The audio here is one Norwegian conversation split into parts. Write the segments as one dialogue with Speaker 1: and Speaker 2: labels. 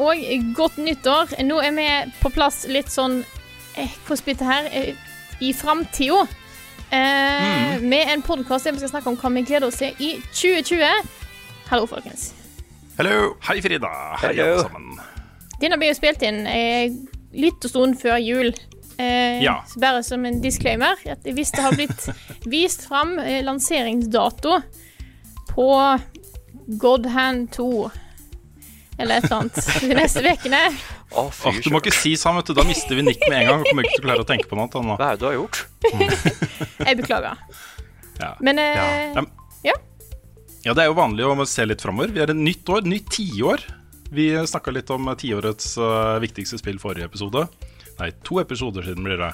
Speaker 1: Og godt nyttår. Nå er vi på plass litt sånn Hvordan blir det her? Eh, I framtida. Eh, Med en podkast der vi skal snakke om hva vi gleder oss til i 2020. Hallo, folkens.
Speaker 2: Hallo. Hei, Frida. Hei, alle sammen.
Speaker 1: Denne blir jo spilt inn eh, litt og stund før jul. Eh,
Speaker 2: Ja.
Speaker 1: så Bare som en disclaimer. At hvis det har blitt vist fram eh, lanseringsdato på Godhand 2 eller et eller annet de neste ukene
Speaker 3: fy
Speaker 2: Åh, du må ikke si sånn, vet du. Da mister vi Nick med en gang. Vi kommer ikke til å klare å tenke på noe annet.
Speaker 3: Hva er det du har gjort?
Speaker 1: Jeg beklager.
Speaker 2: Ja.
Speaker 1: Men eh,
Speaker 2: Ja.
Speaker 1: ja.
Speaker 2: Ja, det er jo vanlig å se litt framover. Vi er et nytt år, nytt tiår. Vi snakka litt om tiårets uh, viktigste spill forrige episode. Nei, to episoder siden blir det.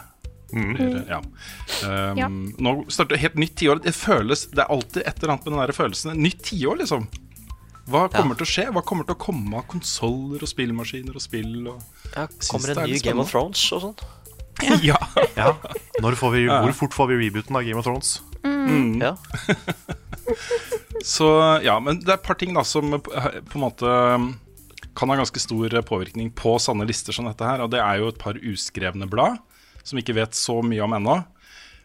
Speaker 2: Blir det, ja. Um,
Speaker 1: Ja.
Speaker 2: Nå starter helt nytt tiår. Det føles Det er alltid et eller annet med den der følelsen. Nytt tiår, liksom. Hva kommer til å skje? Hva kommer til å komme av konsoller og spillmaskiner og spill? Og
Speaker 3: Ja, kommer
Speaker 2: det
Speaker 3: en ny Game of. Thrones og sånt?
Speaker 2: ja.
Speaker 4: Ja. Når får vi, Hvor fort får vi rebooten av Game of Thrones?
Speaker 2: Mm.
Speaker 3: Ja.
Speaker 2: Så ja, men det er et par ting da som eh, på en måte kan ha ganske stor påvirkning på sanne lister som dette her. Og det er jo et par uskrevne blad som vi ikke vet så mye om ennå.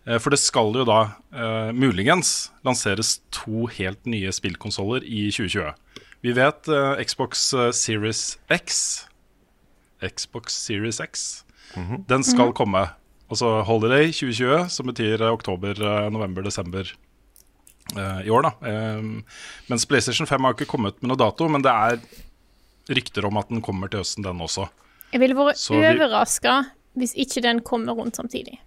Speaker 2: Eh, For det skal jo da uh, muligens lanseres to helt nye spillkonsoller i 2020. Vi vet uh, Xbox eh, Series X. Xbox Series X. Den skal komme. Altså Holiday 2020, som betyr eh, oktober, november, desember uh, i år, da. Um, mens PlayStation 5 har ikke kommet med noe dato, men det er rykter om at den kommer til høsten, den også.
Speaker 1: Jeg ville vært overraska hvis ikke den kommer rundt samtidig.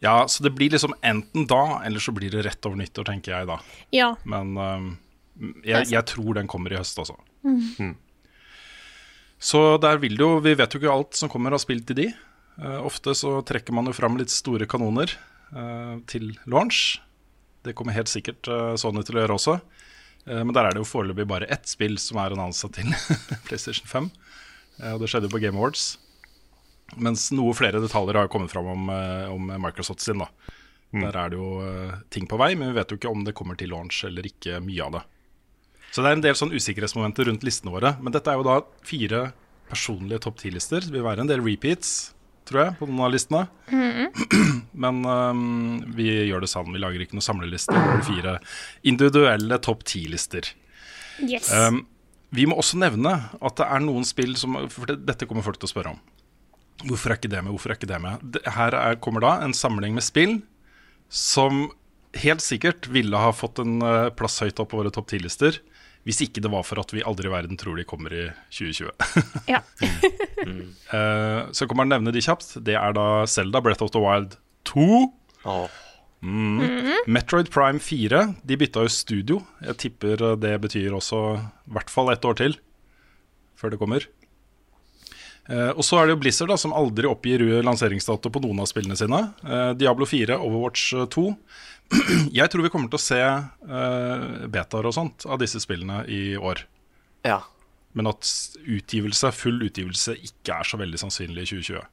Speaker 2: Ja, så det blir liksom enten da, eller så blir det rett over nyttår, tenker jeg da.
Speaker 1: Ja.
Speaker 2: Men um, jeg, jeg tror den kommer i høst, altså. Mm. Så der vil det jo Vi vet jo ikke alt som kommer av spill til de. Uh, ofte så trekker man jo fram litt store kanoner uh, til launch. Det kommer helt sikkert eh, Sony til å gjøre også. Eh, men der er det jo foreløpig bare ett spill som er annonsa til PlayStation 5. Eh, og det skjedde jo på Game Awards. Mens noe flere detaljer har kommet fram om, om Microsoft sin. da Der er det jo ting på vei, men vi vet jo ikke om det kommer til launch eller ikke mye av det. Så det er en del sånn usikkerhetsmomenter rundt listene våre. Men dette er jo da fire personlige topp ti-lister. Det vil være en del repeats, tror jeg, på noen av listene. Men um, vi gjør det sammen. Vi lager ikke noen samleliste. Vi har fire individuelle topp ti-lister.
Speaker 1: Yes.
Speaker 2: Um, vi må også nevne at det er noen spill som For dette kommer folk til å spørre om. Hvorfor er ikke det med? Hvorfor er ikke det med? Her er, kommer da en samling med spill som helt sikkert ville ha fått en eh, plass høyt opp på våre topp 10-lister hvis ikke det var for at vi aldri i verden tror de kommer i 2020.
Speaker 1: Ja.
Speaker 2: uh, så til å nevne de kjapt. Det er da Zelda Breath of the Wild 2.
Speaker 3: Åh,
Speaker 2: Metroid Prime 4 De bytta jo studio. Jeg tipper det betyr også i hvert fall ett år til før det kommer. Eh, og så er det jo Blizzard, da som aldri oppgir lanseringsdato på noen av spillene sine. Eh, Diablo 4, Overwatch 2. Jeg tror vi kommer til å se eh, betaer og sånt av disse spillene i år.
Speaker 3: ja.
Speaker 2: Men at utgivelse, full utgivelse ikke er så veldig sannsynlig i 2020.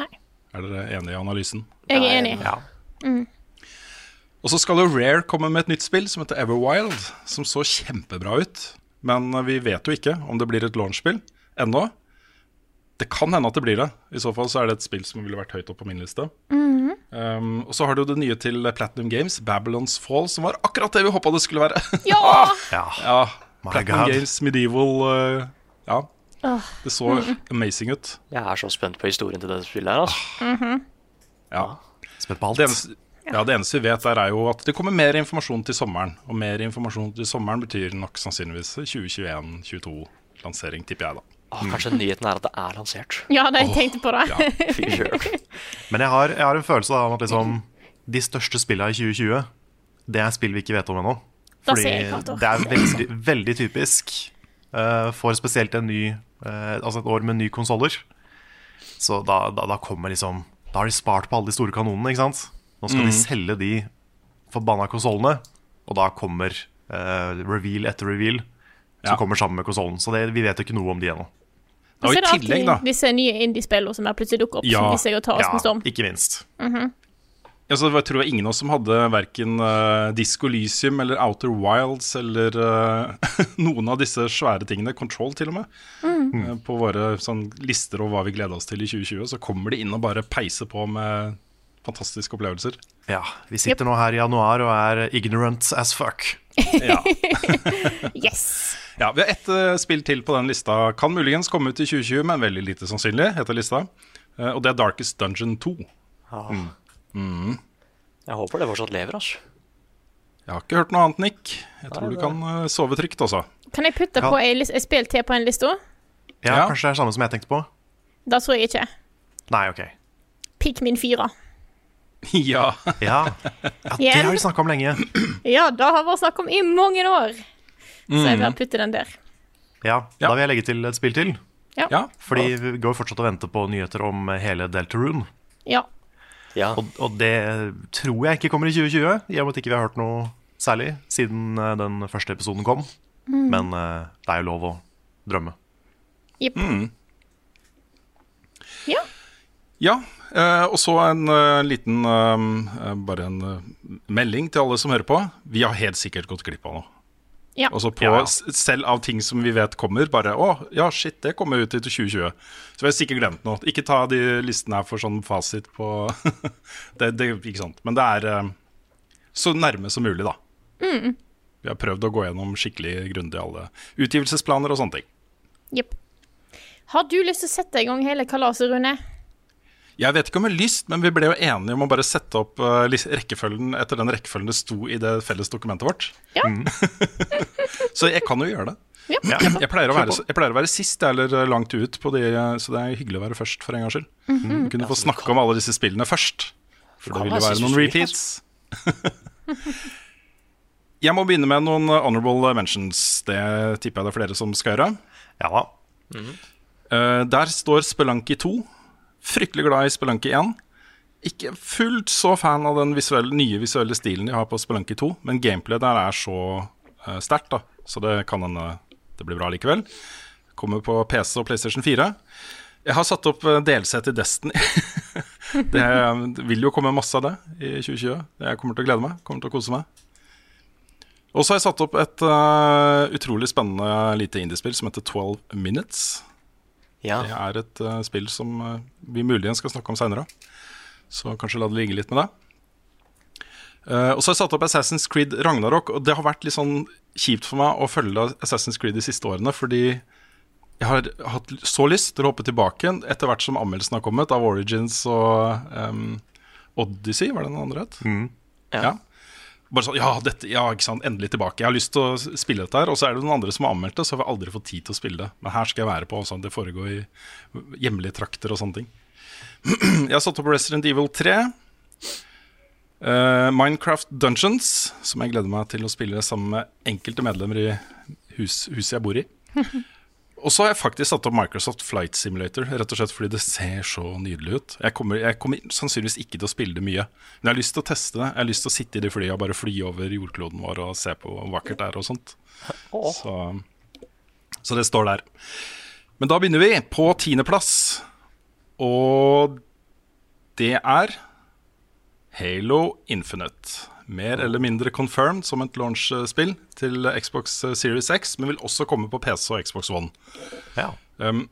Speaker 1: Nei.
Speaker 2: Er dere enige i analysen?
Speaker 1: Jeg er enig.
Speaker 3: Ja.
Speaker 2: Og så skal jo Rare komme med et nytt spill som heter Everwild, som så kjempebra ut. Men eh, vi vet jo ikke om det blir et launchspill ennå. Det kan hende at det blir det. I så fall så er det et spill som ville vært høyt opp på min liste. um, og så har du det nye til Platinum Games, Babylons Fall, som var akkurat det vi håpa det skulle være.
Speaker 1: Ja!
Speaker 4: Ja.
Speaker 2: ja,
Speaker 4: My
Speaker 2: Platinum
Speaker 4: God.
Speaker 2: Games, Medieval uh, Ja, det så amazing ut.
Speaker 3: Jeg er så spent på historien til det spillet her, altså.
Speaker 2: Ja.
Speaker 4: Spent på alt.
Speaker 2: Det eneste, Ja, Det eneste vi vet, der er jo at det kommer mer informasjon til sommeren. Og mer informasjon til sommeren betyr nok sannsynligvis 2021-2022-lansering, tipper jeg, da.
Speaker 3: Åh, kanskje nyheten er at det er lansert.
Speaker 1: Ja, det jeg tenkte på det.
Speaker 2: Ja.
Speaker 4: Men jeg har, jeg har en følelse av at liksom, de største spillene i 2020, det er spill vi ikke vet om ennå. Fordi det er veldig, veldig typisk uh, for spesielt en ny, uh, altså et år med nye konsoller. Så da, da, da kommer liksom Da har de spart på alle de store kanonene, ikke sant? Nå skal de selge de forbanna konsollene, og da kommer uh, reveal etter reveal som
Speaker 2: Ja.
Speaker 4: kommer sammen med konsollen. Så det, vi vet jo ikke noe om de ennå.
Speaker 1: Og så
Speaker 2: Og
Speaker 1: er
Speaker 2: i
Speaker 1: det
Speaker 2: tillegg, da
Speaker 1: disse nye indie-spillene som plutselig dukker opp,
Speaker 2: Ja.
Speaker 1: som viser seg å ta oss
Speaker 4: Ja,
Speaker 1: med storm.
Speaker 4: ikke minst.
Speaker 2: Altså, jeg tror ingen av oss som hadde verken uh, Disco Lysium eller Outer Wilds eller uh, noen av disse svære tingene, Control til og med,
Speaker 1: Mm.
Speaker 2: uh, på våre sånn, lister over hva vi gleder oss til i 2020, så kommer de inn og bare peiser på med fantastiske opplevelser.
Speaker 4: Ja, Vi sitter nå her i januar og er ignorant as fuck.
Speaker 2: Ja.
Speaker 1: Yes!
Speaker 2: ja, Vi har ett uh, spill til på den lista. Kan muligens komme ut i 2020, men veldig lite sannsynlig, heter lista. Uh, og det er Darkest Dungeon 2.
Speaker 3: Jeg håper det fortsatt lever, altså.
Speaker 2: Jeg har ikke hørt noe annet, Nick. Jeg tror du kan uh, sove trygt, altså.
Speaker 1: Kan jeg putte
Speaker 4: Ja.
Speaker 1: på ei spill til på en liste?
Speaker 4: Ja,
Speaker 2: Ja.
Speaker 4: Kanskje det er samme som jeg tenkte på?
Speaker 1: Da tror jeg ikke.
Speaker 4: Nei, ok.
Speaker 1: Pikmin 4.
Speaker 2: ja.
Speaker 4: Ja, ja det har vi snakka om lenge.
Speaker 1: Ja, det har vært snakk om i mange år. Så jeg
Speaker 2: Mm.
Speaker 1: vil putte den der.
Speaker 4: Ja,
Speaker 2: Ja.
Speaker 4: Da vil jeg legge til et spill til.
Speaker 2: ja.
Speaker 4: Fordi vi går fortsatt og venter på nyheter om hele Deltarune.
Speaker 1: Ja.
Speaker 3: Ja.
Speaker 4: Og, og det tror jeg ikke kommer i 2020, i og med at ikke vi har hørt noe særlig siden eh, den første episoden kom. Men uh, det er jo lov å drømme.
Speaker 1: Jepp.
Speaker 2: Mm.
Speaker 1: Ja.
Speaker 2: Ja, eh, og så en eh, liten eh, Bare en melding til alle som hører på. Vi har helt sikkert gått glipp av noe.
Speaker 1: Ja.
Speaker 2: Altså på,
Speaker 4: Ja, ja.
Speaker 2: Selv av ting som vi vet kommer. Bare 'Å, ja, shit, det kommer ut i 2020'. Så vi har sikkert glemt noe. Ikke ta de listene her for sånn fasit på det, det, Ikke sant. Men det er så nærme som mulig, da.
Speaker 1: Mm.
Speaker 2: Vi har prøvd å gå gjennom skikkelig grundig alle utgivelsesplaner og sånne ting.
Speaker 1: Jepp. Har du lyst til å sette i gang hele kalaset, Rune?
Speaker 2: Jeg vet ikke om jeg har lyst, men vi ble jo enige om å bare sette opp eh, rekkefølgen etter den rekkefølgen det sto i det felles dokumentet vårt.
Speaker 1: Ja.
Speaker 2: Så jeg kan jo gjøre det.
Speaker 1: Ja.
Speaker 2: Jeg pleier å være, jeg pleier å være sist eller langt ut på de, så det er hyggelig å være først for en gangs skyld.
Speaker 1: Mm
Speaker 2: -hmm. kunne få snakke om alle disse spillene først. For det vil jo
Speaker 3: være
Speaker 2: noen repeats. Jeg må begynne med noen honorable mentions. Det tipper jeg det er flere som skal gjøre.
Speaker 4: Ja da.
Speaker 2: Eh, der står Spelunky 2. Fryktelig glad i Spelunky 1. Ikke fullt så fan av den visuelle, nye visuelle stilen de har på Spelunky 2, men gameplay der er så uh, sterkt, da. Så det kan hende det blir bra likevel. Kommer på PC og PlayStation 4. Jeg har satt opp delsett i Destiny. det vil jo komme masse av det i 2020. Jeg kommer til å glede meg. Kommer til å kose meg. Og så har jeg satt opp et uh, utrolig spennende lite indiespill som heter 12 Minutes.
Speaker 3: Ja.
Speaker 2: Det er et uh, spill som uh, vi muligens skal snakke om seinere. Så kanskje la det ligge litt med det. Uh, og så har jeg satt opp Assassin's Creed Ragnarok, og det har vært litt sånn kjipt for meg å følge Assassin's Creed de siste årene, fordi jeg har hatt så lyst til å hoppe tilbake igjen etter hvert som anmeldelsen har kommet, av Origins og um, Odyssey, var det den andre het?
Speaker 3: Ja.
Speaker 2: Ja. Bare sånn, ja, dette, ja, ikke sant, endelig tilbake. Jeg har lyst til å spille dette her. Og så er det noen andre som har anmeldt det, så har vi aldri fått tid til å spille det. Men her skal jeg være på, sånn, det foregår i hjemlige trakter og sånne ting. Jeg har satt opp Resident Evil 3. Uh, Minecraft Dungeons, som jeg gleder meg til å spille sammen med enkelte medlemmer i hus, huset jeg bor i. Og så har jeg faktisk satt opp Microsoft Flight Simulator, rett og slett fordi det ser så nydelig ut. Jeg kommer, jeg kommer sannsynligvis ikke til å spille det mye, men jeg har lyst til å teste det. Jeg har lyst til å sitte i det flyet og bare fly over jordkloden vår og se på hvor vakkert det er og sånt. Så, så det står der. Men da begynner vi på tiendeplass, og det er Halo Infinite. Mer eller mindre confirmed som et launch-spill til Xbox Series X, men vil også komme på PC og Xbox One.
Speaker 4: Ja.
Speaker 2: Um,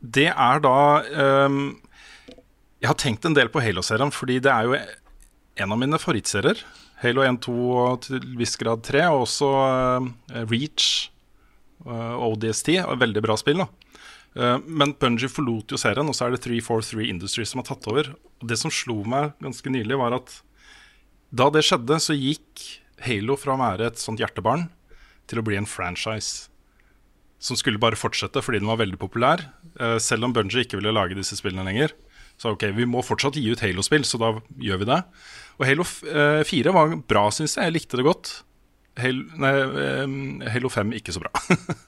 Speaker 2: det er da um, Jeg har tenkt en del på Halo-serien, fordi det er jo en av mine favorittserier. Halo 1, 2 og til viss grad 3, og også uh, Reach uh, ODST. Veldig bra spill. da Uh, Men Bungie forlot jo serien, og så er det 343 Industries som har tatt over. Og Det som slo meg ganske nylig, var at da det skjedde, så gikk Halo fra å være et sånt hjertebarn til å bli en franchise. Som skulle bare fortsette fordi den var veldig populær. Eh, selv om Bungie ikke ville lage disse spillene lenger. Så ok, vi må fortsatt gi ut Halo-spill, så da gjør vi det. Og Halo eh, 4 var bra, syns jeg. Jeg likte det godt. Halo, nei, eh, Halo 5 ikke så bra.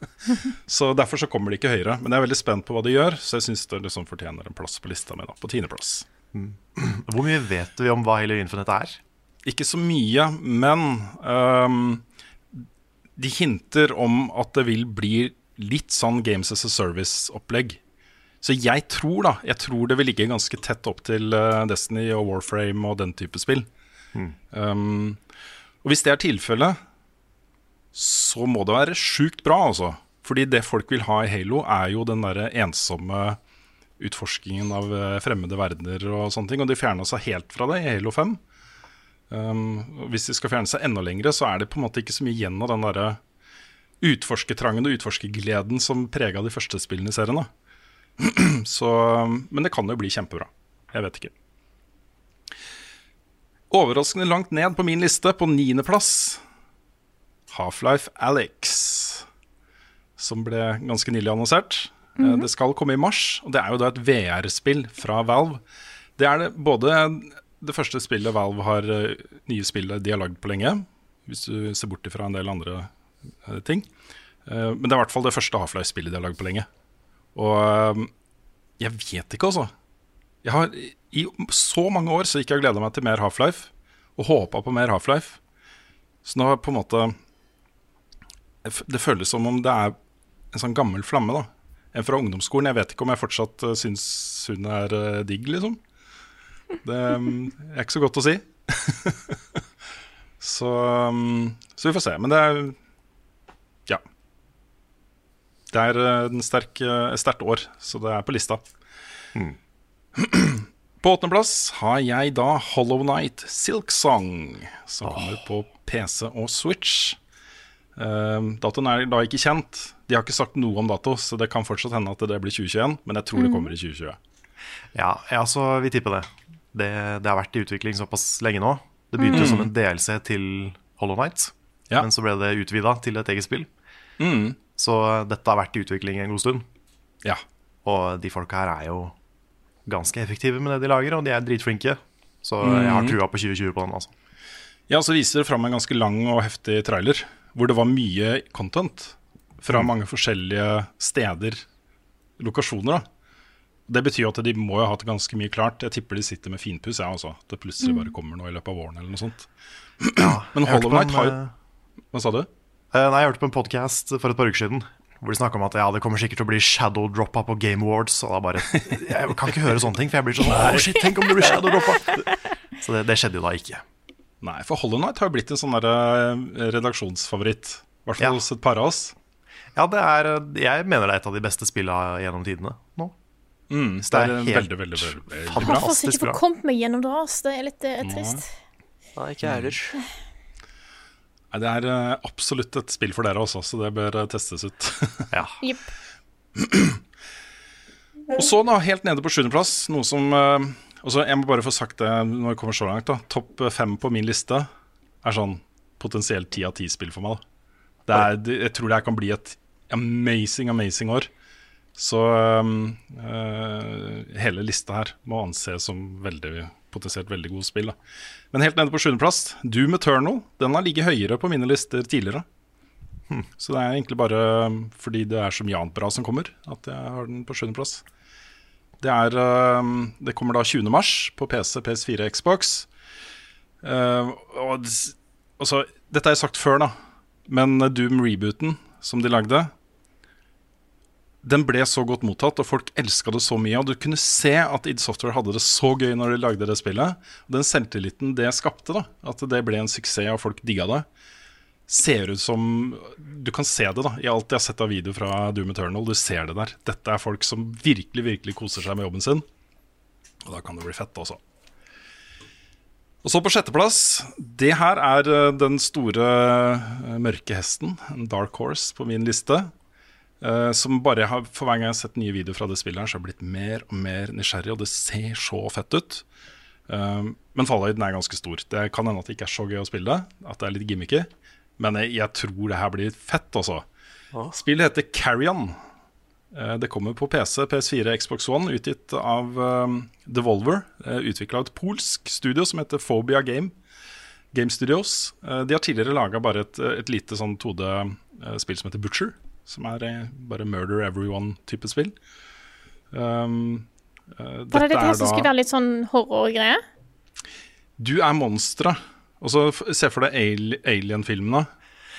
Speaker 2: så derfor så kommer det ikke høyere. Men jeg er veldig spent på hva de gjør, så jeg syns det liksom fortjener en plass på lista mi. da, På tiendeplass.
Speaker 4: Hvor mye vet vi om hva Halo Infinite er?
Speaker 2: Ikke så mye, men um, de hinter om at det vil bli litt sånn Games as a Service-opplegg. Så jeg tror da, jeg tror det vil ligge ganske tett opp til øh, Destiny og Warframe og den type spill. Um, og hvis det er tilfellet, så må det være sjukt bra, altså. Fordi det folk vil ha i Halo, er jo den derre ensomme utforskingen av øh, fremmede verdener og sånne ting. Og de fjerna seg helt fra det i Halo 5. Um, hvis de skal fjerne seg enda lengre, så er det på en måte ikke så mye igjen av den derre utforskertrangen og utforskergleden som prega de første spillene i serien. Da. så, men det kan jo bli kjempebra. Jeg vet ikke. Overraskende langt ned på min liste, på niendeplass, Half-Life Alex. Som ble ganske nylig annonsert. Eh, Det skal komme i mars, og det er jo da et VR-spill fra Valve. Det er det både det første spillet Valve har eh, nye spillet de har lagd på lenge, hvis du ser bort fra en del andre eh, ting. Eh, Men det er i hvert fall det første Half-Life-spillet de har lagd på lenge. Og jeg vet ikke, altså. Jeg har I så mange år så gikk jeg og gleda meg til mer Half-Life, og håpa på mer Half-Life. Så nå på en måte Det føles som om det er en sånn gammel flamme, da. En fra ungdomsskolen. Jeg vet ikke om jeg fortsatt syns hun er digg, liksom. Det mm, er ikke så godt å si. så, mm, så vi får se. Men det er Ja. Det er eh, eh, et sterkt år, så det er på lista. På åttendeplass har jeg da Hollow Night Silk Song, som kommer på PC og Switch. Uh, datoen er da ikke kjent. De har ikke sagt noe om dato, så det kan fortsatt hende at det blir 2021, men jeg tror det kommer i 2020.
Speaker 4: Ja, ja så vi tipper det. Det. Det har vært i utvikling såpass lenge nå. Det begynte jo som en DLC til Hollow Night,
Speaker 2: Ja.
Speaker 4: men så ble det utvida til et eget spill.
Speaker 2: Mm.
Speaker 4: Så dette har vært i utvikling en god stund.
Speaker 2: Ja.
Speaker 4: Og de folka her er jo ganske effektive med det de lager, og de er dritflinke. Så jeg har trua på 2020 på den. altså.
Speaker 2: Ja, så viser det fram en ganske lang og heftig trailer, hvor det var mye content fra mange forskjellige steder, lokasjoner. da. Det betyr jo at de må jo ha hatt ganske mye klart. Jeg tipper de sitter med finpuss, jeg også. At det plutselig bare kommer noe i løpet av våren eller noe sånt. Men
Speaker 4: Jeg hørte
Speaker 2: Hollow Night har jo Hva sa du?
Speaker 4: eh, Nei, jeg hørte på en podkast for et par uker siden hvor de snakka om at ja, det kommer sikkert til å bli shadow-droppa på Game Awards. Og da bare Jeg kan ikke høre sånne ting, for jeg blir sånn Å, shit, tenk om det blir shadow-droppa! Så det, det skjedde jo da ikke.
Speaker 2: Nei, for Hollow Night har jo blitt en sånn der, eh, redaksjonsfavoritt. I hvert fall
Speaker 4: Ja.
Speaker 2: hos et par av oss.
Speaker 4: Ja, det er Jeg mener det er et av de beste spilla gjennom tidene nå.
Speaker 2: Mm, det
Speaker 4: det
Speaker 2: er
Speaker 4: er helt
Speaker 2: veldig, veldig, veldig, veldig
Speaker 1: fantastisk
Speaker 2: bra.
Speaker 1: har fortsatt
Speaker 4: Fantastisk
Speaker 1: ikke fått kommet meg gjennom det. ass. Det er litt eh, trist.
Speaker 3: Nei, ikke jeg heller.
Speaker 2: Nei, Det er eh, absolutt et spill for dere også, så det bør eh, testes ut.
Speaker 4: Ja.
Speaker 1: Yep.
Speaker 2: Og så da, helt nede på sjuendeplass, noe som eh, altså Jeg må bare få sagt det når vi kommer så langt. da Topp fem på min liste er sånn potensielt ti av ti spill for meg. da det er, Jeg tror det her kan bli et amazing, amazing år. Så um, uh, hele lista her må anses som veldig potensielt veldig gode spill. da Men helt nede på sjuendeplass, Doom Eternal. Den har ligget høyere på mine lister tidligere. Så det er egentlig bare fordi det er så mye annet bra som kommer, at jeg har den på sjuendeplass. Det, um, det kommer da 20. mars på PC, PS4, Xbox. Uh, og altså, dette har jeg sagt før, da, men Doom-rebooten som de lagde, den ble så godt mottatt, og folk elska det så mye. Og du kunne se at id Software hadde det så gøy når de lagde det spillet. Og den selvtilliten det skapte, da, at det ble en suksess og folk digga det, ser ut som Du kan se det da i alt jeg har sett av video fra Doom Eternal. Du ser det der. Dette er folk som virkelig virkelig koser seg med jobben sin. Og da kan det bli fett også. Og så på sjetteplass. Det her er eh, den store eh, mørke hesten, en dark horse, på min liste. Eh, som bare har, For hver gang jeg har sett nye videoer fra det spillet, her så har jeg blitt mer og mer nysgjerrig, og det ser så fett ut. Uh, men fallhøyden er ganske stor. Det kan hende at det ikke er så gøy å spille det, at det er litt gimmicky. Men jeg, jeg tror det her blir fett, altså. Spillet heter Carrion. Eh, det kommer på PC, PS4, Xbox One, utgitt av Devolver. Utvikla av et polsk studio som heter Phobia Game. Game Studios. De har tidligere laga bare et, et lite sånn 2D-spill som heter Butcher. Som er uh, bare Murder Everyone-type spill. Um, uh,
Speaker 1: Var det dette her som skulle være litt sånn horrorgreie?
Speaker 2: Du er monsteret. Se for deg Alien-filmene.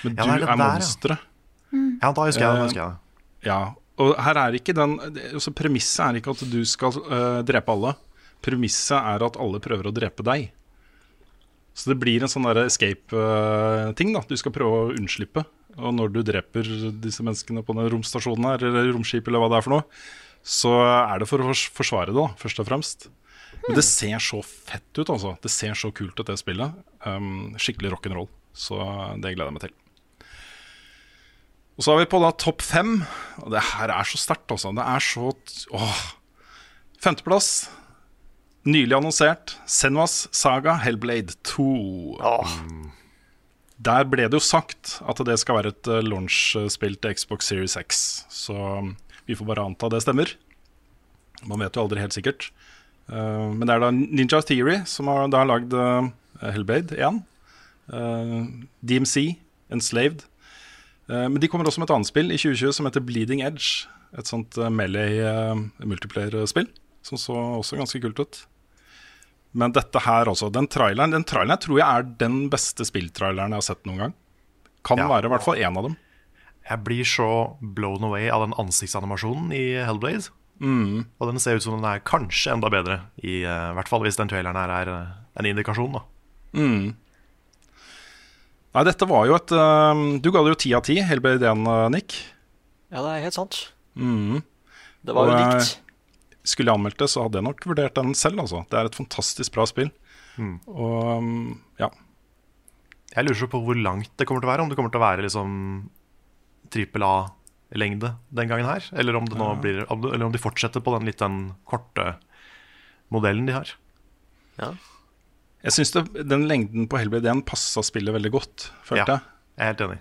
Speaker 2: Men
Speaker 4: Ja,
Speaker 2: du
Speaker 4: er
Speaker 2: er
Speaker 4: monsteret. ja.
Speaker 2: Mm.
Speaker 4: Ja, da husker jeg det.
Speaker 2: Eh,
Speaker 4: husker jeg det.
Speaker 2: Ja, og her er ikke den altså Premisset er ikke at du skal uh, drepe alle. Premisset er at alle prøver å drepe deg. Så det blir en sånn escape-ting. da Du skal prøve å unnslippe. Og når du dreper disse menneskene på den romstasjonen her, eller romskipet, eller hva det er for noe, så er det for å forsvare det, da, først og fremst. Men det ser så fett ut, altså. Det ser så kult ut, det spillet. Um, skikkelig rock'n'roll. Så det gleder jeg meg til. Og så er vi på da topp fem. Og det her er så sterkt, altså. Det er så Åh. Femteplass. Nylig annonsert. Senvas Saga Hellblade 2. Der ble det jo sagt at det skal være et eh, launch-spill til Xbox Series X. Så um, vi får bare anta det stemmer. Man vet jo aldri helt sikkert. Eh, men det er da Ninja Theory som har da lagd eh, Hellblade 1. Eh, DMC, Enslaved. Men de kommer også med et annet spill i 2020 som heter Bleeding Edge. Et sånt melee multiplayer-spill som så også ganske kult ut. Men dette her også, den traileren, den traileren tror jeg er den beste spilltraileren jeg har sett noen gang. Kan
Speaker 4: Ja.
Speaker 2: være i hvert fall én av dem.
Speaker 4: Jeg blir så blown away av den ansiktsanimasjonen i Hellblade.
Speaker 2: Mm.
Speaker 4: Og den ser ut som den er kanskje enda bedre, i uh, hvert fall hvis den traileren her er uh, en indikasjon. da
Speaker 2: Mm. Nei, dette var jo et uh, Du ga det jo ti av ti, Hellblade 1, uh, Nick.
Speaker 3: Ja, det er helt sant.
Speaker 2: Mm.
Speaker 3: Det var jo likt.
Speaker 2: Skulle jeg anmeldt det, så hadde jeg nok vurdert den selv. Altså. Det er et fantastisk bra spill.
Speaker 4: Mm.
Speaker 2: Og um, ja.
Speaker 4: Jeg lurer så på hvor langt det kommer til å være. Om det kommer til å være liksom trippel A-lengde den gangen her. Eller om, det nå blir, eller om de fortsetter på den litt den korte modellen de har.
Speaker 3: Ja.
Speaker 2: Jeg syns den lengden på Hellblade 1 passa spillet veldig godt, følte
Speaker 4: Ja.
Speaker 2: jeg.
Speaker 4: Jeg er helt enig.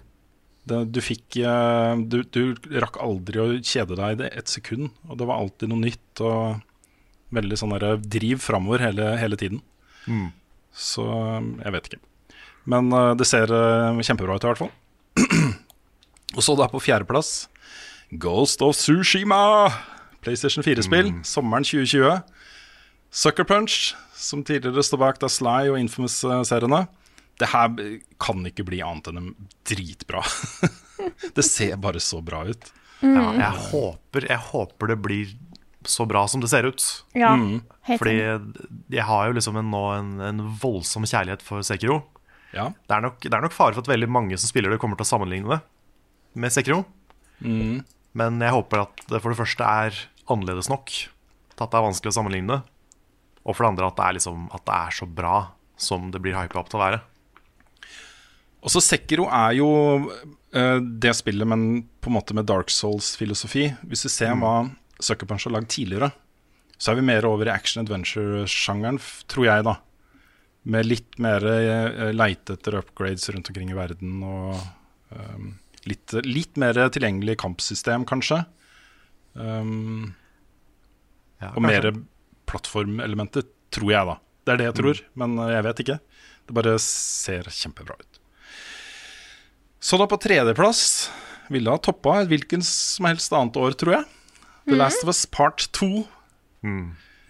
Speaker 2: Det, du fikk eh, du, du rakk aldri å kjede deg i det ett sekund. Og det var alltid noe nytt og veldig sånn der driv framover hele, hele tiden.
Speaker 4: Mm.
Speaker 2: Så eh, jeg vet ikke. Men uh, det ser uh, kjempebra ut i hvert fall. og så da på fjerdeplass Ghost of Sushima. PlayStation 4-spill. Sommeren 2020. Sucker Punch, som tidligere står bak da Sly og Infamous-seriene. Det her kan ikke bli annet enn en dritbra. det ser bare så bra ut.
Speaker 4: Ja, jeg, håper, jeg håper det blir så bra som det ser ut.
Speaker 1: Ja,
Speaker 2: Mm.
Speaker 4: Fordi jeg har jo liksom en, nå en, en voldsom kjærlighet for Sekiro.
Speaker 2: Ja.
Speaker 4: Det er, nok, det er nok fare for at veldig mange som spiller det, kommer til å sammenligne det med Sekiro.
Speaker 2: Mm.
Speaker 4: Men jeg håper at det for det første er annerledes nok til at det er vanskelig å sammenligne det. Og for det andre at det er, liksom, at det er så bra som det blir hypa opp til å være.
Speaker 2: Og så Sekiro er jo uh, det spillet, men på en måte med Dark Souls-filosofi. Hvis du ser hva Sucker Punch har lagd tidligere, så er vi mer over i action adventure-sjangeren, tror jeg, da. Med litt mer uh, leite etter upgrades rundt omkring i verden og um, litt, litt mer tilgjengelig kampsystem, kanskje. Um,
Speaker 4: Ja,
Speaker 2: og mer plattformelementer, tror jeg, da. Det er det jeg tror, men eh, jeg vet ikke. Det bare ser kjempebra ut. Så da på tredjeplass ville ha toppa et hvilken som helst annet år, tror jeg. The Last of Us Part 2.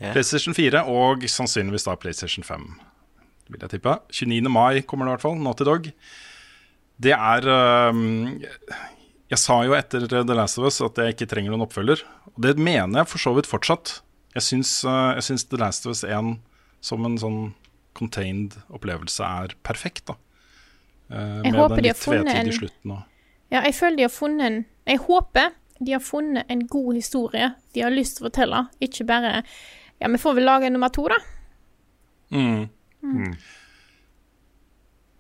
Speaker 3: Ja.
Speaker 2: PlayStation 4 og sannsynligvis da PlayStation 5, vil jeg tippe. 29. mai kommer det i hvert fall. Naughty Dog. Det er um, Jeg sa jo etter The Last of Us at jeg ikke trenger noen oppfølger. Og det mener jeg for så vidt fortsatt. Jeg syns, uh, jeg syns The Last of Us 1 som en sånn contained opplevelse er perfekt, da. Eh,
Speaker 1: Jeg
Speaker 2: med
Speaker 1: håper
Speaker 2: den litt tvetydige
Speaker 1: en-
Speaker 2: slutten òg.
Speaker 1: Ja, jeg føler de har funnet en Jeg håper de har funnet en god historie de har lyst til å fortelle. Ikke bare Ja, vi får vel lage nummer to, da.
Speaker 2: Mm.
Speaker 4: Mm.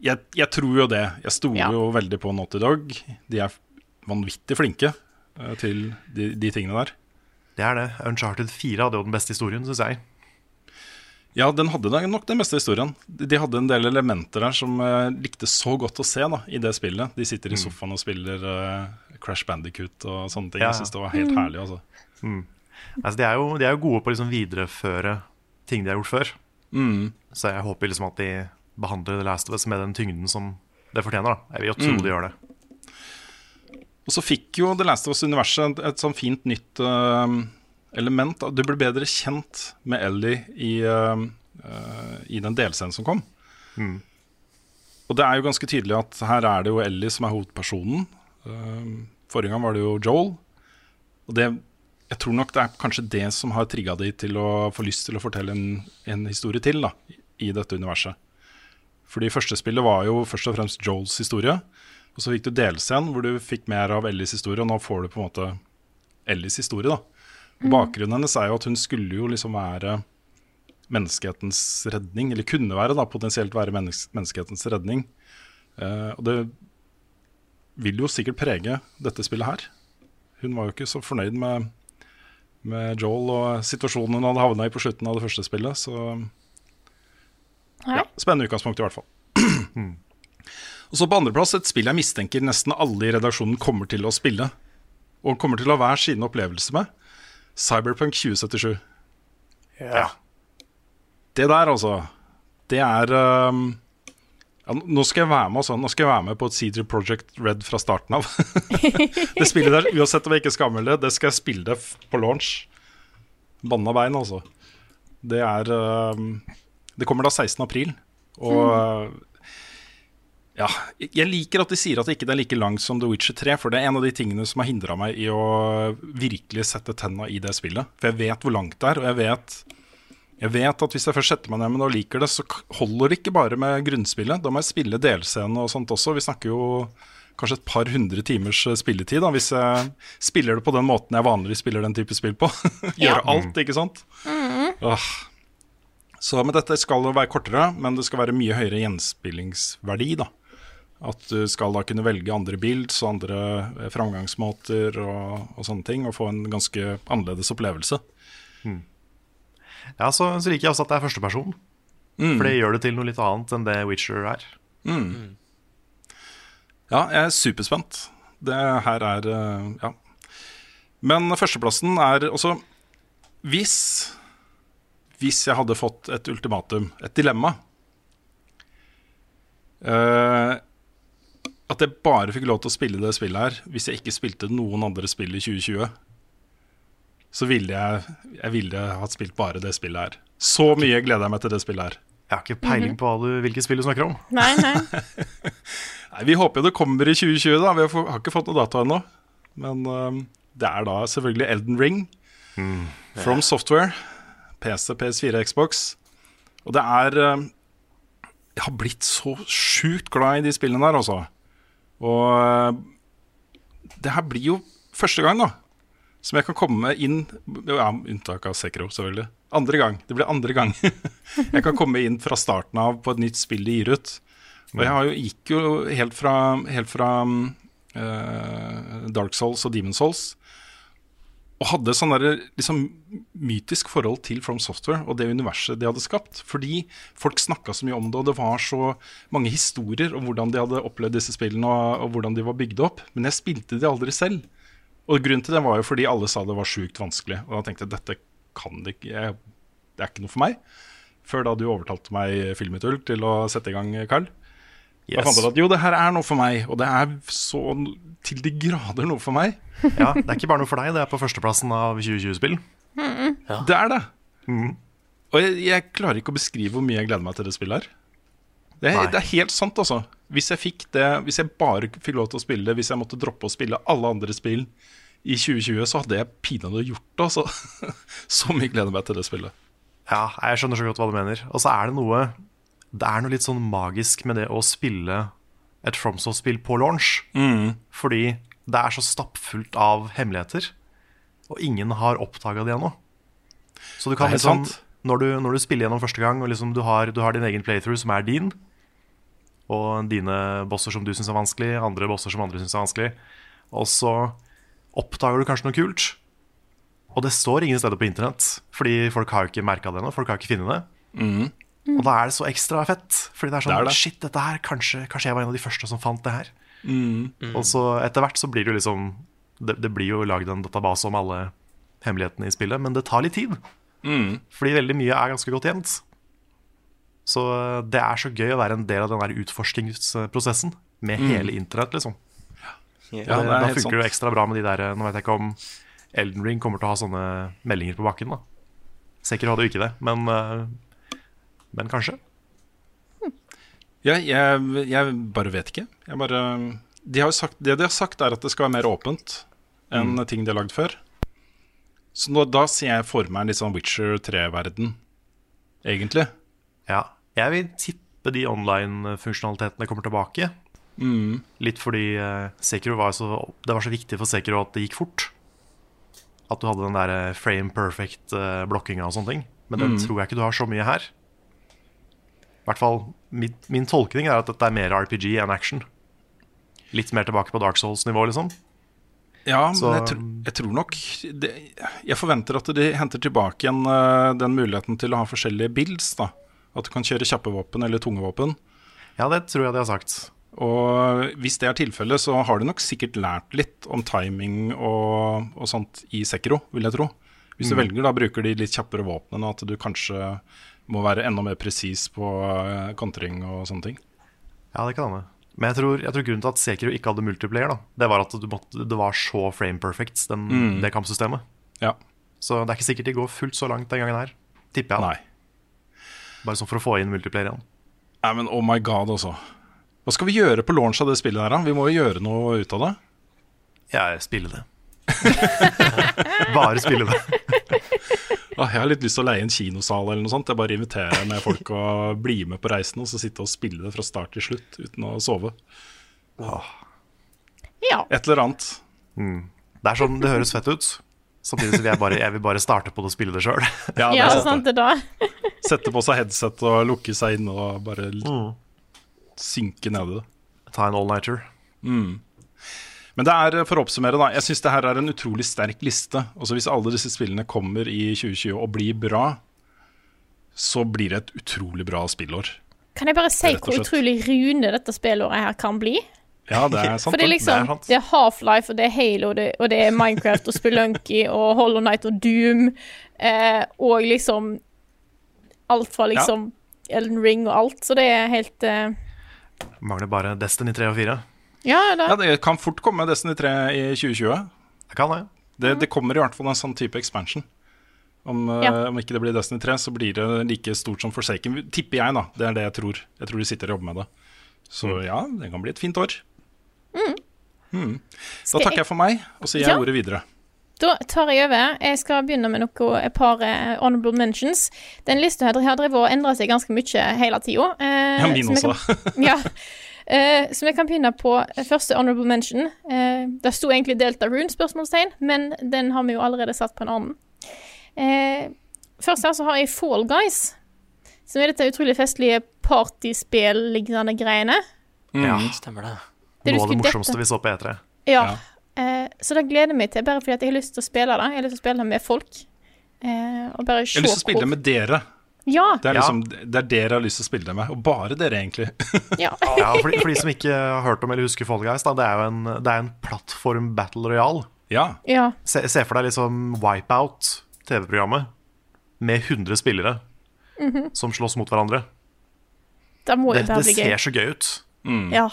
Speaker 2: Jeg, jeg tror jo det. Jeg stoler
Speaker 1: Ja.
Speaker 2: jo veldig på Naughty Dog. De er vanvittig flinke eh, til de, de tingene der.
Speaker 4: Det er det. Uncharted 4 hadde jo den beste historien, syns jeg.
Speaker 2: Ja, den hadde nok den meste historien. De hadde en del elementer der som jeg likte så godt å se da, i det spillet. De sitter i
Speaker 4: Mm.
Speaker 2: sofaen og spiller uh, Crash Bandicoot og sånne ting.
Speaker 4: Ja.
Speaker 2: Jeg syns det var helt herlig. altså.
Speaker 4: Altså, de, er jo, de er jo gode på å liksom videreføre ting de har gjort før.
Speaker 2: Mm.
Speaker 4: Så jeg håper liksom at de behandler The Last of Us med den tyngden som det fortjener. da Jeg vil jo tro
Speaker 2: Mm.
Speaker 4: de gjør det.
Speaker 2: Og så fikk jo The Last of Us-universet et, et sånn fint nytt eh, element. av Du ble bedre kjent med Ellie i, uh, i den delscenen som kom. Og det er jo ganske tydelig at her er det jo Ellie som er hovedpersonen. Uh, forrige gang var det jo Joel. Og det, jeg tror nok det er kanskje det som har trigga de til å få lyst til å fortelle en, en historie til da, i dette universet. Fordi første spillet var jo først og fremst Joels historie. Og så fikk du delscenen hvor du fikk mer av Ellies historie, og nå får du på en måte Ellies historie. da. Og Bakgrunnen hennes er jo at hun skulle jo liksom være menneskehetens redning, eller kunne være da, potensielt være mennesk menneskehetens redning. Uh, og det vil jo sikkert prege dette spillet her. Hun var jo ikke så fornøyd med, med Joel og situasjonen hun hadde havna i på slutten av det første spillet, så ja, Spennende utgangspunkt, i hvert fall. Og så på andreplass et spill jeg mistenker nesten alle i redaksjonen kommer til å spille. Og kommer til å ha hver sine opplevelser med. Cyberpunk 2077.
Speaker 4: Ja.
Speaker 2: Det der, altså. Det er um, ja, Nå skal jeg være med også. Nå skal jeg være med på et CD Project Red fra starten av. det spillet der, uansett om jeg ikke skal anmelde det, det skal jeg spille det på launch. Banna bein, altså. Det er um, Det kommer da 16. april. Og uh, ja, jeg liker at de sier at det ikke er like langt som The Witcher 3, for det er en av de tingene som har hindra meg i å virkelig sette tenna i det spillet. For jeg vet hvor langt det er, og jeg vet, jeg vet at hvis jeg først setter meg ned med det og liker det, så holder det ikke bare med grunnspillet. Da må jeg spille delscene og sånt også. Vi snakker jo kanskje et par hundre timers eh, spilletid da, hvis jeg spiller det på den måten jeg vanligvis spiller den type spill på. Gjøre alt, ikke sant? Åh. Så med dette skal det være kortere, men det skal være mye høyere gjenspillingsverdi. da. At du skal da kunne velge andre builds og andre eh, framgangsmåter og, og sånne ting, og få en ganske annerledes opplevelse.
Speaker 4: Ja, så, så liker jeg også at det er førsteperson.
Speaker 2: Mm.
Speaker 4: For det gjør det til noe litt annet enn det Witcher er.
Speaker 2: Ja, jeg er superspent. Det her er eh, Ja. Men førsteplassen er også Hvis Hvis jeg hadde fått et ultimatum, et dilemma eh, At jeg bare fikk lov til å spille det spillet her hvis jeg ikke spilte noen andre spill i 2020, så ville jeg, jeg ville hatt spilt bare det spillet her. Så mye gleder jeg meg til det spillet her.
Speaker 4: Jeg har ikke peiling på hvilket du, spill du snakker om.
Speaker 1: Nei, nei.
Speaker 2: Nei, Vi håper jo det kommer i 2020, da. Vi har, ikke fått noe dato ennå. Men øhm, det er da selvfølgelig Elden Ring. From Software. PC, PS4, Xbox. Og det er øhm, Jeg har blitt så sjukt glad i de spillene der, altså. Og øh, det her blir jo første gang, da. Som jeg kan komme inn Ja, unntak av Sekro, selvfølgelig. Andre gang. Det blir andre gang. jeg kan komme inn fra starten av på et nytt spill de gir ut. Og jeg jo, gikk jo helt fra, helt fra uh, Dark Souls og Demon Souls. Og hadde sånn liksom, mytisk forhold til From Software og det universet de hadde skapt. Fordi folk snakka så mye om det, og det var så mange historier om hvordan de hadde opplevd disse spillene, og, og hvordan de var bygd opp. Men jeg spilte de aldri selv. Og grunnen til det var jo fordi alle sa det var sjukt vanskelig. Og da tenkte jeg dette kan det ikke jeg, Det er ikke noe for meg. Før da du overtalte meg filmitull til å sette i gang, Carl. Da fant ut at jo, det her er noe for meg, og det er så til de grader noe for meg.
Speaker 4: Ja, Det er ikke bare noe for deg, det er på førsteplassen av 2020-spill.
Speaker 2: Det er det. Og jeg, jeg klarer ikke å beskrive hvor mye jeg gleder meg til det spillet her. Det, det er helt sant, altså. Hvis jeg fikk det Hvis jeg bare fikk lov til å spille det, hvis jeg måtte droppe å spille alle andre spill i 2020, så hadde jeg pinadø gjort det, altså. Så mye gleder jeg meg til det spillet.
Speaker 4: Ja, jeg skjønner så godt hva du mener. Og så er det noe Det er noe litt sånn magisk med det å spille et FromSoft-spill på launch. Fordi det er så stappfullt av hemmeligheter, og ingen har oppdaga det ennå. Så du kan liksom når du, når du spiller gjennom første gang, og liksom du, har, du har din egen playthrough som er din, og dine bosser som du syns er vanskelig, andre bosser som andre syns er vanskelig, og så oppdager du kanskje noe kult. Og det står ingen steder på internett, fordi folk har ikke merka det ennå. Folk har ikke funnet det. Og da er det så ekstra fett. Fordi det er sånn
Speaker 2: Det er det.
Speaker 4: Shit, dette her, kanskje, kanskje jeg var en av de første som fant det her.
Speaker 2: Mm.
Speaker 4: Og så etter hvert så blir det jo liksom Det, det blir jo lagd en database om alle hemmelighetene i spillet, men det tar litt tid.
Speaker 2: Mm.
Speaker 4: Fordi veldig mye er ganske godt gjemt. Så eh, det er så gøy å være en del av den der utforskingsprosessen med hele internett, liksom.
Speaker 3: Ja.
Speaker 2: Mm. Ja,
Speaker 4: det,
Speaker 2: det
Speaker 4: da funker det jo ekstra bra med de der Nå vet jeg ikke om Elden Ring kommer til å ha sånne meldinger på bakken, da. Sikkert hadde jo ikke det, men, eh, men kanskje.
Speaker 2: Ja, jeg, jeg bare vet ikke. Jeg bare, de har sagt, det de har sagt, er at det skal være mer åpent enn ting de har lagd før. Så nå, da ser jeg for meg en litt sånn Witcher 3-verden, egentlig.
Speaker 4: Ja. Jeg vil tippe de online-funksjonalitetene kommer tilbake. Litt fordi eh, Sekiro var så, det var så viktig for Sekiro at det gikk fort. At du hadde den der frame perfect eh, og sånne ting. Men den tror jeg ikke du har så mye her. I hvert fall min, min tolkning er at dette er mer RPG enn action. Litt mer tilbake på Dark Souls-nivå, liksom.
Speaker 2: Ja,
Speaker 4: Så-
Speaker 2: men jeg, tr jeg tror nok det, Jeg forventer at de henter tilbake igjen uh, den muligheten til å ha forskjellige builds. da At du kan kjøre kjappe våpen eller tunge våpen.
Speaker 4: Ja, det tror jeg de har sagt.
Speaker 2: Og hvis det er tilfellet, så har du nok sikkert lært litt om timing og, og sånt i Sekiro, vil jeg tro. Hvis du velger, da bruker de litt kjappere våpnene, at du kanskje må være enda mer presis på eh, kontring og sånne ting.
Speaker 4: Ja, det kan hende. Men jeg tror, jeg tror grunnen til at Sekiro ikke hadde multiplayer, da, det var at du måtte, det var så frame perfect, den, det kampsystemet.
Speaker 2: Ja.
Speaker 4: Så det er ikke sikkert de går fullt så langt den gangen her. Tipper jeg.
Speaker 2: Nei.
Speaker 4: Bare sånn for å få inn multiplayer igjen.
Speaker 2: Nei, men oh my god, altså. Hva skal vi gjøre på launch av det spillet her, da? Vi må jo gjøre noe ut av det.
Speaker 4: Jeg spiller det. Bare spille det.
Speaker 2: Ah, jeg har litt lyst til å leie en kinosal eller noe sånt. Jeg bare inviterer med folk og bli med på reisen og så sitte og spille det fra start til slutt uten å sove.
Speaker 1: Ja.
Speaker 2: Et eller annet.
Speaker 4: Det er sånn det høres fett ut. Samtidig som jeg bare, jeg vil bare starte på det og spille det sjøl.
Speaker 2: Ja, det
Speaker 1: ja,
Speaker 2: er sant det.
Speaker 1: da.
Speaker 2: Sette på seg headset og lukke seg inn og bare
Speaker 4: Mm.
Speaker 2: synke ned i det.
Speaker 4: Ta en all-nighter.
Speaker 2: Men det er, for å oppsummere, da. Jeg syns det her er en utrolig sterk liste. Også hvis alle disse spillene kommer i 2020 og blir bra, så blir det et utrolig bra spillår.
Speaker 1: Kan jeg bare si hvor utrolig rune dette spillåret her kan bli?
Speaker 2: Ja, det er sant.
Speaker 1: For det er liksom
Speaker 4: det er
Speaker 1: er Half-Life, og det er Halo, og det, og det er Minecraft og Spelunky og Hollow Night og Doom, eh, og liksom Alt fra liksom Elden Ring og alt, så det er helt eh,
Speaker 4: Mangler bare Destiny 3 og 4.
Speaker 1: Ja, det.
Speaker 2: Ja, det kan fort komme Destiny 3 i 2020.
Speaker 4: Det kan det.
Speaker 2: Det, det kommer i hvert fall en sånn type expansion. Om, eh,
Speaker 1: Ja.
Speaker 2: om ikke det blir Destiny 3, så blir det like stort som Forsaken. Tipper jeg, da. Det er det jeg tror. Jeg tror de sitter og jobber med det. Så ja, det kan bli et fint år. Mm. Da takker jeg for meg, og så gir jeg
Speaker 1: Ja.
Speaker 2: ordet videre.
Speaker 1: Da tar jeg over. Jeg skal begynne med noe, et par eh, honorable mentions. Den lista her har drevet og endra seg ganske mye hele tida. Eh,
Speaker 2: Ja, min også.
Speaker 1: Kan, ja. Eh, så vi kan begynne på første honorable mention. Eh, det sto egentlig Delta Rune, spørsmålstegn, men den har vi jo allerede satt på en annen. Eh, først her så har jeg Fall Guys, som er dette utrolig festlige partyspill-lignende greiene.
Speaker 4: Ja.
Speaker 3: Stemmer det.
Speaker 1: Det
Speaker 4: Noe av det morsomste
Speaker 1: dette-
Speaker 4: vi så på E3.
Speaker 1: Ja.
Speaker 2: Ja.
Speaker 1: Eh, så det gleder jeg meg til, bare fordi at jeg har lyst til å spille det. Jeg har lyst til å spille det med folk. Eh, og bare se
Speaker 2: Jeg har lyst til å spille det med dere.
Speaker 1: Ja.
Speaker 2: Det er, liksom, det er dere jeg har lyst til å spille det med. Og bare dere, egentlig.
Speaker 1: ja.
Speaker 4: Ja, for, de, for de som ikke har hørt om eller husker Fall Guys, da, det er jo en, det er en plattform battle royal.
Speaker 2: ja.
Speaker 1: ja.
Speaker 4: Se, se for deg liksom Wipeout, TV-programmet, med 100 spillere som slåss mot hverandre.
Speaker 1: Da må
Speaker 4: Det,
Speaker 1: jo
Speaker 4: det ser så gøy ut.
Speaker 1: Ja.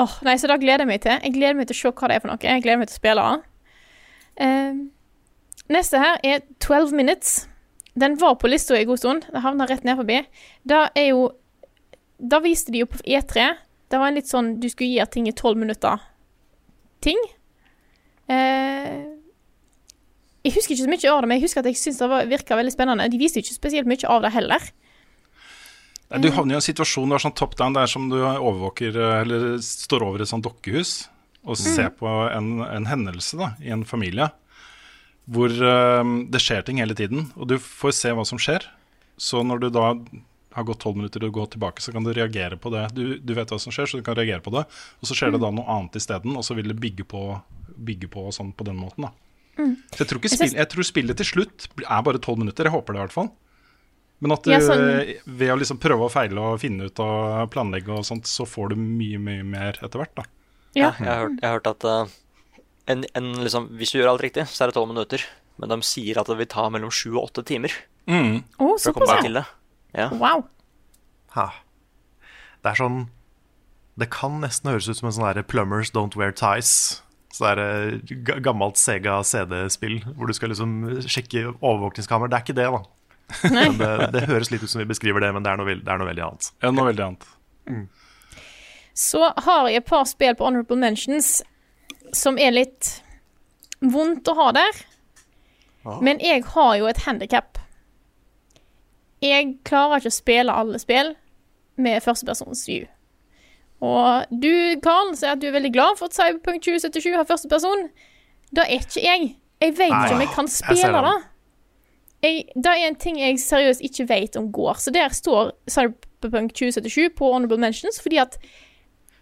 Speaker 1: Oh, nei, så da gleder jeg meg til. Jeg gleder meg til å se hva det er for noe. Jeg gleder meg til å spille det. Eh, neste her er 12 Minutes. Den var på lista en god stund. Det havna rett ned forbi. Da er jo Da viste de jo på E3. Det var en litt sånn du skulle gi ting i 12 minutter-ting. Eh, jeg husker ikke så mye av det, men jeg husker at jeg syntes det var- virka veldig spennende. De viste ikke spesielt mye av det heller.
Speaker 2: Du havner i en situasjon du har sånn top down. Det er som du overvåker eh, Eller står over et sånt dokkehus og ser på en, en hendelse da, i en familie. Hvor eh, det skjer ting hele tiden, og du får se hva som skjer. Så når du da har gått tolv minutter og går tilbake, så kan du reagere på det. Du, du vet hva som skjer, så du kan reagere på det. Og så skjer det da noe annet isteden, og så vil det bygge på, bygge på og sånn på den måten. da. Så jeg tror,
Speaker 1: Jeg
Speaker 2: spill, jeg tror spillet til slutt er bare tolv minutter. Jeg håper det, i hvert fall. Men at du
Speaker 1: Ja, sånn-
Speaker 2: eh, ved å liksom prøve og feile og finne ut og planlegge og sånt, så får du mye, mye mer etter hvert, da.
Speaker 1: Ja.
Speaker 3: Jeg, har hørt, jeg har hørt at eh, en, en, liksom, hvis du gjør alt riktig, så er det tolv minutter. Men de sier at det vil ta mellom sju og åtte timer
Speaker 2: Mm.
Speaker 1: Å,
Speaker 3: for å komme deg til det. Ja.
Speaker 1: Wow.
Speaker 4: Ha. Det er sånn Det kan nesten høres ut som en sånn derre Plumbers Don't Wear Ties. Så det er et gammelt Sega CD-spill hvor du skal liksom sjekke overvåkningskamera. Det er ikke det, da. Det, det høres litt ut som vi beskriver det, men det er noe, det er noe veldig annet.
Speaker 2: Ja, noe veldig annet.
Speaker 1: Så har jeg et par spill på Honorable Mentions som er litt vondt å ha der. Men jeg har jo et handikap. Jeg klarer ikke å spille alle spill med førstepersons view. Og du, Karl, sier at du er veldig glad for at Cyberpunk 2077 har førsteperson. Det er ikke jeg. Jeg vet ikke om jeg kan spille
Speaker 4: jeg
Speaker 1: det. Jeg, det er en ting jeg seriøst ikke vet om går. Så der står Cyberpunk 2077 på Honorable Mentions fordi at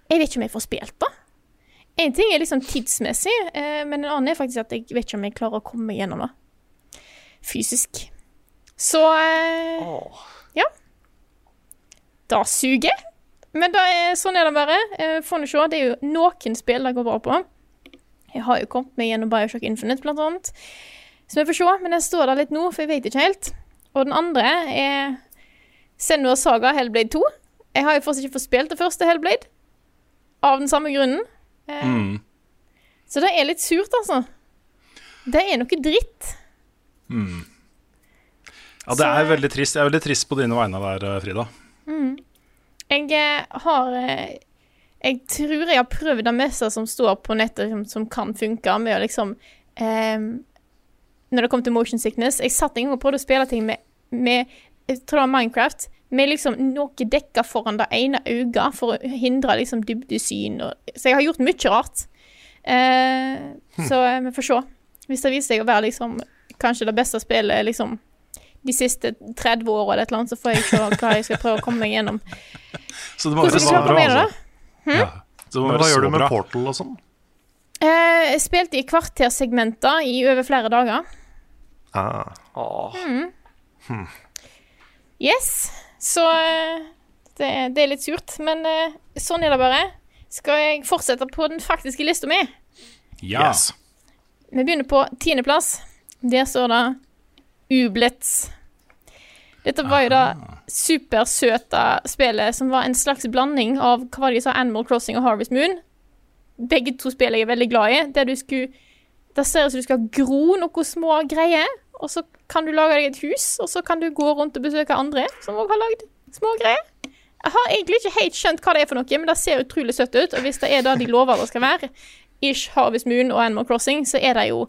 Speaker 1: jeg vet ikke om jeg får spilt det. En ting er liksom tidsmessig, eh, men en annen er faktisk at jeg vet ikke om jeg klarer å komme meg gjennom det. Fysisk. Så Ja
Speaker 3: Åh.
Speaker 1: Det suger. Men er, sånn er det bare. Eh, Får nå se. Det er jo noen spill det går bra på. Jeg har jo kommet meg gjennom Bioshock Infinite, blant annet. Så vi får se. Men jeg står der litt nå, for jeg vet ikke helt. Og den andre er Senua Saga Hellblade 2. Jeg har jo fortsatt ikke fått spilt det første Hellblade. Av den samme grunnen. Eh,
Speaker 2: Mm.
Speaker 1: Så det er litt surt, altså. Det er noe dritt.
Speaker 2: Ja, det er veldig trist. Jeg er veldig trist på dine vegne der, Frida. Frida.
Speaker 1: Jeg eh, har eh, Jeg tror jeg har prøvd det meste som står på nettet som, som kan funke, med å liksom eh, Når det kom til motion sickness Jeg satt en gang og prøvde å spille ting med, med Jeg tror det var Minecraft. Med liksom noe dekka foran det ene øyet for å hindre liksom dybdesyn. Og, så jeg har gjort mye rart. Eh, Så eh, vi får se. Hvis det viser seg å være liksom kanskje det beste spillet liksom de siste 30 åra, eller et eller annet, så får jeg se hva jeg skal prøve å komme meg gjennom.
Speaker 2: Så det må
Speaker 1: Hvordan
Speaker 2: være
Speaker 1: skal
Speaker 2: så
Speaker 1: du klare
Speaker 2: bra,
Speaker 1: med det,
Speaker 2: altså. Ja. Det
Speaker 4: Men hva gjør du med
Speaker 2: bra.
Speaker 4: Portal og sånn?
Speaker 1: Eh, jeg spilte i kvartersegmenter i over flere dager.
Speaker 4: Ah.
Speaker 3: Åh.
Speaker 1: Yes. Så eh, det, det er litt surt, men eh, sånn er det bare. Skal jeg fortsette på den faktiske lista mi?
Speaker 2: Ja.
Speaker 4: Yes.
Speaker 1: Vi begynner på tiendeplass. Der står det Ublets. Dette var jo det supersøte spillet som var en slags blanding av hva var det de sa, Animal Crossing og Harvest Moon. Begge to spill jeg er veldig glad i. Der du skulle Det ser ut som du skal gro noen små greier, og så kan du lage deg et hus, og så kan du gå rundt og besøke andre som òg har lagd små greier. Jeg har egentlig ikke helt skjønt hva det er for noe, men det ser utrolig søtt ut. Og hvis det er det de lover det skal være, ish Harvest Moon og Animal Crossing, så er det jo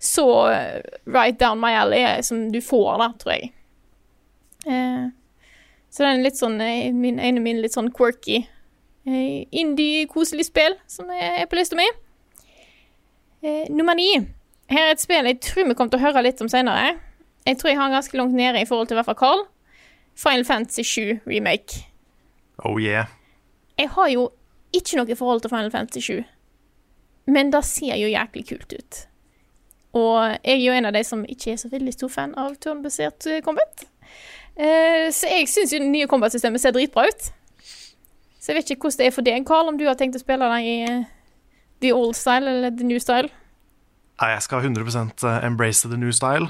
Speaker 1: så eh, right down my alley eh, som du får, da, tror jeg. Eh, så det er en litt sånn eh, min, en av mine litt sånn quirky eh, indie-koselig spill som er, er på lista mi. Eh, nummer ni. Her er et spill jeg tror vi kommer til å høre litt om senere. Jeg tror jeg har ganske langt nede i forhold til i hvert fall Carl. Final Fantasy 7 Remake.
Speaker 4: Oh yeah.
Speaker 1: Jeg har jo ikke noe forhold til Final Fantasy 7, men det ser jo jæklig kult ut. Og jeg er jo en av de som ikke er så veldig stor fan av turnbasert eh, combat. Uh, så jeg syns jo det nye combat-systemet ser dritbra ut. Så jeg vet ikke hvordan det er for deg, Carl, om du har tenkt å spille den i eh, the old style eller the new style.
Speaker 4: Nei, jeg skal 100% embrace the new style.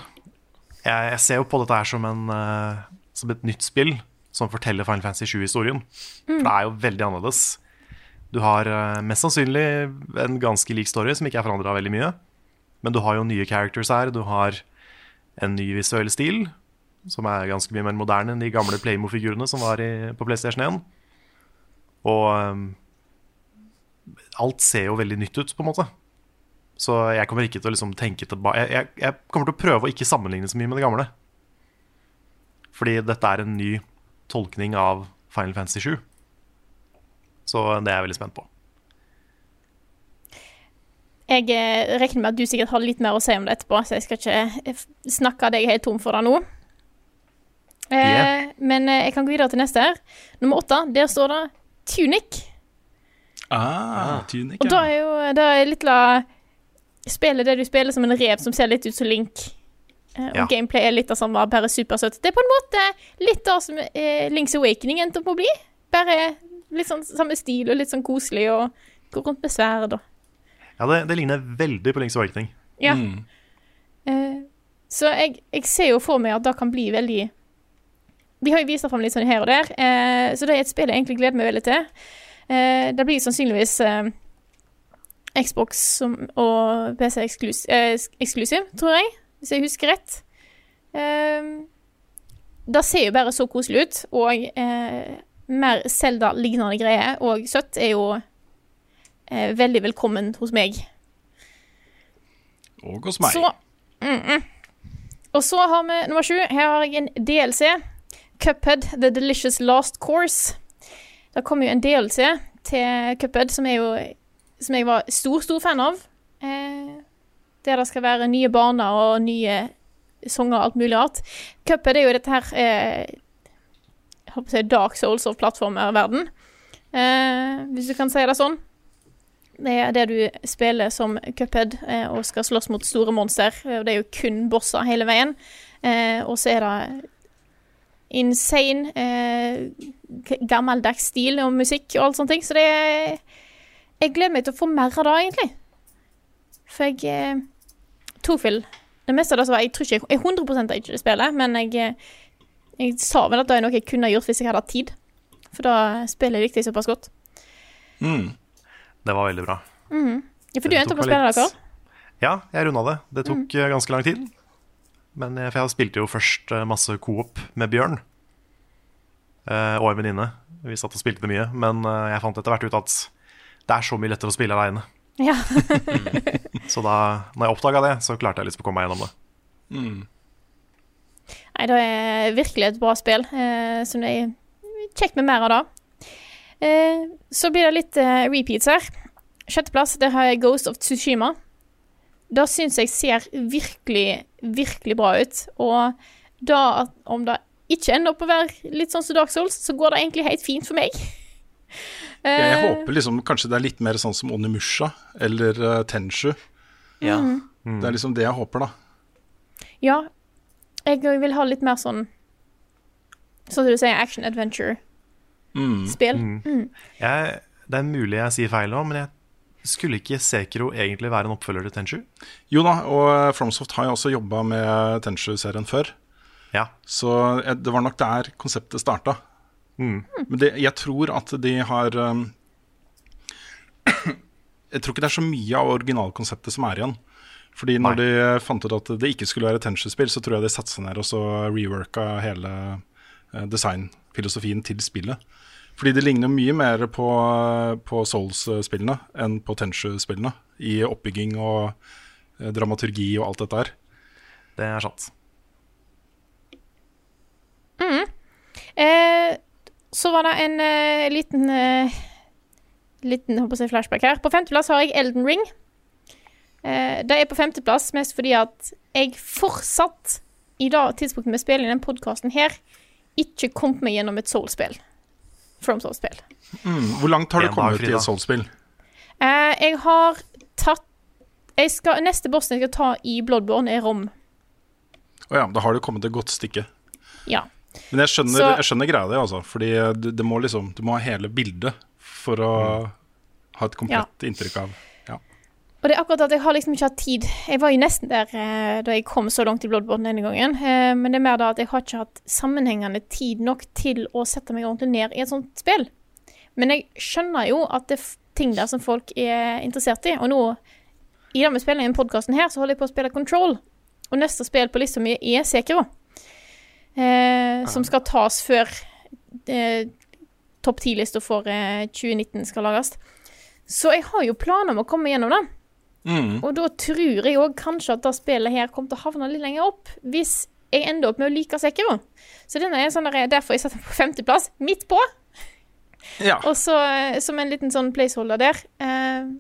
Speaker 4: Jeg, jeg ser jo på dette her som, en, eh, som et nytt spill som forteller Final Fantasy 7-historien. For det er jo veldig annerledes. Du har eh, mest sannsynlig en ganske lik story som ikke er forandra veldig mye. Men du har jo nye characters her. Du har en ny visuell stil som er ganske mye mer moderne enn de gamle Playmo-figurene som var i, på PlayStation 1. Og um, alt ser jo veldig nytt ut, på en måte. Så jeg kommer ikke til å liksom tenke tilbake jeg, jeg, jeg kommer til å prøve å ikke sammenligne så mye med det gamle. Fordi dette er en ny tolkning av Final Fantasy 7. Så det er jeg veldig spent på.
Speaker 1: Jeg eh, regner med at du sikkert har litt mer å si om det etterpå, så jeg skal ikke snakke av deg helt tom for det nå. Eh,
Speaker 4: Yeah.
Speaker 1: Men eh, jeg kan gå videre til neste her. Nummer åtte, der står det Tunic.
Speaker 2: Ah, Tunic,
Speaker 1: Og da er jo det er litt la spillet det du spiller som en rev som ser litt ut som Link. Uh, og
Speaker 4: Ja.
Speaker 1: gameplay er litt av samme, bare supersøtt. Det er på en måte litt det som uh, Links Awakening endte opp å bli. Bare litt sånn samme stil og litt sånn koselig og gå rundt med sverd og
Speaker 4: Ja, det, det ligner veldig på Links Awakening.
Speaker 1: Ja. Eh, så jeg, jeg ser jo for meg at det kan bli veldig De har jo vist det fram litt sånn her og der, eh, så det er et spill jeg egentlig gleder meg veldig til. Eh, det blir sannsynligvis Xbox som, og PC eksklusiv, eh, eksklusiv, tror jeg, hvis jeg husker rett. Eh, det ser jo bare så koselig ut, og eh, mer Zelda-lignende greier og søtt er jo eh, veldig velkommen hos meg.
Speaker 2: Og hos meg.
Speaker 1: Så, mm, mm. Og så har vi nummer sju. Her har jeg en DLC. Cuphead The Delicious Last Course. Det kommer jo en DLC til Cuphead som, er jo, som jeg var stor, stor fan av. Eh, der det skal være nye baner og nye sanger og alt mulig rart. Cuphead er jo dette her eh, Jeg håper Dark Souls of plattformerverden. Eh, hvis du kan si det sånn. Det er det du spiller som Cuphead eh, og skal slåss mot store monster. Det er jo kun bosser hele veien. Eh, og så er det insane eh, gammeldags stil og musikk og alt sånne ting. Så det er Jeg gleder meg til å få mer av det, egentlig. For jeg eh, tok vel Det meste av det som var Jeg tror ikke jeg 100 ikke det spillet, men jeg, eh, jeg sa vel at det er noe jeg kunne gjort hvis jeg hadde hatt tid. For da spiller jeg riktig såpass godt.
Speaker 2: Mm.
Speaker 4: Det var veldig bra.
Speaker 1: Ja, for du endte opp å spille
Speaker 4: det,
Speaker 1: dere?
Speaker 4: Ja, jeg runda det. Det tok mm. ganske lang tid. Men jeg, for jeg spilte jo først eh, masse coop med Bjørn eh, og en venninne. Vi satt og spilte det mye, men eh, jeg fant etter hvert ut at det er så mye lettere å spille aleine.
Speaker 1: Ja.
Speaker 4: Så da når jeg oppdaga det, så klarte jeg liksom å komme meg gjennom det.
Speaker 1: Nei, det er virkelig et bra spill. Eh, så det er kjekt med mer av det. Eh, så blir det litt eh, repeats her. Sjetteplass, der har jeg Ghost of Tsushima. Det syns jeg ser virkelig, virkelig bra ut. Og da om det ikke ender opp å være litt sånn som Dark Souls, så går det egentlig helt fint for meg.
Speaker 2: Jeg, jeg
Speaker 1: Eh,
Speaker 2: håper liksom kanskje det er litt mer sånn som Onimusha eller uh, Tenshu.
Speaker 3: Ja.
Speaker 1: Mm.
Speaker 2: Det er liksom det jeg håper, da.
Speaker 1: Ja, jeg vil ha litt mer sånn Sånn som du sier, action adventure-spill.
Speaker 2: Mm.
Speaker 4: Mm. det er mulig jeg sier feil nå, men jeg skulle ikke Sekiro egentlig være en oppfølger til Tenshu?
Speaker 2: Jo da, og eh, Fromsoft har jo også jobba med Tenshu-serien før.
Speaker 4: Ja.
Speaker 2: Så eh, det var nok der konseptet starta.
Speaker 4: Mm.
Speaker 2: Men det, jeg tror at de har um, Jeg tror ikke det er så mye av originalkonseptet som er igjen. Fordi når
Speaker 4: Nei.
Speaker 2: de fant ut at det ikke skulle være tension-spill, så tror jeg de satsa ned og så reworka hele eh, designfilosofien til spillet. Fordi det ligner mye mer på, på Souls-spillene enn på Tenshu-spillene. I oppbygging og eh, dramaturgi og alt dette her.
Speaker 4: Det er sant.
Speaker 1: Eh, så var det en uh, liten uh, Liten håper jeg, flashback her. På femteplass har jeg Elden Ring. Uh, det er på femteplass mest fordi at jeg fortsatt, i det tidspunktet vi spiller i den podkasten her, ikke kom meg gjennom et Soul-spill. From Soul-spill.
Speaker 2: Mm. Hvor langt har du kommet i et Soul-spill?
Speaker 1: Uh, jeg har tatt jeg skal, Neste bossen jeg skal ta i Bloodborne, er Rom.
Speaker 2: Å ja, da har du kommet et godt stykke.
Speaker 1: Ja.
Speaker 2: Men jeg skjønner,
Speaker 1: Så-
Speaker 2: jeg skjønner greia di, altså. Fordi du, det må liksom, du må ha hele bildet for å ha et komplett inntrykk av ja.
Speaker 1: Og det er akkurat at jeg har liksom ikke hatt tid. Jeg var jo nesten der eh, da jeg kom så langt i Bloodborne denne gangen. Eh, men det er mer da at jeg har ikke hatt sammenhengende tid nok til å sette meg ordentlig ned i et sånt spill. Men jeg skjønner jo at det er ting der som folk er interessert i. Og nå, i det spillingen, i denne podkasten her, så holder jeg på å spille Control. Og neste spill på lista mi er Sekiro. Eh, som skal tas før eh, topp 10-lista for eh, 2019 skal lages. Så jeg har jo planer om å komme gjennom det.
Speaker 2: Mm.
Speaker 1: Og da tror jeg òg kanskje at det spillet her kommer til å havne litt lenger opp, hvis jeg ender opp med å like Sekiro. Så denne er sånn der, derfor jeg satte den på femteplass, midt på.
Speaker 2: ja.
Speaker 1: Og så eh, som en liten sånn placeholder der. Eh,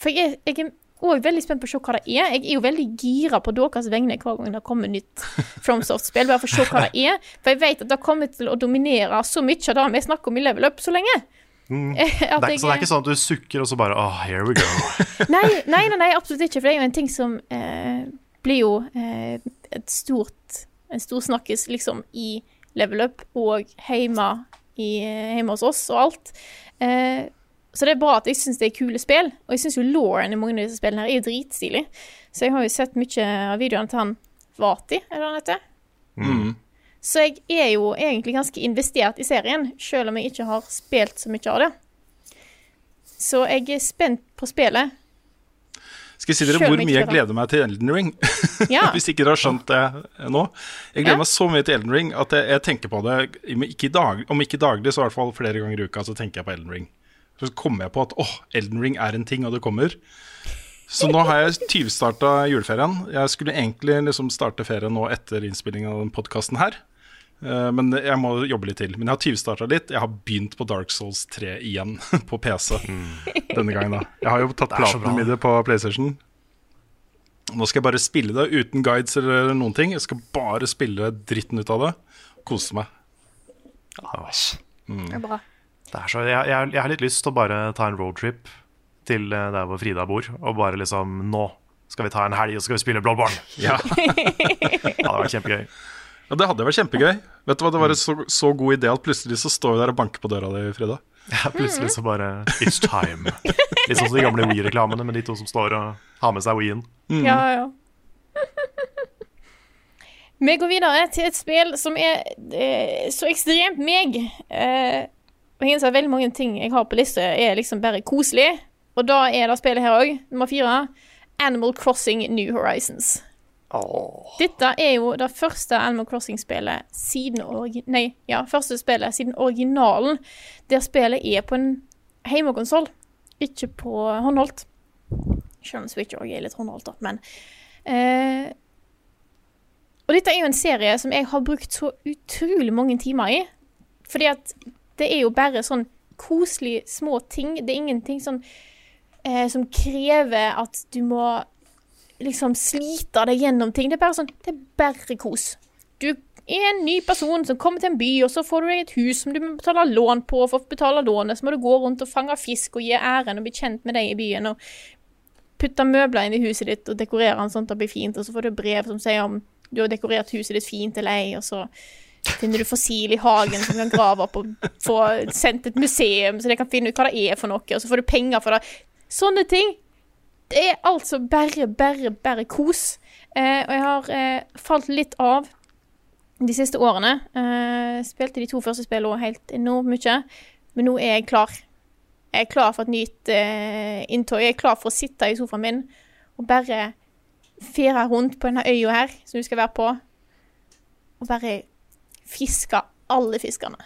Speaker 1: for jeg, jeg òg veldig spent på å se hva det er. Jeg er jo veldig gira på deres vegne hver gang det kommer nytt FromSoft-spill, bare for å se hva det er. For jeg vet at det kommer til å dominere så mye av det vi snakker om i Level Up så lenge.
Speaker 4: Mm. Det er,
Speaker 1: jeg-
Speaker 4: så det er ikke sånn at du sukker og så bare Oh, here we go.
Speaker 1: Nei, nei, nei, nei, absolutt ikke. For det er jo en ting som eh, blir jo eh, et stort en stor snakkis liksom i level up og hjemme, i, hjemme hos oss og alt. Eh, så det er bra at jeg syns det er kule spill. Og jeg syns jo Lauren i mange av disse spillene her er jo dritstilig. Så jeg har jo sett mye av videoene til han Vati, eller hva han heter?
Speaker 2: Mm.
Speaker 1: Så jeg er jo egentlig ganske investert i serien, selv om jeg ikke har spilt så mye av det. Så jeg er spent på spillet.
Speaker 2: Skal jeg si dere hvor mye jeg gleder meg til Elden Ring?
Speaker 1: Ja.
Speaker 2: Hvis ikke dere har skjønt det nå. Jeg gleder
Speaker 1: Ja.
Speaker 2: meg så mye til Elden Ring at jeg, jeg tenker på det ikke, dag, om ikke daglig, så i hvert fall flere ganger i uka. Så tenker jeg på Elden Ring. Så kommer jeg på at åh, Elden Ring er en ting, og det kommer. Så nå har jeg tyvstarta juleferien. Jeg skulle egentlig liksom starte ferien nå etter innspillingen av den podkasten her. Eh, Men jeg må jobbe litt til. Men jeg har tyvstarta litt. Jeg har begynt på Dark Souls 3 igjen, på PC. Denne gangen, da. Jeg har jo tatt platinum i det på PlayStation. Nå skal jeg bare spille det uten guides eller noen ting. Jeg skal bare spille dritten ut av det. Kose meg.
Speaker 1: Det er bra.
Speaker 4: Det er så, jeg, jeg, jeg har litt lyst til å bare ta en roadtrip til eh, der hvor Frida bor, og bare liksom Nå skal vi ta en helg, og så skal vi spille Bloodborne.
Speaker 2: Ja.
Speaker 4: Det hadde vært kjempegøy.
Speaker 2: Ja, Det hadde vært kjempegøy. Vet du hva, Det var en så, så god idé at plutselig så står vi der og banker på døra di, Frida.
Speaker 4: Ja, plutselig så bare It's time. Litt sånn som de gamle Wii-reklamene med de to som står og har med seg Wii-en.
Speaker 1: Ja, ja. Vi går videre til et spill som er eh, så ekstremt meg. Eh, og jeg innser at veldig mange ting jeg har på lista, er liksom bare koselig. Og da er det spillet her òg, nummer fire. Animal Crossing New Horizons.
Speaker 3: Oh.
Speaker 1: Dette er jo det første Animal Crossing-spillet siden Nei, ja, første spillet siden originalen, der spillet er på en hjemmekonsoll, ikke på håndholdt. Selv om Switch òg er litt håndholdt, da, men eh, Og dette er jo en serie som jeg har brukt så utrolig mange timer i. Fordi at det er jo bare sånn koselige små ting. Det er ingenting sånn eh, som krever at du må liksom slite deg gjennom ting. Det er bare sånn, det er bare kos. Du er en ny person som kommer til en by, og så får du deg et hus som du må betale lån på. og For å betale lånet så må du gå rundt og fange fisk og gi æren og bli kjent med deg i byen. og Putte møbler inn i huset ditt og dekorere den sånn at det blir fint. Og så får du brev som sier om du har dekorert huset ditt fint eller ei, og så finner du fossil i hagen som kan grave opp og få sendt et museum, så de kan finne ut hva det er for noe, og så får du penger for det. Sånne ting. Det er altså bare, bare, bare kos. Eh, og jeg har eh, falt litt av de siste årene. Eh, spilte de to første spillene helt enormt mye, men nå er jeg klar. Jeg er klar for et nytt eh, inntog. Jeg er klar for å sitte i sofaen min og bare fere rundt på denne øya her som du skal være på, og bare fiske alle fiskene.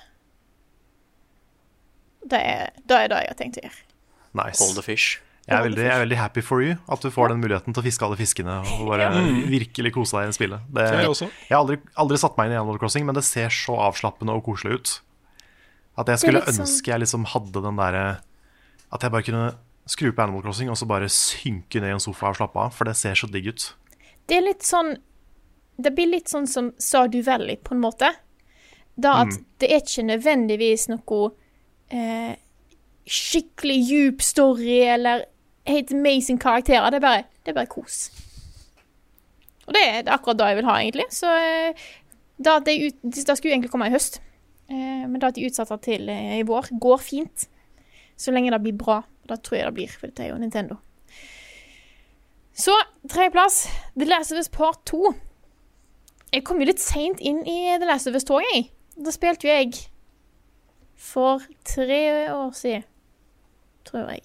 Speaker 1: Det er det er det jeg har tenkt å gjøre.
Speaker 4: Nice.
Speaker 3: Hold the fish.
Speaker 4: Jeg er, veldig, jeg er veldig happy for you at du får den muligheten til å fiske alle fiskene og bare virkelig kose deg i spillet. Det,
Speaker 2: Jeg
Speaker 4: jeg har aldri, aldri satt meg inn i Animal Crossing, men det ser så avslappende og koselig ut. At jeg skulle
Speaker 1: sånn-
Speaker 4: ønske jeg liksom hadde den derre At jeg bare kunne skru på Animal Crossing og så bare synke ned i en sofa og slappe av, for det ser så digg ut.
Speaker 1: Det er litt sånn Det blir litt sånn som Sa du Valley, på en måte. Da at det er ikke nødvendigvis noe eh, skikkelig djup story eller helt amazing karakterer. Det er bare, det er bare kos. Og det er, det akkurat det jeg vil ha, egentlig. Så eh, da det, det skulle jeg egentlig komme i høst. Eh, men da at de utsatte til eh, i vår, går fint. Så lenge det blir bra. Det tror jeg det blir, for dette er jo Nintendo. Så tredjeplass, The Last of Us Part 2. Jeg kom jo litt seint inn i The Last of Us-toget, jeg. Da spilte jo jeg for tre år siden, tror jeg.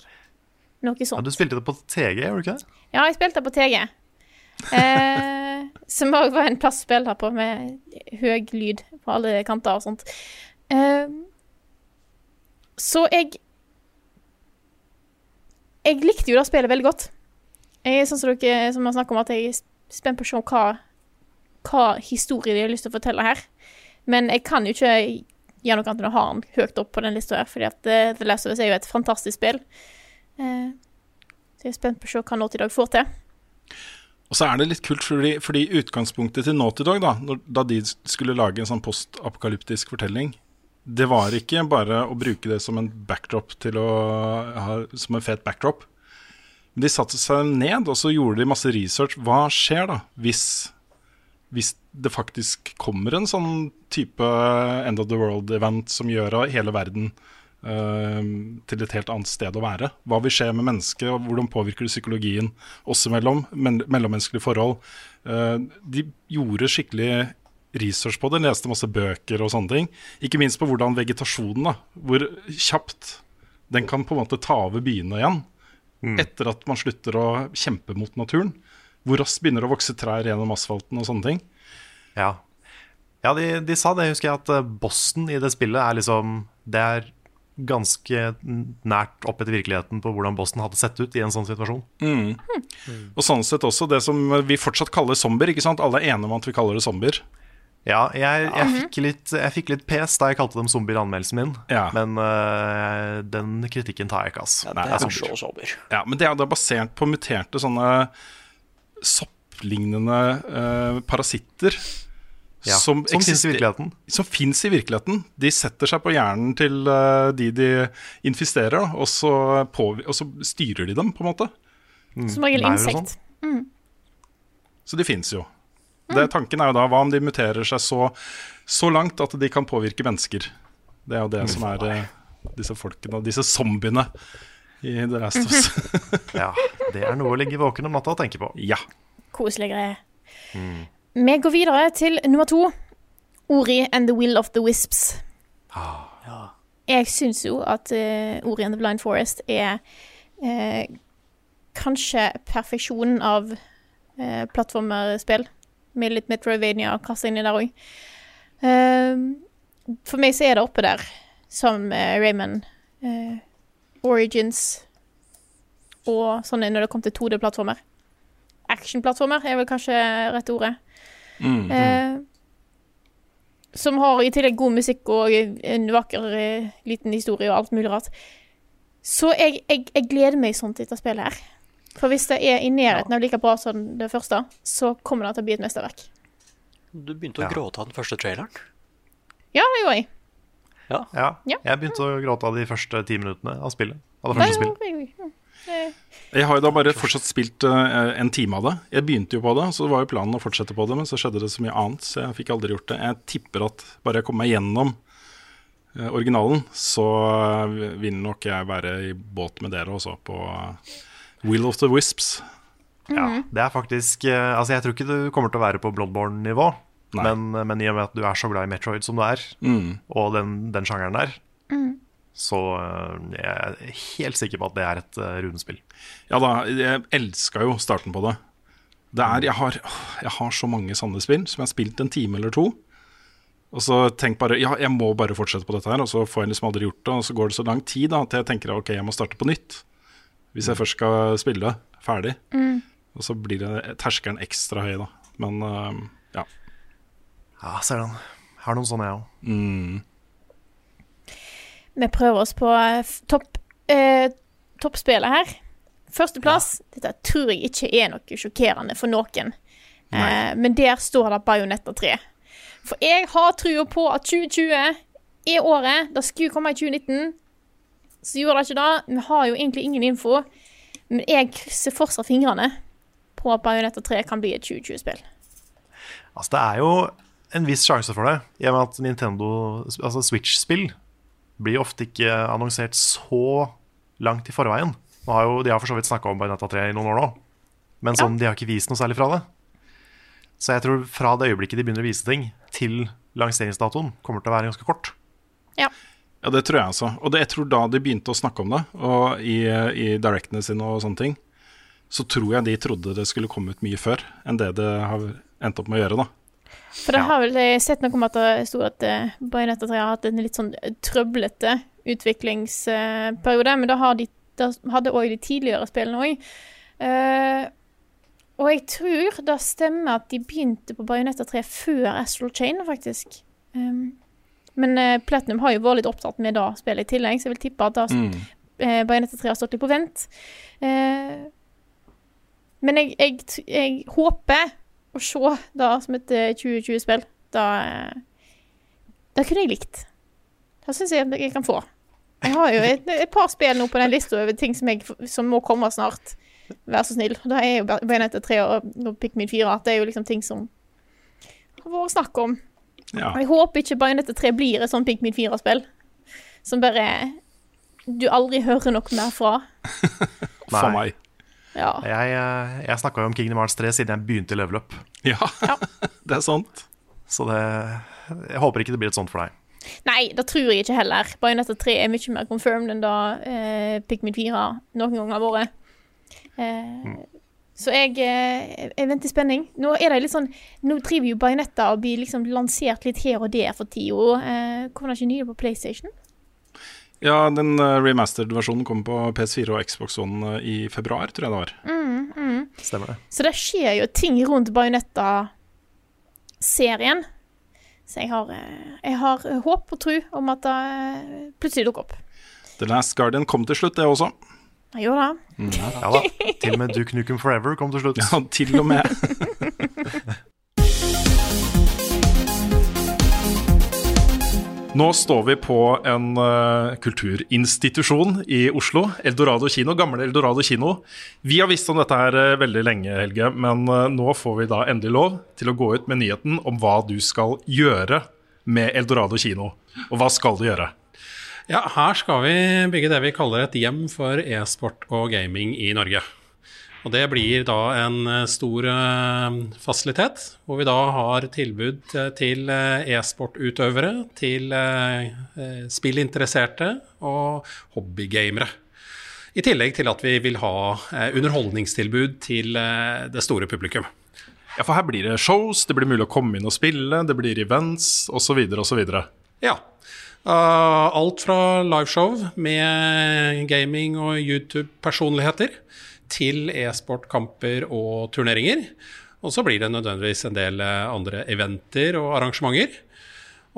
Speaker 1: Noe
Speaker 4: Ja, du spilte det på TG, gjorde du ikke det?
Speaker 1: Ja, jeg spilte det på TG. Eh, som òg var en plass å spille på, med høy lyd på alle kanter og sånt. Eh, så jeg Jeg likte jo det spillet veldig godt. Jeg er sånn som dere som har snakket om, at jeg er spent på å se hva, hva historie de har lyst til å fortelle her. Men jeg kan jo ikke gjøre noe annet enn å ha den høyt opp på den lista her, fordi at eh, The Last of Us er jo et fantastisk spill. Eh, så jeg er spent på å se hva Naughty Dog får til.
Speaker 2: Og så er det litt kult, fordi, fordi utgangspunktet til Naughty Dog, da, når, da de skulle lage en sånn postapokalyptisk fortelling, det var ikke bare å bruke det som en backdrop til å ha, som en fet backdrop. Men de satte seg ned og så gjorde de masse research. Hva skjer da hvis hvis det faktisk kommer en sånn type End of the World-event som gjør hele verden uh, til et helt annet sted å være. Hva vil skje med mennesket, og hvordan påvirker det psykologien oss imellom? Men, mellommenneskelige forhold. Uh, de gjorde skikkelig research på det, leste masse bøker og sånne ting. Ikke minst på hvordan vegetasjonen, da, hvor kjapt den kan på en måte ta over byene igjen. Mm. Etter at man slutter å kjempe mot naturen hvor raskt begynner det å vokse trær gjennom asfalten og sånne ting.
Speaker 4: Ja, ja de, de, sa det, husker jeg, at bossen i det spillet er liksom Det er ganske nært opp etter virkeligheten på hvordan Boston hadde sett ut i en sånn situasjon.
Speaker 2: Mm. Mm. Og sånn sett også det som vi fortsatt kaller zombier. ikke sant? Alle er enige om at vi kaller det zombier.
Speaker 4: Ja, jeg, jeg, fikk litt, jeg, fikk litt, pes da jeg kalte dem zombier i anmeldelsen min. Ja. Men uh, den kritikken tar jeg ikke, ass.
Speaker 3: Ja, det er, det er zombier.
Speaker 2: Ja, men det er basert på muterte sånne sopplignende uh, parasitter.
Speaker 4: Ja, som, som fins i virkeligheten.
Speaker 2: Som fins i virkeligheten. De setter seg på hjernen til uh, de de infisterer, og så, og så, styrer de dem, på en måte.
Speaker 1: Mm. Som regel insekt. Mm.
Speaker 2: Så de fins jo. Mm. Det, tanken er jo da hva om de muterer seg så, så, langt at de kan påvirke mennesker. Det er jo det mm. som er uh, disse folkene, disse zombiene i The Last of Us.
Speaker 4: ja, det er noe å ligge våken om natta og tenke på.
Speaker 2: Ja.
Speaker 1: Koselige greier. Mm. Vi går videre til nummer to. Ori and the Will of the Wisps.
Speaker 4: Ah, ja.
Speaker 1: Jeg syns jo at uh, Ori and the Blind Forest er uh, kanskje perfeksjonen av uh, plattformerspill. Med litt Metrovania kasta inn i der òg. for meg så er det oppe der, som Raymond. Uh, Origins og sånne når det kom til 2D-plattformer. Action-plattformer er vel kanskje rette ordet. Mm, mm. Eh, som har i tillegg god musikk og en vakker eh, liten historie og alt mulig rart. Så jeg, jeg, jeg gleder meg sånn til dette spillet her. For hvis det er i nærheten av like bra som det første, så kommer det til å bli et mesterverk.
Speaker 3: Du begynte å ja. gråte av den første traileren?
Speaker 1: Ja, det gjorde jeg.
Speaker 4: Ja. ja. Jeg begynte å gråte av de første ti minuttene av spillet. Av det første spillet.
Speaker 2: Jeg har jo da bare fortsatt spilt uh, en time av det. Jeg begynte jo på det, så det var jo planen å fortsette på det, men så skjedde det så mye annet, så jeg fikk aldri gjort det. Jeg tipper at bare jeg kommer meg gjennom uh, originalen, så uh, vil nok jeg være i båt med dere også, på Will of the Wisps.
Speaker 4: Mm -hmm. Ja, det er faktisk Altså, jeg tror ikke du kommer til å være på Bloodborne-nivå. Men, men, i og med at du er så glad i Metroid som du er, mm. og den, den, sjangeren der, mm. Så eh, jeg er helt sikker på at det er et uh, runespill.
Speaker 2: Ja da, jeg elska jo starten på det. det er, jeg, har, jeg har så mange sanne spill som jeg har spilt en time eller to. Og så tenk bare ja, jeg må bare fortsette på dette her, og så får jeg liksom aldri gjort det. Og så går det så lang tid da, at jeg tenker ok, jeg må starte på nytt. Hvis jeg først skal spille ferdig. Mm. Og så blir det terskelen ekstra høy, da. Men uh, ja.
Speaker 4: Ja, ser den. Har noen sånne, jeg òg.
Speaker 1: Mm. Vi prøver oss på eh, topp, eh, toppspillet her. Førsteplass. Ja. Dette tror jeg ikke er noe sjokkerende for noen. Eh, men der står det Bajonetta 3. For jeg har trua på at 2020 er året. Det skulle komme i 2019. Så gjorde det ikke det. Vi har jo egentlig ingen info. Men jeg krysser fortsatt fingrene på at Bajonetta 3 kan bli et 2020-spill.
Speaker 4: Altså, det er jo en viss sjanse for det, i og med at Nintendo altså Switch-spill blir ofte ikke annonsert så langt i forveien. Har jo, de har for så vidt snakka om Bayonetta 3 i noen år nå, men sånn, ja. de har ikke vist noe særlig fra det. Så jeg tror fra det øyeblikket de begynner å vise ting, til lanseringsdatoen kommer til å være ganske kort.
Speaker 1: Ja.
Speaker 2: Ja, det tror jeg altså. Og det, jeg tror da de begynte å snakke om det, og i, i directene sine og sånne ting, så tror jeg de trodde det skulle komme ut mye før enn det det har endt opp med å gjøre, da.
Speaker 1: For det har vel jeg sett noe om at det sto at uh, Bayonetta 3 har hatt en litt sånn trøblete utviklingsperiode, men det, har de, hadde òg de tidligere spillene òg. Uh, eh, og jeg tror det stemmer at de begynte på Bayonetta 3 før Astral Chain, faktisk. Um, men uh, Platinum har jo vært litt opptatt med det spillet i tillegg, så jeg vil tippe at da, mm. uh, Bayonetta 3 har stått litt på vent. Uh, men jeg, jeg, jeg, håper å se da som et 2020-spill, da da kunne jeg likt. Da syns jeg jeg kan få. Jeg har jo et, et par spill nå på den lista over ting som, jeg, som, må komme snart. Vær så snill. Da er jo Bayonetta 3 og, Pikmin 4 at det er jo liksom ting som har vært snakk om.
Speaker 2: Ja.
Speaker 1: Jeg håper ikke Bajonette 3 blir et sånn Pikmin 4-spill. Som bare du aldri hører noe mer fra.
Speaker 2: For meg.
Speaker 1: Ja.
Speaker 4: Jeg, eh, jeg snakka jo om Kingdom Hearts 3 siden jeg begynte i Level Up.
Speaker 2: Ja, det er sant.
Speaker 4: Så det, jeg håper ikke det blir et sånt for deg.
Speaker 1: Nei, det tror jeg ikke heller. Bajonetta 3 er mye mer confirmed enn da eh, Pikmin 4 noen ganger har vært. Eh, Så jeg, eh, jeg venter i spenning. Nå er det litt sånn Nå driver jo Bajonetta og blir liksom lansert litt her og der for tida. Eh, kommer det ikke nye på PlayStation?
Speaker 2: Ja, den uh, remastered versjonen kom på PS4 og Xbox One eh, i februar, tror jeg det var.
Speaker 4: Stemmer det.
Speaker 1: Så det skjer jo ting rundt Bajonetta-serien. Så jeg har, eh, jeg har håp og tro om at det eh, plutselig dukker opp.
Speaker 2: The Last Guardian kom til slutt, det også.
Speaker 1: Jeg gjorde det.
Speaker 4: Ja da. Til og med Duke Nukem Forever kom til slutt.
Speaker 2: Ja, til og med. Nå står vi på en uh, kulturinstitusjon i Oslo. Eldorado kino, gamle Eldorado kino. Vi har visst om dette her uh, veldig lenge, Helge, men uh, nå får vi da endelig lov til å gå ut med nyheten om hva du skal gjøre med Eldorado kino. Og hva skal du gjøre?
Speaker 5: Ja, her skal vi bygge det vi kaller et hjem for e-sport og gaming i Norge. Og det blir da en eh, stor eh, fasilitet, hvor vi da har tilbud eh, til e-sportutøvere, til spillinteresserte og hobbygamere. I tillegg til at vi vil ha underholdningstilbud til det store publikum.
Speaker 2: Ja, For her blir det shows, det blir mulig å komme inn og spille, det blir events osv. osv.
Speaker 5: Ja. Alt fra liveshow med gaming og YouTube-personligheter til e-sportkamper og turneringer. Og så blir det nødvendigvis en del eh, andre eventer og arrangementer.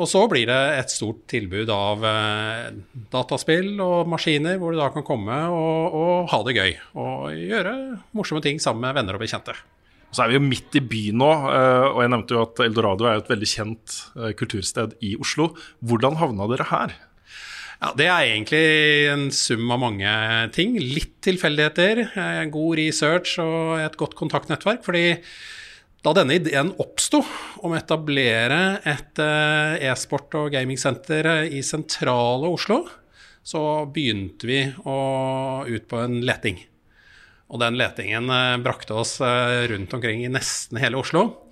Speaker 5: Og så blir det et stort tilbud av eh, dataspill og maskiner, hvor du da kan komme og, og ha det gøy. Og gjøre morsomme ting sammen med venner og bekjente.
Speaker 2: Så er vi jo midt i byen nå, eh, og jeg nevnte jo at Eldorado er et veldig kjent kultursted i Oslo. Hvordan havna dere her?
Speaker 5: Ja, Det er egentlig en sum av mange ting. Litt tilfeldigheter, eh, god research og et godt kontaktnettverk. fordi da denne ideen oppsto om å etablere et eh, e-sport- og gamingsenter eh, i sentrale Oslo, så begynte vi å ut på en leting. Og den letingen brakte oss rundt omkring i nesten hele Oslo.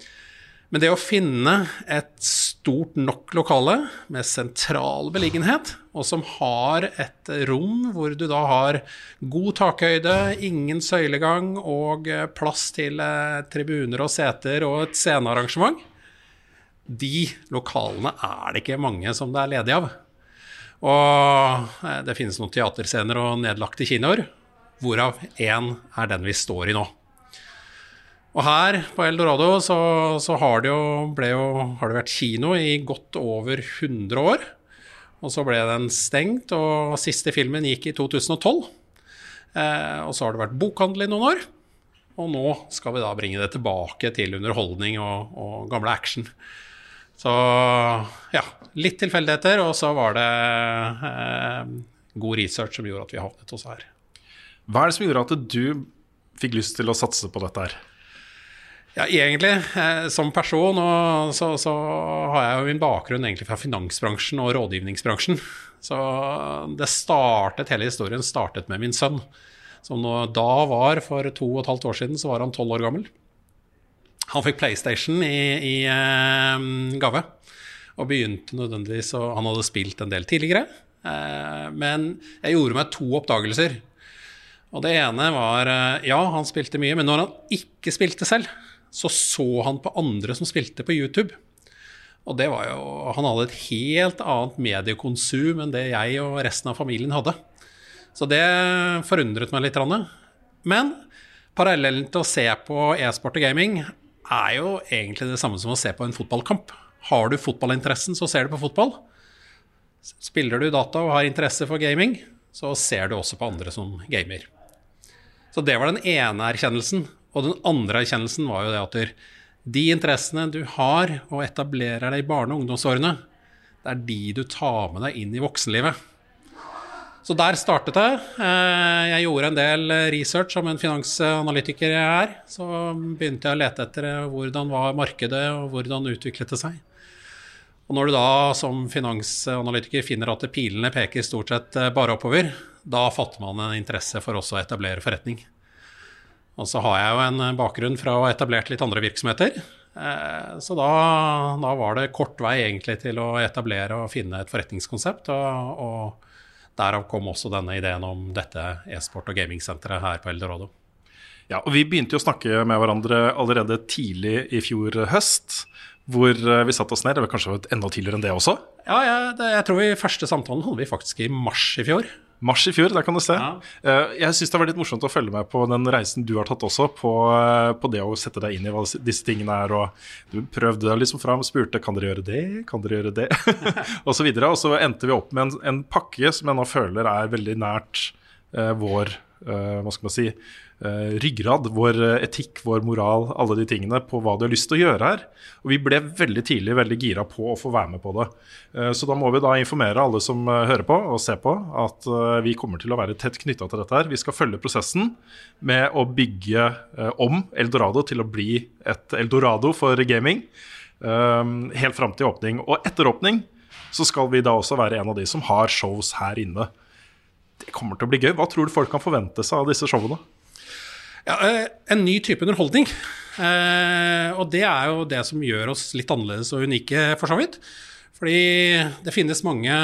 Speaker 5: Men det å finne et stort nok lokale med sentral beliggenhet, og som har et rom hvor du da har god takhøyde, ingen søylegang og eh, plass til eh, tribuner og seter og et scenearrangement, de lokalene er det ikke mange som det er ledig av. Og eh, det finnes noen teaterscener og nedlagte kinoer, hvorav én er den vi står i nå. Og her på Eldorado så, så har, det jo, jo, har det vært kino i godt over 100 år. Og så ble den stengt, og siste filmen gikk i 2012. Eh, og så har det vært bokhandel i noen år. Og nå skal vi da bringe det tilbake til underholdning og, og gamle action. Så ja, litt tilfeldigheter, og så var det eh, god research som gjorde at vi havnet oss her.
Speaker 2: Hva er det som gjorde at du fikk lyst til å satse på dette her?
Speaker 5: Ja, egentlig. Eh, som person og så, så har jeg jo min bakgrunn egentlig fra finansbransjen og rådgivningsbransjen. Så det startet, hele historien startet med min sønn. Som da var, for to og et halvt år siden, så var han tolv år gammel. Han fikk PlayStation i, i eh, gave. Og begynte nødvendigvis å Han hadde spilt en del tidligere. Eh, men jeg gjorde meg to oppdagelser. Og det ene var Ja, han spilte mye, men når han ikke spilte selv, så så han på andre som spilte på YouTube. Og det var jo Han hadde et helt annet mediekonsum enn det jeg og resten av familien hadde. Så det forundret meg litt. Men parallellen til å se på e-sport og gaming er jo egentlig det samme som å se på en fotballkamp. Har du fotballinteressen, så ser du på fotball. Spiller du data og har interesse for gaming, så ser du også på andre som gamer. Så det var den ene erkjennelsen. Og den andre erkjennelsen var jo det at de interessene du har og etablerer deg i barne- og ungdomsårene, det er de du tar med deg inn i voksenlivet. Så der startet det. Eh, jeg gjorde en del research som en finansanalytiker jeg er. Så begynte jeg å lete etter hvordan var markedet, og hvordan utviklet det seg. Og når du da som finansanalytiker finner at pilene peker stort sett bare oppover, da fatter man en interesse for også å etablere forretning. Og så har jeg jo en bakgrunn fra å ha etablert litt andre virksomheter. Eh, så da, da, var det kort vei egentlig til å etablere og finne et forretningskonsept. Og, og derav kom også denne ideen om dette e-sport- og gamingsenteret her på Eldorado.
Speaker 2: Ja, og Vi begynte jo å snakke med hverandre allerede tidlig i fjor høst. Hvor eh, vi satte oss ned. Det var kanskje enda tidligere enn det også?
Speaker 5: Ja, ja det, jeg tror vi første samtalen hadde vi faktisk i mars i fjor.
Speaker 2: Mars i fjor, der kan du se. Ja. Eh, jeg syns det har vært litt morsomt å følge med på den reisen du har tatt også, på, eh, på det å sette deg inn i hva disse tingene er. Og du prøvde deg liksom fram, spurte kan dere gjøre det, kan dere gjøre det, og så videre. Og så endte vi opp med en, en pakke som jeg nå føler er veldig nært eh, vår eh, hva skal man si, ryggrad, vår etikk, vår moral, alle de tingene på hva du har lyst til å gjøre her. Og vi ble veldig tidlig veldig gira på å få være med på det. Uh, så da må vi da informere alle som hører på og ser på, at vi kommer til å være tett knytta til dette her. Vi skal følge prosessen med å bygge om Eldorado til å bli et Eldorado for gaming. helt fram til åpning. Og etter åpning så skal vi da også være en av de som har shows her inne. Det kommer til å bli gøy. Hva tror du folk kan forvente seg av disse showene?
Speaker 5: Ja, eh, en ny type underholdning. Eh, og det er jo det som gjør oss litt annerledes og unike, for så vidt. Fordi det finnes mange,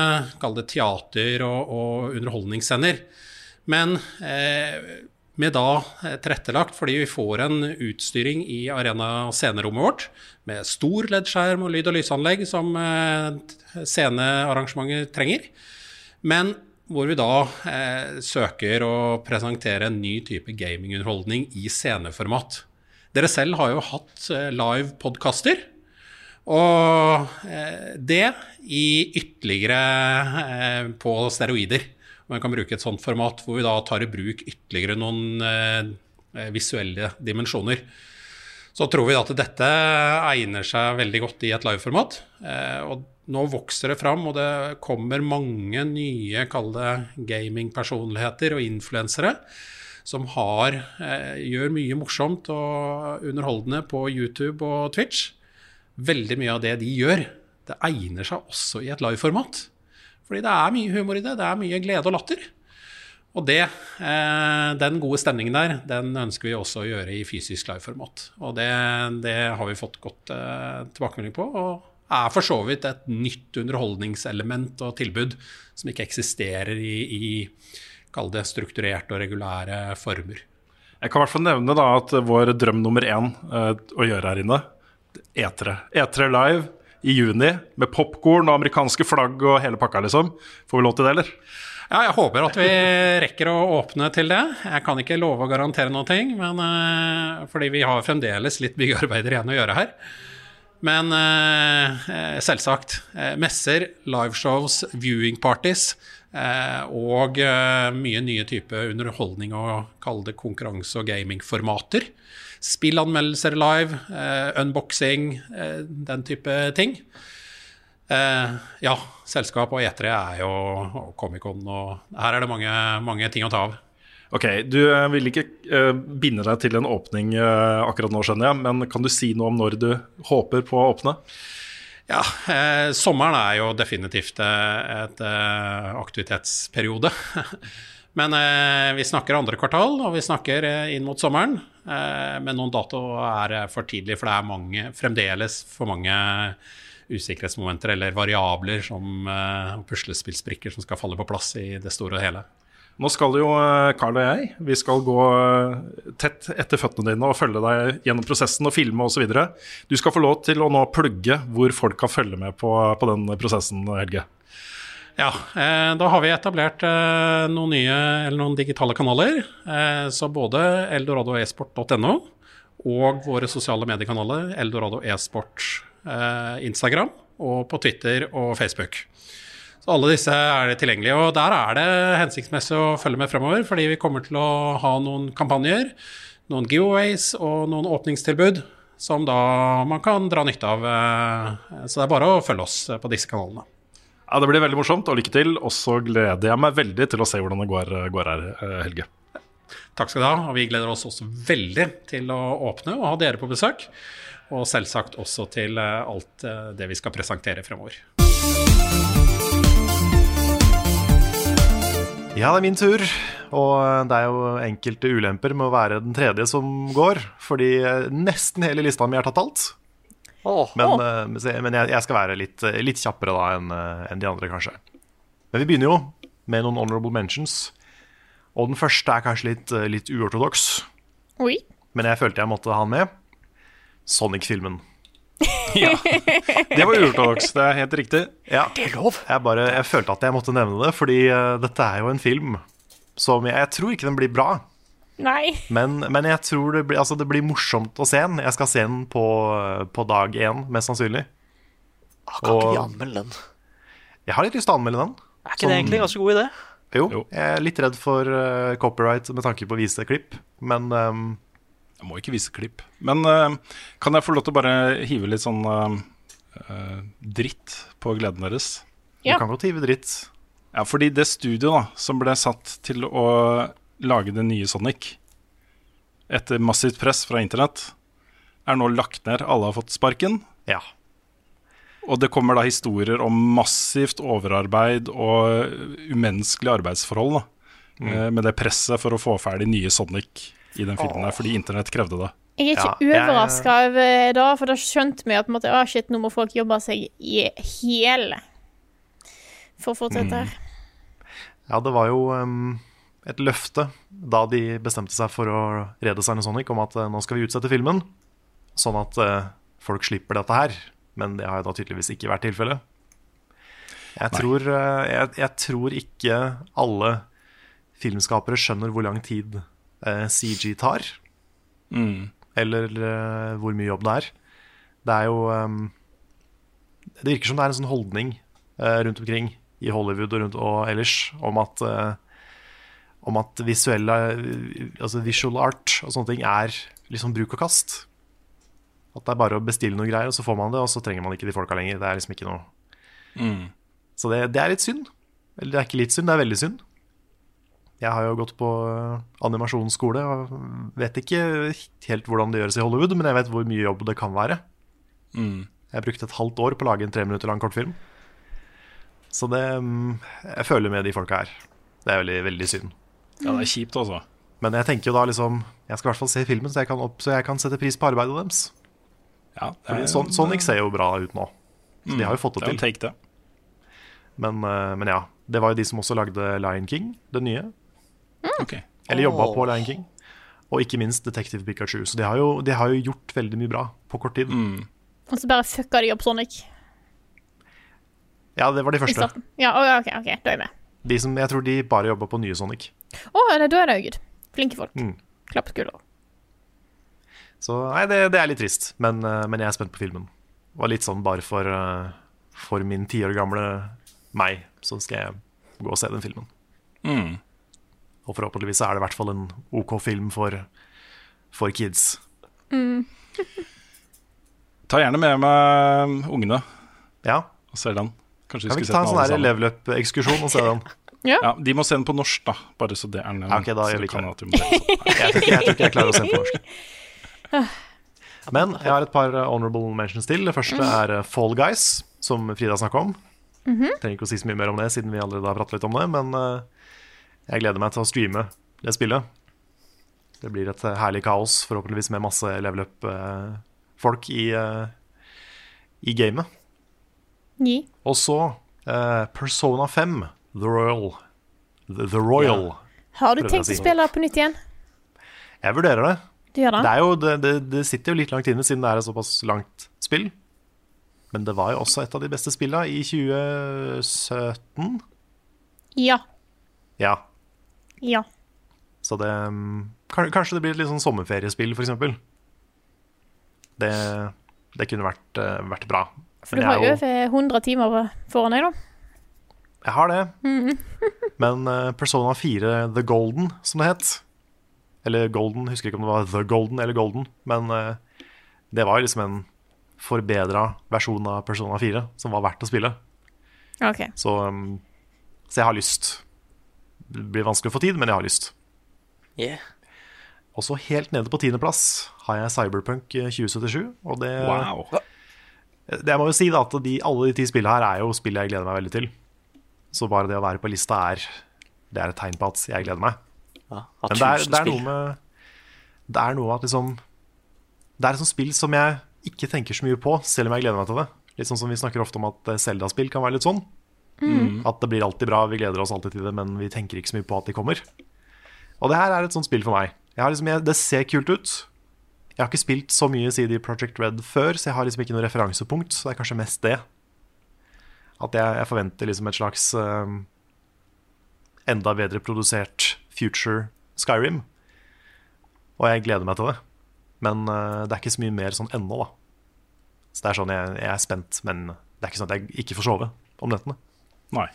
Speaker 5: kall det teater- og, og underholdningsscener. Men eh, med da tilrettelagt fordi vi får en utstyring i arena scenerommet vårt med stor LED-skjerm og lyd- og lysanlegg som scenearrangementet trenger. Men hvor vi da eh, søker å presentere en ny type gamingunderholdning i sceneformat. Dere selv har jo hatt eh, live podkaster. Og eh, det i ytterligere eh, på steroider. Man kan bruke et sånt format hvor vi da tar i bruk ytterligere noen eh, visuelle dimensjoner. Så tror vi at dette egner seg veldig godt i et liveformat. Eh, og nå vokser det fram, og det kommer mange nye, kall det gamingpersonligheter og influensere som har, eh, gjør mye morsomt og underholdende på YouTube og Twitch. Veldig mye av det de gjør, det egner seg også i et liveformat. Fordi det er mye humor i det, det er mye glede og latter. Og det, eh, den gode stemningen der, den ønsker vi også å gjøre i fysisk liveformat. Og det, det har vi fått godt eh, tilbakemelding på. og er for så vidt et nytt underholdningselement og tilbud som ikke eksisterer i, i det strukturerte og regulære former.
Speaker 2: Jeg kan i hvert fall nevne da at vår drøm nummer én eh, å gjøre her inne, E3. E3 Live i juni med popkorn og amerikanske flagg og hele pakka, liksom. Får vi lov til det, eller?
Speaker 5: Ja, jeg håper at vi rekker å åpne til det. Jeg kan ikke love å garantere noe, men uh, fordi vi har fremdeles litt byggearbeider igjen å gjøre her. Men eh, selvsagt. Eh, messer, liveshows, viewing parties eh, og eh, mye nye typer underholdning og kall det konkurranse- og gamingformater. Spillanmeldelser live, eh, unboxing, eh, den type ting. Ja, selskap og E3 er jo Comic-Con, og her er det mange, mange ting å ta av.
Speaker 2: Ok, Du eh, vil ikke eh, binde deg til en åpning eh, akkurat nå, skjønner jeg. Men kan du si noe om når du håper på å åpne?
Speaker 5: Ja, eh, sommeren er jo definitivt et eh, aktivitetsperiode. men eh, vi snakker andre kvartal, og vi snakker inn mot sommeren. men noen dato er for tidlig, for det er mange, fremdeles for mange usikkerhetsmomenter eller variabler som puslespillsbrikker som skal falle på plass i det store og hele.
Speaker 2: Nå skal jo eh, Carl og jeg vi skal gå eh, tett etter føttene dine og følge deg gjennom prosessen og filme osv. Du skal få lov til å nå plugge hvor folk kan følge med på, på den prosessen, Helge.
Speaker 5: Ja, eh, da har vi etablert eh, noen nye, eller noen digitale kanaler. Eh, så både eldoradoesport.no og våre sosiale mediekanaler Eldorado e-sport eh, Instagram og på Twitter og Facebook. Så alle disse er det tilgjengelige. Og der er det hensiktsmessig å følge med fremover, fordi vi kommer til å ha noen kampanjer, noen giveaways og noen åpningstilbud som da man kan dra nytte av. Eh, så det er bare å følge oss på disse kanalene.
Speaker 2: Ja, Det blir veldig morsomt, og lykke til. Og så gleder jeg meg veldig til å se hvordan det går, går her, eh, Helge.
Speaker 5: Takk skal du ha. Og vi gleder oss også veldig til å åpne og ha dere på besøk. Og selvsagt også til eh, alt eh, det vi skal presentere fremover.
Speaker 4: Ja, det er min tur. Og det er jo enkelte ulemper med å være den tredje som går. Fordi nesten hele lista mi er tatt alt.
Speaker 3: Oh,
Speaker 4: Men, oh. men jeg, jeg skal være litt, litt kjappere da enn en de andre, kanskje. Men vi begynner jo med noen honorable mentions. Og den første er kanskje litt, eh, litt uortodoks,
Speaker 1: Oui.
Speaker 4: men jeg følte jeg måtte ha den med. Sonic-filmen. Ja.
Speaker 2: Det var uortodoks, det er helt riktig.
Speaker 4: Ja,
Speaker 3: det er lov.
Speaker 4: jeg, bare, jeg følte at jeg måtte nevne det, fordi uh, dette er jo en film som jeg, jeg tror ikke den blir bra.
Speaker 1: Nei.
Speaker 4: Men, men jeg tror det blir, altså det blir morsomt å se den. Jeg skal se den på, på dag én, mest sannsynlig.
Speaker 3: Ah, kan ikke vi anmelde den?
Speaker 4: Jeg har litt lyst til å anmelde den.
Speaker 3: Er ikke det egentlig en ganske god idé?
Speaker 4: Jo,
Speaker 2: Jo.
Speaker 4: jeg er litt redd for uh, copyright med tanke på å vise klipp, men ehm,
Speaker 2: Jeg må ikke vise klipp. Men uh, kan jeg få lov til å bare hive litt sånn uh, eh, dritt på gleden deres?
Speaker 1: Ja.
Speaker 4: du kan godt hive dritt.
Speaker 2: Ja, fordi det studioet da, som ble satt til å lage det nye Sonic etter massivt press fra internett, er nå lagt ned. Alle har fått sparken.
Speaker 4: Ja.
Speaker 2: Og det kommer da historier om massivt overarbeid og umenneskelige arbeidsforhold. da. Mm. Med det presset for å få ferdig nye Sonic i den filmen der, fordi internett krevde det.
Speaker 1: Jeg er ikke
Speaker 4: Ja,
Speaker 1: overraska over det, for da skjønte vi at måtte, ah, shit, nå må folk jobbe seg i hele for å få til dette her.
Speaker 4: ja, det var jo um, et løfte da de bestemte seg for å redesigne Sonic om at uh, nå skal vi utsette filmen, sånn at uh, folk slipper dette her. Men det har jo da tydeligvis ikke vært tilfellet. Jeg tror, eh, jeg, jeg tror ikke alle filmskapere skjønner hvor lang tid eh, CG tar. Eller eh, hvor mye jobb det er. Det er jo ehm, Det virker som det er en sånn holdning eh, rundt omkring i Hollywood og, rundt, og ellers om at, eh, om at visuelle Altså visual art og sånne ting er liksom bruk og kast. At det er bare å bestille noen greier, og så får man det, og så trenger man ikke de folka lenger. Det er liksom ikke noe Så det, det er litt synd. Eller det er ikke litt synd, det er veldig synd. Jeg har jo gått på eh, animasjonsskole og vet ikke helt hvordan det gjøres i Hollywood, men jeg vet hvor mye jobb det kan være. Jeg brukte et halvt år på å lage en tre minutter lang kortfilm. Så det mm, Jeg føler med de folka her. Det er veldig, veldig synd.
Speaker 2: Ja, det er kjipt, altså.
Speaker 4: Men jeg tenker jo da liksom Jeg skal i hvert fall se filmen, så jeg kan, opp, så jeg kan sette pris på arbeidet deres.
Speaker 2: Ja, er-
Speaker 4: Son Sonic ser jo bra ut nå. Så de har jo fått det
Speaker 2: Det
Speaker 4: til.
Speaker 2: take, det.
Speaker 4: Men, eh, men ja. Det var jo de som også lagde Lion King, det nye.
Speaker 2: Ok.
Speaker 4: Eller jobba på Lion King. Og ikke minst Detective Pikachu. Så de har jo, de har jo gjort veldig mye bra på kort tid.
Speaker 1: Og så bare fucka de opp Sonic
Speaker 4: Ja, det var de første.
Speaker 1: Ja, OK, ok, da er jeg med.
Speaker 4: De som, jeg tror de bare jobba på nye Sonic.
Speaker 1: Å, oh, da er det jo good. Flinke folk.
Speaker 4: Mm.
Speaker 1: Klapp skuldra.
Speaker 4: Så nei, det, det er litt trist. Men, eh, men jeg er spent på filmen. Det var litt sånn bare for, eh, for min ti år gamle meg, så skal jeg gå og se den filmen.
Speaker 2: Mm.
Speaker 4: Og forhåpentligvis er det i hvert fall en OK film for, for kids.
Speaker 2: Ta gjerne med meg ungene
Speaker 4: Ja,
Speaker 2: og se den. Kanskje
Speaker 4: Kan vi ikke ta en sånn level up-ekskursjon og se den?
Speaker 2: Ja, de må se den på norsk, da. Bare så det er nevnt.
Speaker 4: Ja, ok, da vi
Speaker 2: kan.
Speaker 4: Jeg tror ikke jeg, tror ikke jeg klarer å se den på norsk. Men jeg har et par eh, honorable mentions til. Det første er eh, Fall Guys, som Frida snakka om. Trenger ikke å si så mye mer om det, siden vi allerede har pratet litt om det. Men eh, jeg gleder meg til å streame det spillet. Det blir et eh, herlig kaos, forhåpentligvis med masse level up-folk i, eh, i gamet.
Speaker 1: Ja.
Speaker 4: Og så eh, Persona 5, The Royal. The, The Royal.
Speaker 1: Har du tenkt
Speaker 4: å, å
Speaker 1: å
Speaker 4: si.
Speaker 1: spille på nytt igjen?
Speaker 4: Jeg vurderer det. Det,
Speaker 1: det?
Speaker 4: er jo, det, det, det sitter jo litt langt inne, siden det er et såpass langt spill. Men det var jo også et av de beste spillene i 2017.
Speaker 1: Ja.
Speaker 4: Ja,
Speaker 1: Ja.
Speaker 4: så det mm, Kanskje det blir et litt sånn sommerferiespill, f.eks. Det, det kunne vært, eh, vært bra.
Speaker 1: For du har jo
Speaker 4: er
Speaker 1: over 100 timer foran deg, da.
Speaker 4: Jeg har det. Men eh, Persona 4 The Golden, som det het Eller Golden, husker ikke om det var The Golden eller Golden. Men eh, det var liksom en forbedra versjon av Persona 4 som var verdt å spille.
Speaker 1: Okay.
Speaker 4: Så, um, så jeg har lyst. Det blir vanskelig å få tid, men jeg har lyst.
Speaker 3: Yeah.
Speaker 4: Og så helt nede på tiendeplass har jeg Cyberpunk 2077. Og det,
Speaker 2: Wow.
Speaker 4: det jeg må jo si da, at de, alle de ti spillene her er jo spill jeg gleder meg veldig til. Så bare det å være på lista er Det er et tegn på at jeg gleder meg.
Speaker 3: Ja,
Speaker 4: Men det er, det er noe med Det er noe at liksom Det er et sånt spill som jeg ikke tenker så mye på, selv om jeg gleder meg til det. Litt sånn som vi snakker ofte om at eh, Zelda-spill kan være litt sånn. At det blir alltid bra, vi gleder oss alltid til det, men vi tenker ikke så mye på at de kommer. Og det her er et sånt spill for meg. Liksom, jeg, det ser kult ut. Jeg har ikke spilt så mye CD Project Red før, så jeg har liksom ikke noe referansepunkt. Så det er kanskje mest det. At jeg, jeg forventer liksom et slags eh, enda bedre produsert future Skyrim. Og jeg gleder meg til det. Men uh, det er ikke så mye mer sånn ennå, da. Så det er sånn, jeg, jeg er spent, men det er ikke sånn at jeg ikke får sove om nettene.
Speaker 2: Nei.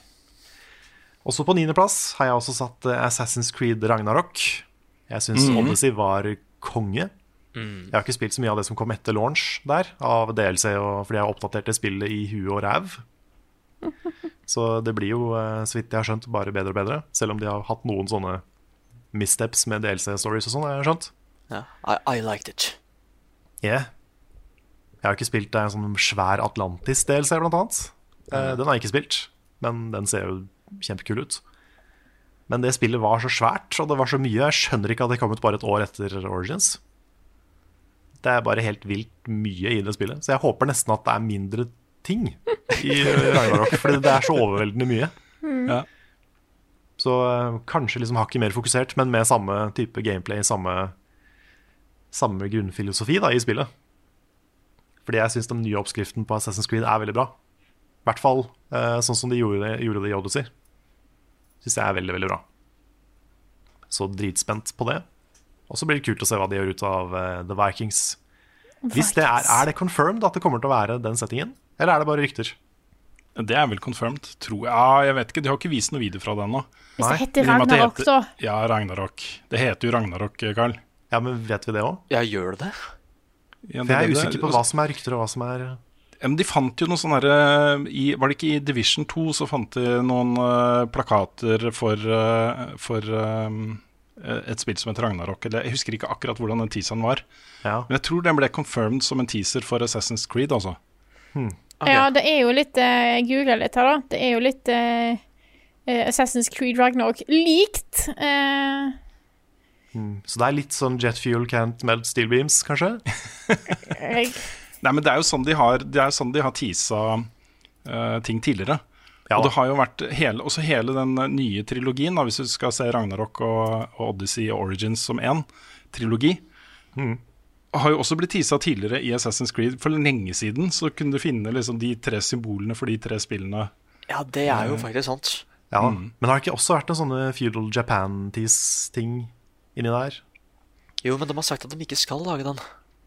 Speaker 4: Også på niendeplass har jeg også satt eh, Assassin's Creed Ragnarok. Jeg syns
Speaker 2: Mhm.
Speaker 4: Odyssey var konge. Jeg har ikke spilt så mye av det som kom etter launch der, av DLC, og, fordi jeg har oppdatert det spillet i huet og ræv. Så det blir jo, eh, så vidt jeg har skjønt, bare bedre og bedre. Selv om de har hatt noen sånne missteps med DLC-stories og sånn, har jeg skjønt.
Speaker 3: Yeah, I, I liked it.
Speaker 4: Yeah. Jeg har ikke spilt en sånn svær Atlantis-DLC, blant annet. Mm. den har jeg ikke spilt, men den ser jo kjempekul ut. Men det spillet var så svært, og det var så mye. Jeg skjønner ikke at det kom ut bare et år etter Origins. Det er bare helt vilt mye i det spillet. Så jeg håper nesten at det er mindre ting i Ragnarok, fordi det er så overveldende mye.
Speaker 2: Ja.
Speaker 4: Så eh, kanskje liksom hakket mer fokusert, men med samme type gameplay, samme, samme grunnfilosofi da, i spillet. Fordi jeg syns den nye oppskriften på Assassin's Creed er veldig bra. I hvert fall eh, sånn som de gjorde det, gjorde det i Odyssey. Syns jeg er veldig, veldig bra. Så dritspent på det. Og så blir det kult å se hva de gjør ut av eh, The Vikings. Hvis det er, er det confirmed at det kommer til å være den settingen? Eller er det bare rykter?
Speaker 2: Det er vel confirmed, tror jeg. Ja, jeg vet ikke, De har ikke vist noe video fra det ennå.
Speaker 1: Hvis det heter Ragnarok,
Speaker 2: heter-
Speaker 1: så
Speaker 2: Ja, Ragnarok. Det heter jo Ragnarok, Carl.
Speaker 4: Ja, men vet vi det òg?
Speaker 3: Ja, gjør det det?
Speaker 2: Ja,
Speaker 4: det jeg er usikker på hva som er rykter, og hva som er
Speaker 2: men de fant jo noe sånn herre Var det ikke i Division 2 så fant de noen uh, plakater for, uh, for um, et spill som heter Ragnarok? Eller jeg husker ikke akkurat hvordan den teaseren var.
Speaker 4: Ja.
Speaker 2: Men jeg tror den ble confirmed som en teaser for Assassin's Creed, altså.
Speaker 1: Ja, det er jo litt eh, Jeg googla litt her, da. Det er jo litt eh, eh, Assassin's Creed Ragnarok likt. Eh,
Speaker 4: Så det er litt sånn jet fuel can't melt steel beams, kanskje?
Speaker 1: jeg,
Speaker 2: Nei, men det er jo sånn de har, det er sånn de har teasa uh, ting tidligere.
Speaker 4: Ja.
Speaker 2: Og det har jo vært hele, også hele den eh, nye trilogien, da, hvis du skal se Ragnarok og, og Odyssey og Origins som én trilogi, har jo også blitt teasa tidligere i Assassin's Creed. For lenge siden så kunne du finne liksom de tre symbolene for de tre spillene.
Speaker 3: Ja, det er jo faktisk sant.
Speaker 4: Ja, Men har det ikke også vært en sånne feudal Japan-tease-ting inni der?
Speaker 3: Jo, men de har sagt at de ikke skal lage den.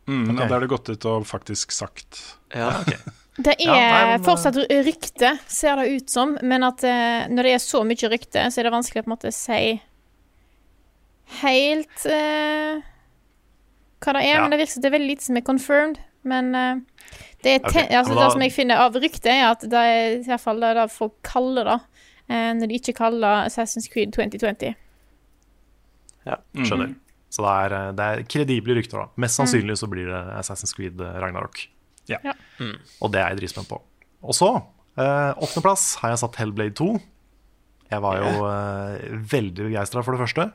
Speaker 2: Mm,
Speaker 4: okay.
Speaker 2: ja, Da er det gått ut og faktisk sagt
Speaker 3: Ja,
Speaker 1: det er
Speaker 4: Ja, nei, men,
Speaker 1: fortsatt rykte, ser det ut som. Men at uh, når det er så mye rykte, så er det vanskelig å på en måte si helt uh, hva det er.
Speaker 4: Ja.
Speaker 1: Men det virker som det er veldig lite som er confirmed. Men uh, det, er
Speaker 4: Ok,
Speaker 1: te altså, det som jeg finner av rykte, er at det er i hvert fall det, det folk kaller det. eh, når de ikke kaller Assassin's Creed 2020.
Speaker 4: Ja, Skjønner. Så det er, eh, det er kredible rykter, da. Mest sannsynlig så blir det Assassin's Creed eh, Ragnarok.
Speaker 2: Ja.
Speaker 1: Ja.
Speaker 4: Og det er jeg dritspent på. Og så, eh, åttendeplass, har jeg satt Hellblade 2. Jeg var jo eh, veldig begeistra for det første.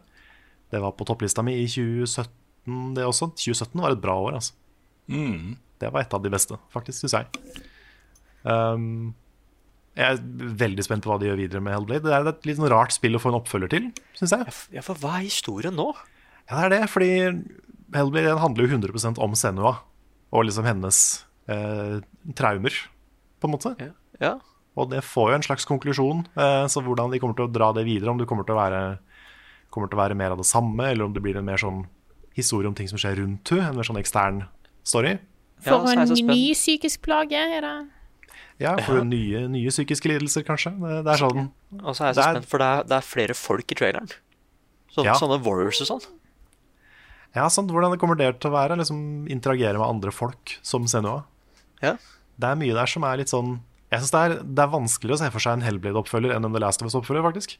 Speaker 4: Det var på topplista mi i 2017, det også. 2017 var et bra år, altså.
Speaker 2: mm.
Speaker 4: Det var et av de beste, faktisk, syns jeg. Um, jeg er veldig spent på hva de gjør videre med Hellblade. Det er et litt sånn rart spill å få en oppfølger til, syns jeg.
Speaker 3: Ja, for hva er historien nå?
Speaker 4: Ja, det er det, fordi Hellblade den handler jo 100% om Senua og liksom hennes eh, traumer, på en måte.
Speaker 3: Ja, ja.
Speaker 4: Og det får jo en slags konklusjon, eh, så hvordan de kommer til å dra det videre, om det kommer til å være, kommer til å være mer av det samme, eller om det blir en mer sånn historie om ting som skjer rundt henne, en mer sånn ekstern story.
Speaker 3: Ja,
Speaker 1: For
Speaker 3: så er
Speaker 1: en ny psykisk plage, er det?
Speaker 4: Ja, for nye, nye psykiske lidelser, kanskje. Det, det er sånn
Speaker 3: Og så er jeg så
Speaker 4: er-
Speaker 3: spent, for det er, det er flere folk i traileren. Sånne,
Speaker 4: Ja.
Speaker 3: sånne warriors og sånn.
Speaker 4: Ja, sant, hvordan det kommer der til å være, liksom interagere med andre folk som Senua.
Speaker 3: Ja.
Speaker 4: Det er mye der som er litt sånn Jeg synes det er, det er vanskeligere å se for seg en Hellblade-oppfølger enn en The Last of Us-oppfølger, faktisk.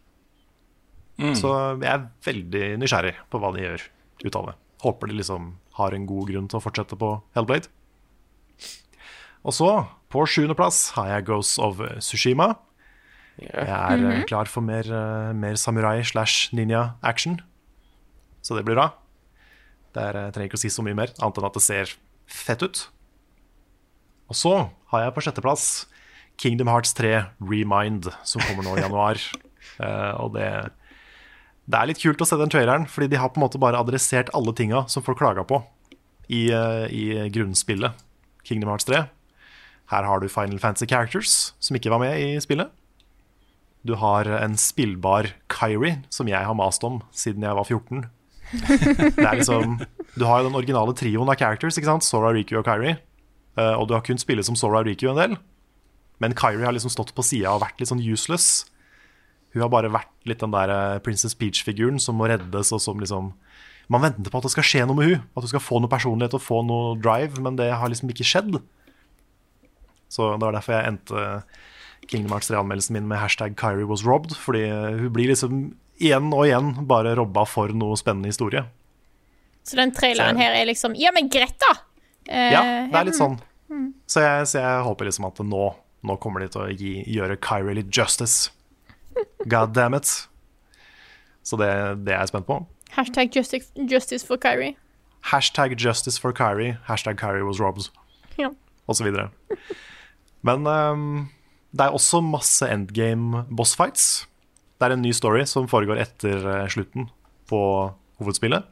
Speaker 4: Så jeg er veldig nysgjerrig på hva de gjør ut av det. Håper de liksom har en god grunn til å fortsette på Hellblade. Og så, på sjuendeplass, har jeg Ghosts of Sushima. Jeg er eh, klar for mer, eh, mer samurai slash ninja-action. Så det blir bra. Det er, jeg trenger ikke å si så mye mer, annet enn at det ser fett ut. Og så har jeg på sjetteplass Kingdom Hearts 3 Remind, som kommer nå i januar. uh, og det, det er litt kult å se den traileren, fordi de har på en måte bare adressert alle tinga som folk klaga på i, uh, i grunnspillet Kingdom Hearts 3. Her har du Final Fantasy Characters, som ikke var med i spillet. Du har en spillbar Kyrie, som jeg har mast om siden jeg var 14. Det er liksom, du har jo den originale trioen av characters, ikke sant? Sora, Riku og Kyrie. Eh, og du har kun spillet som Sora og Riku en del. Men Kyrie har liksom stått på sida og vært litt sånn useless. Hun har bare vært litt den der eh, Princess Peach-figuren som må reddes, og som liksom Man venter på at det skal skje noe med hun At hun skal få noe personlighet og få noe drive, men det har liksom ikke skjedd. Så det var derfor jeg endte Kingdom Hearts 3-anmeldelsen min med hashtag Kyrie was robbed. Fordi hun blir liksom igjen og igjen bare robba for noe spennende historie.
Speaker 1: Så den traileren her er liksom Ja, men greit, da! Eh,
Speaker 4: Ja, det er litt sånn. Så jeg, så jeg håper liksom at nå, nå kommer de til å gi, gjøre Kyrie litt justice. God damn it. Så det, det er jeg spent på.
Speaker 1: Hashtag justice, justice for Kyrie.
Speaker 4: Hashtag justice for Kyrie. Hashtag Kyrie was robbed.
Speaker 1: Ja.
Speaker 4: Og så videre. Men um, det er også masse endgame boss fights. Det er en ny story som foregår etter eh, slutten på hovedspillet.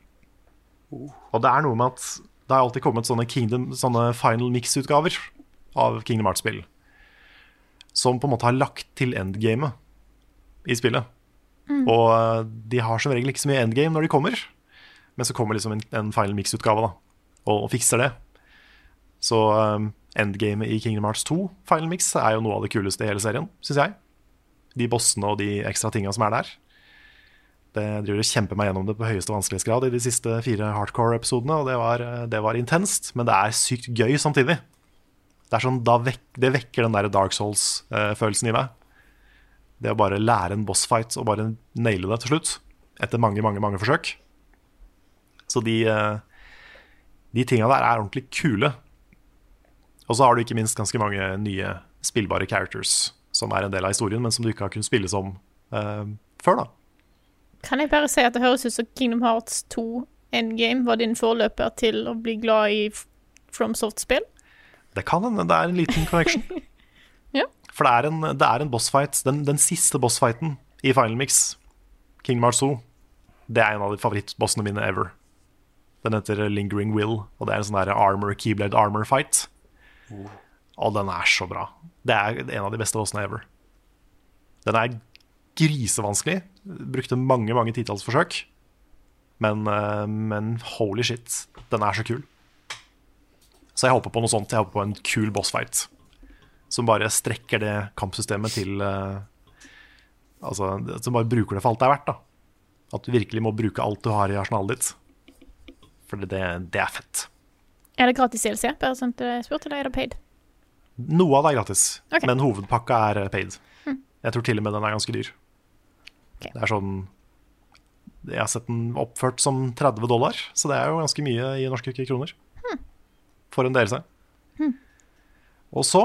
Speaker 4: Og det er noe med at det har alltid kommet sånne, Kingdom, sånne Final Mix-utgaver av Kingdom Hearts-spill. Som på en måte har lagt til endgamet i spillet. Og eh, de har som regel ikke så mye endgame når de kommer. Men så kommer liksom en, en Final Mix-utgave da, og, og fikser det. Så um, endgamet i Kingdom Hearts 2, Final Mix, er jo noe av det kuleste i hele serien, syns jeg. De bossene og de ekstra tinga som er der. Det driver og kjemper meg gjennom det på høyeste vanskelighetsgrad i de siste fire hardcore-episodene, og det var, det var intenst, men det er sykt gøy samtidig. Det, sånn, vek, det vekker den der Dark Souls-følelsen i meg. Det å bare lære en bossfight og bare naile det til slutt, etter mange, mange, mange forsøk. Så de, eh, de tinga der er ordentlig kule. Og så har du ikke minst ganske mange nye spillbare characters som er en del av historien, men som du ikke har kunnet spille som uh, før, da.
Speaker 1: Kan jeg bare si at det høres ut som Kingdom Hearts 2 Endgame var din forløper til å bli glad i FromSoft-spill?
Speaker 4: Det kan hende det er en liten connection.
Speaker 1: Ja.
Speaker 4: For det er en, det er en bossfight. Den, den siste bossfighten i Final Mix, Kingdom Hearts 2, det er en av de favorittbossene mine ever. Den heter Lingering Will, og det er en sånn der armor, keyblade armor fight. Og den er så bra. Det er en av de beste bossene ever. Den er grisevanskelig. Brukte mange, mange titalls forsøk. Men, eh, men holy shit, den er så kul. Så jeg håper på noe sånt. Jeg håper på en kul bossfight. Som bare strekker det kampsystemet til eh, Altså, som bare bruker det for alt det er verdt. da At du virkelig må bruke alt du har i arsenalet ditt. For det, det er fett.
Speaker 1: Er det gratis DLC? Bare sånn at jeg spurte, eller er det paid?
Speaker 4: Noe av det er gratis,
Speaker 1: okay.
Speaker 4: men hovedpakka er paid. paid. Jeg tror til og med den er ganske dyr.
Speaker 1: Okay.
Speaker 4: Det er sånn Jeg har sett den oppført som 30 dollar, så det er jo ganske mye i norske kroner. For en DLC. Og så,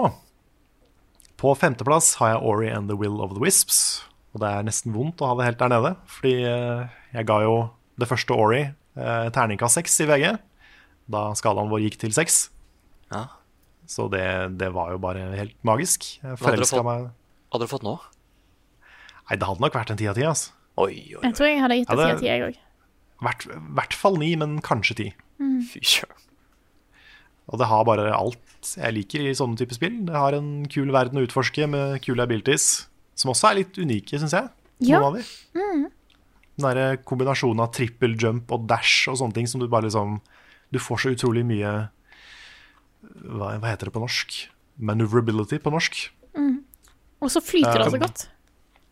Speaker 4: på femteplass, har jeg Ori and the Will of the Wisps. Og det er nesten vondt å ha det helt der nede, fordi eh, jeg ga jo det første Ori eh, terningkast seks i VG. Da skalaen vår gikk til seks.
Speaker 3: Ja.
Speaker 4: Så det, det var jo bare helt magisk. Jeg forelska
Speaker 3: fått?
Speaker 4: meg
Speaker 3: Hadde du fått nå?
Speaker 4: Nei, det hadde nok vært en ti av ti. Altså.
Speaker 3: Oi, oi, oi.
Speaker 1: Jeg tror jeg hadde gitt det
Speaker 4: Ja,
Speaker 1: ti av ti, jeg òg.
Speaker 4: Hvert, hvert fall ni, men kanskje ti.
Speaker 3: fy søren.
Speaker 4: Og det har bare alt jeg liker i sånne typer spill. Det har en kul verden å utforske med kule abilities, som også er litt unike, syns jeg.
Speaker 1: Ja.
Speaker 4: Noen av de. Den derre kombinasjonen av trippel jump og dash og sånne ting som du bare liksom Du får så utrolig mye Hva, hva heter det på norsk? Maneuverability på norsk.
Speaker 1: Og så flyter det
Speaker 4: altså
Speaker 1: så godt.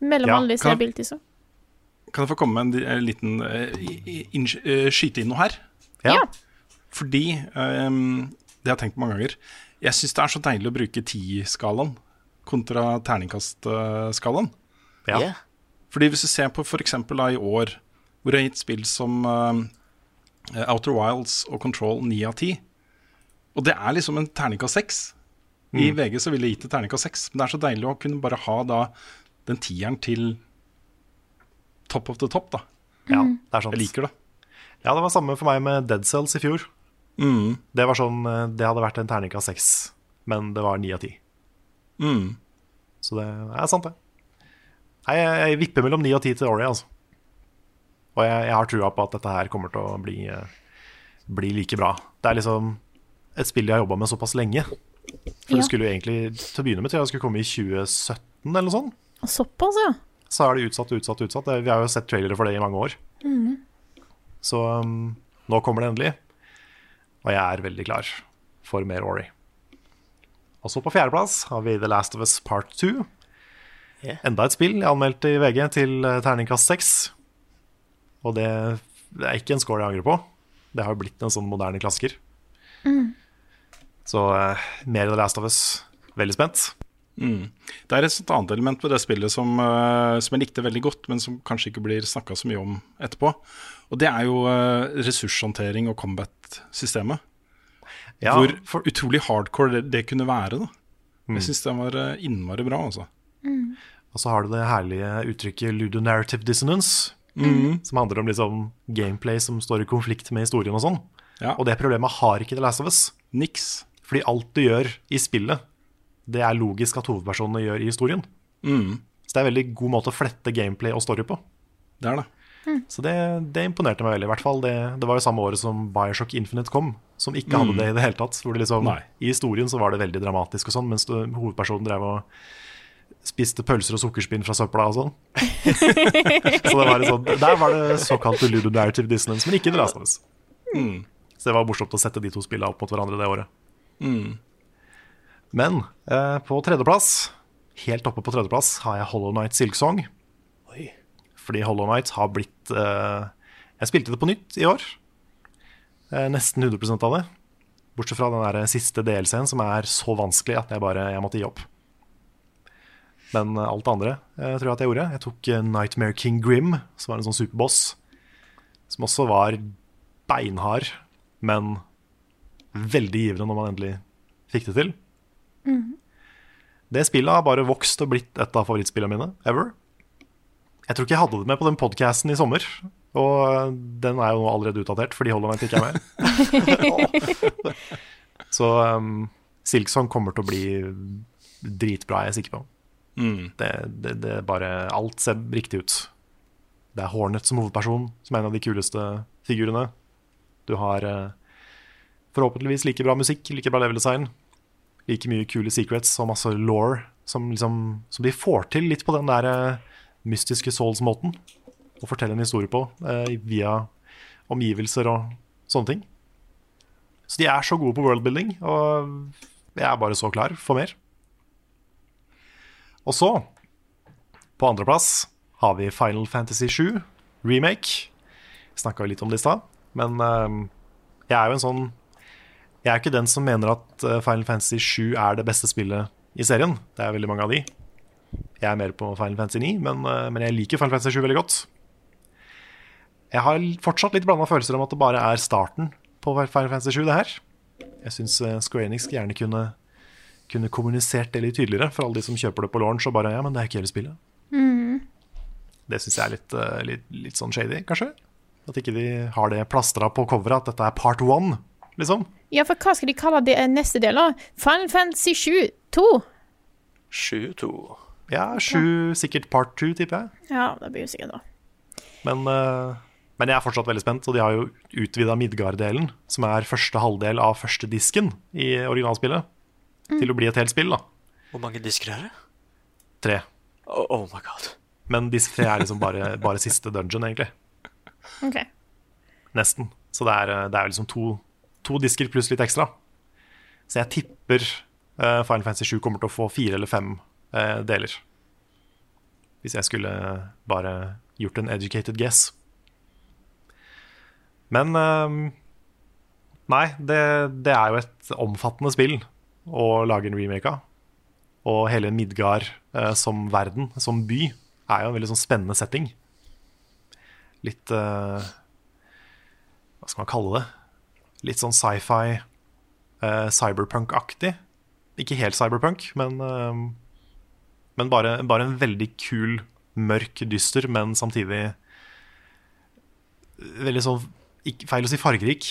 Speaker 1: Mellom
Speaker 4: ja,
Speaker 1: alle disse
Speaker 2: kan-
Speaker 1: abilitiesa.
Speaker 2: Kan jeg få komme med en, en liten uh, eh, skyte inn noe her?
Speaker 4: Ja.
Speaker 1: Ja.
Speaker 2: Fordi um, Det har jeg tenkt på mange ganger. Jeg syns det er så deilig å bruke ti-skalaen kontra terningkast-skalaen.
Speaker 4: Ja.
Speaker 3: Yeah.
Speaker 2: Fordi hvis du ser på f.eks. i år, hvor jeg har gitt spill som uh, Outer Wilds og Control 9 av 10, og det er liksom en terningkast 6 I VG så ville jeg gitt det terningkast 6, men det er så deilig å kunne bare ha da den tieren til top of the top, da.
Speaker 4: ja, det er sant.
Speaker 2: Jeg liker det.
Speaker 4: Ja, det var samme for meg med Dead Cells i fjor.
Speaker 2: Mm.
Speaker 4: Det var sånn, eh, det hadde vært en terningkast seks, men det var ni av ti.
Speaker 2: Mm.
Speaker 4: Så det er sant, det. Nei, jeg, jeg vipper mellom ni og ti til Ori, altså. Og jeg, jeg har trua på at dette her kommer til å bli, eh, bli like bra. Det er liksom et spill jeg har jobba med såpass lenge. For
Speaker 1: Ja.
Speaker 4: det skulle jo egentlig til å begynne med til jeg skulle komme i 2017 eller noe sånt.
Speaker 1: Såpass, ja.
Speaker 4: Så er det utsatt, utsatt, utsatt. Vi har jo sett trailere for det i mange år. Så um, nå kommer det endelig. Og jeg er veldig klar for mer Ori. Og så på fjerdeplass har vi The Last of Us Part 2.
Speaker 3: Yeah.
Speaker 4: Enda et spill jeg anmeldte i VG til eh, terningkast 6. Og det, det er ikke en score jeg angrer på. Det har jo blitt en sånn moderne klassiker. Så uh, mer The Last of Us. Veldig spent.
Speaker 2: Mm. Det er et sånt annet element ved det spillet som, uh, som jeg likte veldig godt, men som kanskje ikke blir snakka så mye om etterpå. Og det er jo uh, ressurshåndtering og combat-systemet.
Speaker 4: Ja,
Speaker 2: Hvor
Speaker 4: for,
Speaker 2: utrolig hardcore det, det kunne være. da
Speaker 4: Mm.
Speaker 2: Jeg syns den var innmari bra. Altså.
Speaker 4: og så har du det herlige uttrykket ludonarrative dissonance. Som handler om liksom gameplay som står i konflikt med historien og sånn.
Speaker 2: Ja.
Speaker 4: Og det problemet har ikke The Last of Us.
Speaker 2: Niks.
Speaker 4: Fordi alt du gjør i spillet, det er logisk at hovedpersonene gjør i historien.
Speaker 2: Mm.
Speaker 4: Så det er en veldig god måte å flette gameplay og story på.
Speaker 2: Det er det.
Speaker 4: Så det, det imponerte meg veldig. I hvert fall det, det var jo samme året som Bioshock Infinite kom, som ikke hadde det i det hele tatt. Hvor det liksom,
Speaker 2: Nei.
Speaker 4: I historien så var det veldig dramatisk og sånn, mens du, hovedpersonen drev og spiste pølser og sukkerspinn fra søpla og sånn. så det var sånn, der var det såkalt ludonarrative dissonance, men ikke The Last of Us. Så det var morsomt å sette de to spillene opp mot hverandre det året. Men eh, på tredjeplass, helt oppe på tredjeplass, har jeg Hollow Night Silksong.
Speaker 3: Oi.
Speaker 4: Fordi Hollow Night har blitt eh, Jeg spilte det på nytt i år. Eh, nesten 100 av det. Bortsett fra den der siste DLC-en, som er så vanskelig at jeg bare jeg måtte gi opp. Men eh, alt det andre jeg tror jeg at jeg gjorde. Jeg tok eh, Nightmare King Grim, som var en sånn superboss. Som også var beinhard, men veldig givende når man endelig fikk det til. Det spillet har bare vokst og blitt et av favorittspillene mine ever. Jeg tror ikke jeg hadde det med på den podcasten i sommer. Og den er jo nå allerede utdatert for de holder meg, ikke er med. Så um, Silksong kommer til å bli dritbra, jeg er jeg sikker på.
Speaker 2: Mm.
Speaker 4: Det, det, det er bare Alt ser riktig ut. Det er Hornet som hovedperson, som er en av de kuleste figurene. Du har eh, forhåpentligvis like bra musikk, like bra level design. Like mye kule secrets og masse law som, liksom, som de får til litt på den der eh, mystiske Souls-måten. Å fortelle en historie på eh, via omgivelser og sånne ting. Så de er så gode på worldbuilding, og jeg er bare så klar for mer. Og så, på andreplass, har vi Final Fantasy 7 remake. Snakka litt om det i stad, men eh, jeg er jo en sånn Jeg er ikke den som mener at eh, Final Fantasy 7 er det beste spillet i serien. Det er veldig mange av de. Jeg er mer på Final Fantasy 9, men, eh, men jeg liker Final Fantasy 7 veldig godt. Jeg har fortsatt litt blanda følelser om at det bare er starten på Final Fantasy 7, det her. Jeg syns Square Enix gjerne kunne, kunne kommunisert det litt tydeligere for alle de som kjøper det på launch og bare Ja, men det er ikke hele spillet. Det syns jeg er litt, eh, litt, litt sånn shady, kanskje. At ikke de har det plastra på coveret, at dette er part one, liksom.
Speaker 1: Ja, for hva skal de kalle det neste del, da? Final Fantasy 7 2?
Speaker 3: 7-2.
Speaker 4: Ja, sju, sikkert part two, tipper jeg.
Speaker 1: Ja, det blir jo sikkert da.
Speaker 4: Men, eh, men jeg er fortsatt veldig spent, og de har jo utvida Midgard-delen, som er første halvdel av første disken i originalspillet, til å bli et helt spill, da.
Speaker 3: Hvor mange disker er det?
Speaker 4: Tre.
Speaker 3: Oh, oh my god.
Speaker 4: Men disk tre er liksom bare, bare siste dungeon, egentlig.
Speaker 1: OK.
Speaker 4: Nesten. Så det er, det er liksom to, to disker pluss litt ekstra. Så jeg tipper uh, Final Fantasy 7 kommer til å få fire eller fem uh, deler. Hvis jeg skulle bare gjort en educated guess. Men uh, Nei, det, det er jo et omfattende spill å lage en remake av. Og hele Midgard eh, som verden, som by, er jo en veldig sånn spennende setting. Litt Hva skal man kalle det? Litt sånn sci-fi, uh, cyberpunk-aktig. Ikke helt cyberpunk, men, uh, men bare, bare en veldig kul, mørk dyster, men samtidig veldig sånn Feil å si fargerik,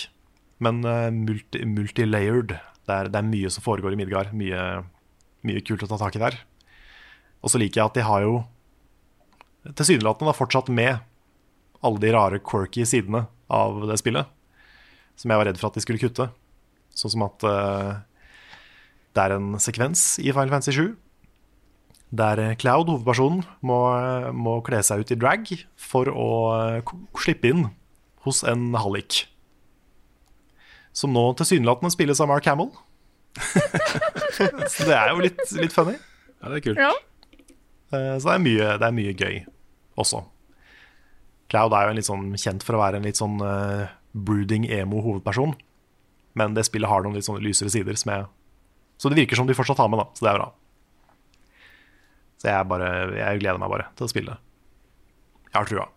Speaker 4: men uh, multi, multilayered. Det er, det er mye som foregår i Midgard. Mye, mye kult å ta tak i der. Og så liker jeg at de har jo tilsynelatende fortsatt med alle de rare quirky sidene av det spillet. Som jeg var redd for at de skulle kutte. Sånn som at uh, det er en sekvens i Final Fantasy 7 der Cloud, hovedpersonen, må, må kle seg ut i drag for å uh, slippe inn hos en hallik. Som nå tilsynelatende spilles av Mark Hamill. så det er jo litt, litt funny.
Speaker 2: Ja, det er kult.
Speaker 1: Ja.
Speaker 4: Eh, Så det er, mye, det er mye gøy også. Cloud er jo en litt sånn kjent for å være en litt sånn brooding emo hovedperson. Men det spillet har noen litt sånne lysere sider som jeg Så det virker som de fortsatt har med, da. Så det er bra. Så jeg, bare, jeg gleder meg bare til å spille. Jeg har trua.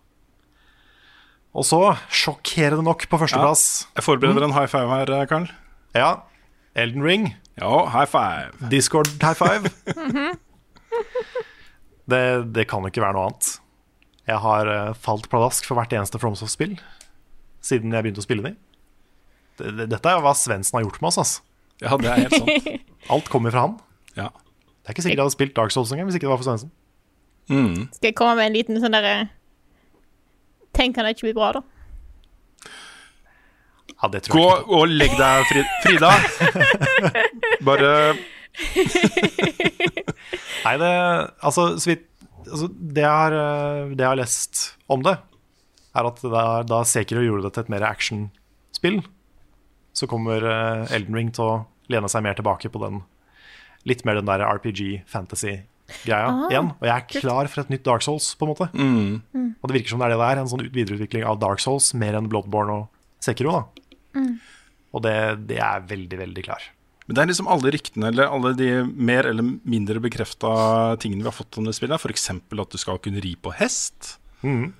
Speaker 4: Og så, sjokkerende nok på førsteplass
Speaker 2: Jeg forbereder en high five her, eh, Karl.
Speaker 4: Ja. Elden Ring.
Speaker 2: Ja, high five.
Speaker 4: Discord high five. det, det kan jo ikke være noe annet. Jeg har eh, falt pladask for hvert eneste FromSoft-spill siden jeg begynte å spille den Det, det, dette er jo hva Svendsen har gjort med oss. Altså.
Speaker 2: Ja, det er helt sant.
Speaker 4: Alt kommer fra han.
Speaker 2: Ja.
Speaker 4: Det er ikke sikkert jeg hadde spilt Dark Souls engang hvis ikke det var for Svendsen.
Speaker 2: Mm.
Speaker 1: Skal jeg komme med en liten sånn derre Tenk kan det ikke bli bra, da.
Speaker 4: Ja, det tror
Speaker 2: Gå
Speaker 4: jeg ikke.
Speaker 2: og legg deg, Fri Frida. Bare
Speaker 4: Nei, det Altså, så vidt altså, det, jeg har, eh, det jeg har lest om det, er at da, da Sekiro gjorde det til et mer actionspill, så kommer eh, Elden Ring til å lene seg mer tilbake på den litt mer den der RPG-fantasy-greia
Speaker 1: Ah,
Speaker 4: igjen. Og jeg er klar for et nytt Dark Souls, på en måte.
Speaker 2: mm.
Speaker 4: Og det virker som det er det der, en sånn videreutvikling av Dark Souls mer enn Bloodborne og Sekiro. da.
Speaker 1: Mm.
Speaker 4: Og det, det er veldig, veldig klar.
Speaker 2: Men det er liksom alle ryktene eller alle de mer eller mindre bekrefta tingene vi har fått om det spillet. F.eks. at du skal kunne ri på hest.
Speaker 4: Mhm.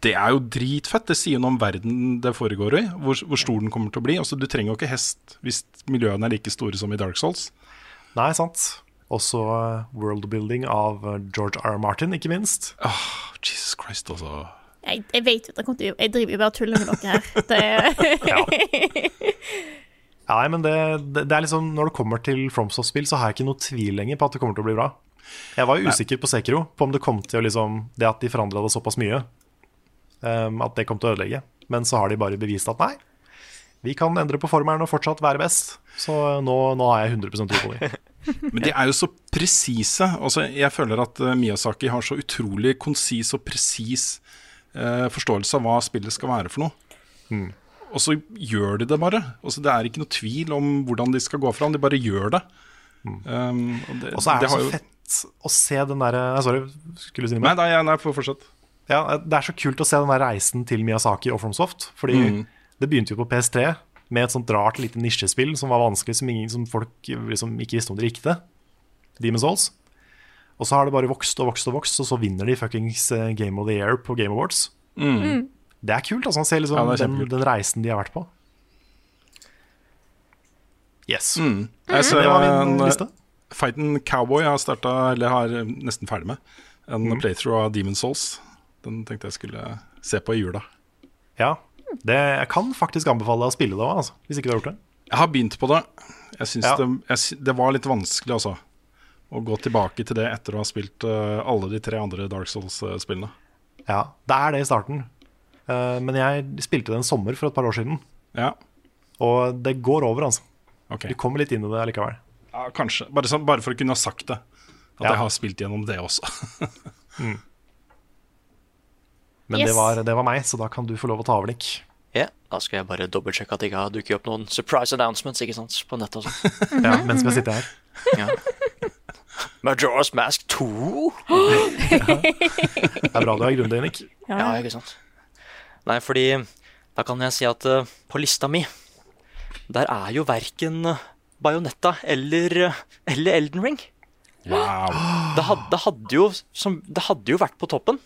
Speaker 2: Det er jo dritfett. Det sier noe om verden det foregår i. Hvor, hvor stor den kommer til å bli. Altså, du trenger jo ikke hest hvis miljøene er like store som i Dark Souls.
Speaker 4: Nei, sant. Også uh, worldbuilding av uh, George R. R. Martin, ikke minst.
Speaker 2: Oh, Jesus Christ, altså.
Speaker 1: Jeg, jeg vet jo at jeg, kommer til, å- jeg driver jo bare og tuller med dere her. Det,
Speaker 4: Ja, nei, men det, det, det er liksom Når det kommer til FromSoft-spill, så har jeg ikke noe tvil lenger på at det kommer til å bli bra. Jeg var jo usikker på Sekiro, på om det kom til å liksom Det at de forandra det såpass mye, um, at det kom til å ødelegge. Men så har de bare bevist at nei, vi kan endre på formelen og fortsatt være best. Så nå, nå har jeg 100 tro på dem.
Speaker 2: Men de er jo så presise. Altså, jeg føler at eh, Miyazaki har så utrolig konsis og presis eh, forståelse av hva spillet skal være for noe. Og så gjør de det bare. Altså, det er ikke noe tvil om hvordan de skal gå fram, de bare gjør det. Um, og det,
Speaker 4: Og så er det,
Speaker 2: det
Speaker 4: så
Speaker 2: jo-
Speaker 4: fett å se den derre Sorry, skulle du si noe?
Speaker 2: Nei, nei, nei, fortsett.
Speaker 4: Ja, det er så kult å se den der reisen til Miyazaki og FromSoft. Fordi
Speaker 2: Mm.
Speaker 4: det begynte jo på PS3 med et sånt rart lite nisjespill som var vanskelig, som, ingen, som folk liksom ikke visste om de likte. Demon's Souls. Og så har det bare vokst og vokst og vokst, og så vinner de fuckings eh, Game of the Year på Game Awards.
Speaker 2: Mm.
Speaker 4: Det er kult. altså å se liksom
Speaker 2: Ja,
Speaker 4: den, den reisen de har vært på. Yes.
Speaker 2: Mm. Jeg ser
Speaker 4: Det var min
Speaker 2: en,
Speaker 4: liste.
Speaker 2: Fighten Cowboy jeg har starta, eller har eh, nesten ferdig med. En
Speaker 4: Mm.
Speaker 2: playthrough av Demon's Souls. Den tenkte jeg skulle se på i jula.
Speaker 4: Ja. Det, jeg kan faktisk anbefale deg å spille det òg, altså, hvis ikke du har gjort det.
Speaker 2: Jeg har begynt på det. Jeg syns
Speaker 4: Ja.
Speaker 2: det, jeg, det var litt vanskelig, altså. Å gå tilbake til det etter å ha spilt uh, alle de tre andre Dark Souls-spillene.
Speaker 4: Ja, det er det i starten. Uh, men jeg spilte det en sommer for et par år siden,
Speaker 2: Ja,
Speaker 4: og det går over, altså.
Speaker 2: Okay.
Speaker 4: Du kommer litt inn i det likevel.
Speaker 2: Ja, kanskje. Bare, sånn, bare for å kunne ha sagt det. At
Speaker 4: Ja.
Speaker 2: jeg har spilt gjennom det også.
Speaker 4: Men
Speaker 1: Yes.
Speaker 4: det, var, det var meg, så da kan du få lov å ta over, Nick.
Speaker 3: Ja, da skal jeg bare dobbeltsjekke at det ikke har dukket opp noen surprise announcements ikke sant, på nettet sånn.
Speaker 4: Ja, mens vi sitter her.
Speaker 3: Ja. Majora's Mask 2?
Speaker 4: Det er bra du er grundig, Nick.
Speaker 3: Ja, ikke sant. Nei, fordi da kan jeg si at uh, på lista mi, der er jo verken uh, Bajonetta eller, eh, eller Elden Ring.
Speaker 2: Wow.
Speaker 3: Det hadde, det hadde, jo, som, det hadde jo vært på toppen.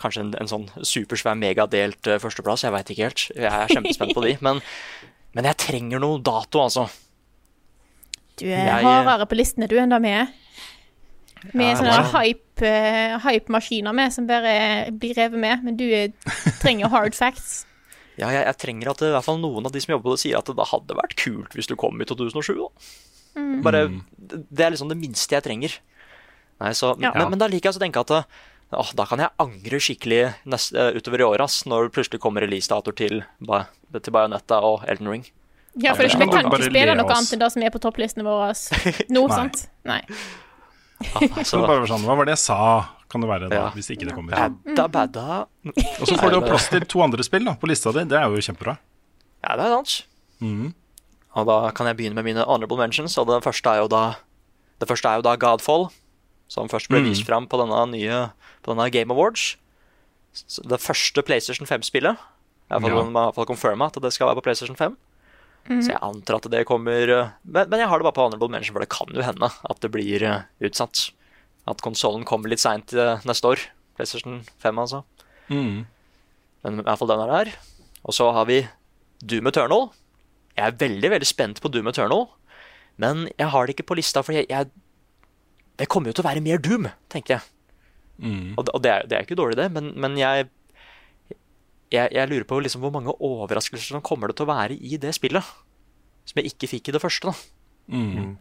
Speaker 3: Kanskje en, en sånn supersvær megadelt uh, førsteplass, jeg veit ikke helt. Jeg er kjempespent på de. Men, men jeg trenger noe dato, altså.
Speaker 1: Du er
Speaker 3: Jeg-
Speaker 1: hardere på listene du enn det vi er. Vi er sånne hype-maskiner hype-maskiner med som bare blir revet med, men du er, trenger hard facts.
Speaker 3: Ja, jeg, jeg trenger at i hvert fall noen av de som jobber på det, sier at det hadde vært kult hvis du kom i 2007. Da.
Speaker 1: Mm.
Speaker 3: Bare, Det er liksom det minste jeg trenger. Nei, så,
Speaker 1: Ja.
Speaker 3: men, men da liker jeg å tenke at åh, da kan jeg angre skikkelig neste, eh, utover i året, ass, når det plutselig kommer releasedatoer til, til Bajonetta og Elden Ring.
Speaker 1: Ja, for vi kan ikke spille noe annet enn det som er på topplistene våre nå,
Speaker 2: Nei.
Speaker 1: sant? Nei.
Speaker 3: Ah,
Speaker 2: Så bare var sånn, Hva var det jeg sa? Kan det være da,
Speaker 3: Ja.
Speaker 2: hvis ikke det kommer.
Speaker 3: badda, badda.
Speaker 2: Og så får du jo plass til to andre spill da, på lista di. Det er jo kjempebra.
Speaker 3: Ja, det er sant.
Speaker 2: Mm.
Speaker 3: Og da kan jeg begynne med mine honorable mentions. Og det første er jo da Det første er jo da Godfall, som først ble
Speaker 2: Mhm.
Speaker 3: vist fram på denne nye På denne Game Awards. Det første PlayStation 5-spillet.
Speaker 2: Ja.
Speaker 3: Man confirma at det skal være på PlayStation 5. Så jeg antar at det kommer eh, men, men jeg har det bare på honorable mention, for det kan jo hende at det blir eh, utsatt. At konsollen kommer litt seint neste år. PlayStation 5, altså.
Speaker 2: Mm.
Speaker 3: Men i hvert fall den er der. Og så har vi Doom Eternal. Jeg er veldig veldig spent på Doom Eternal, men jeg har det ikke på lista, for jeg, jeg Det kommer jo til å være mer Doom, tenker jeg.
Speaker 2: Mm.
Speaker 3: Og, det- og det, er, det er ikke dårlig, det, men, men jeg, jeg Jeg lurer på liksom hvor mange overraskelser som kommer det til å være i det spillet. Som jeg ikke fikk i det første. da.
Speaker 2: Mhm.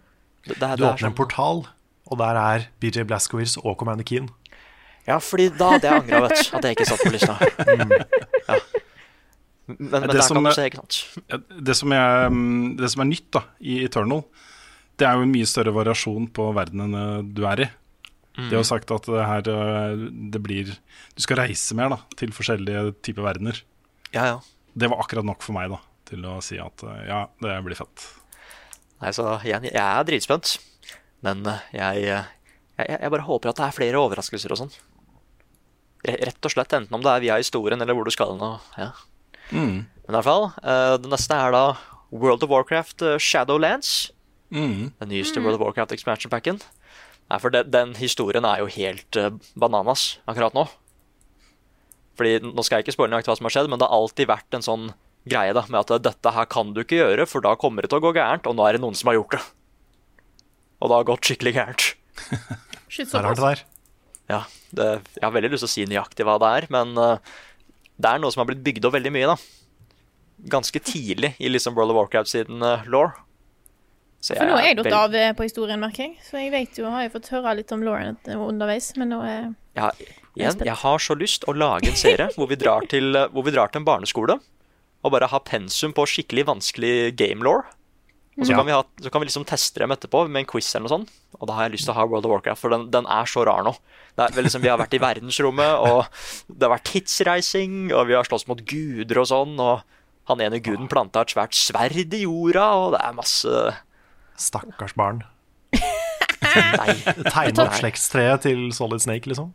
Speaker 3: Det, det,
Speaker 4: Du
Speaker 3: det er
Speaker 4: åpner en
Speaker 3: sånn-
Speaker 4: portal, og der er BJ Blaskowitz og Commander Keen.
Speaker 3: Ja, fordi da hadde jeg angra, vet du. At jeg ikke satt på lista. Ja. Men, men
Speaker 2: Det som er-
Speaker 3: ikke sant.
Speaker 2: Det som, er, mm, det som er nytt da, i Eternal, det er jo en mye større variasjon på verdenene du er i. De har jo sagt at det her øh, det blir Du skal reise mer da, til forskjellige typer verdener.
Speaker 3: Ja, ja.
Speaker 2: Det var akkurat nok for meg da, til å si at øh, ja, det blir fett.
Speaker 3: Nei, så igjen, jeg er dritspent. Men eh, jeg, eh, jeg, jeg bare håper at det er flere overraskelser og sånn. Rett og slett, enten om det er via historien eller hvor du skal nå. Ja.
Speaker 2: Mm.
Speaker 3: Men i hvert fall, eh, det neste er da World of Warcraft eh, Shadowlands.
Speaker 2: Mm.
Speaker 3: Den nyeste World of Warcraft expansion packen. Nei, for den, den historien er jo helt eh, bananas akkurat nå. Fordi, Nå skal jeg ikke spoile hva som har skjedd, men det har alltid vært en sånn greie da, med at eh, dette her kan du ikke gjøre, for da kommer det til å gå gærent, og nå er det noen som har gjort det. Og det har gått skikkelig gærent.
Speaker 4: det er
Speaker 1: rart
Speaker 4: det der.
Speaker 3: Ja, det, Jeg har veldig lyst til å si nøyaktig hva det er, men uh, det er noe som har blitt bygd opp veldig mye. da. Ganske tidlig i liksom World of Warcraft siden uh, law.
Speaker 1: For nå er jeg datt av eh, på historien, merker jeg. Så jeg vet jo, har jeg fått høre litt om Lauren underveis, men nå er
Speaker 3: Ja, igjen, jeg har så lyst å lage en serie hvor vi drar til, eh, hvor vi drar til en barneskole og bare har pensum på skikkelig vanskelig game law. Og så,
Speaker 4: Ja.
Speaker 3: kan vi ha, så kan vi liksom teste dem etterpå med en quiz eller noe sånt. Og da har jeg lyst til å ha World of Warcraft, for den, den er så rar nå. Det er, liksom, vi har vært i verdensrommet, og det har vært tidsreising, og vi har slåss mot guder og sånn, og han ene guden planta et svært sverd i jorda, og det er masse
Speaker 4: Stakkars barn.
Speaker 3: Nei.
Speaker 4: Tegne opp slektstreet til Solid Snake, liksom.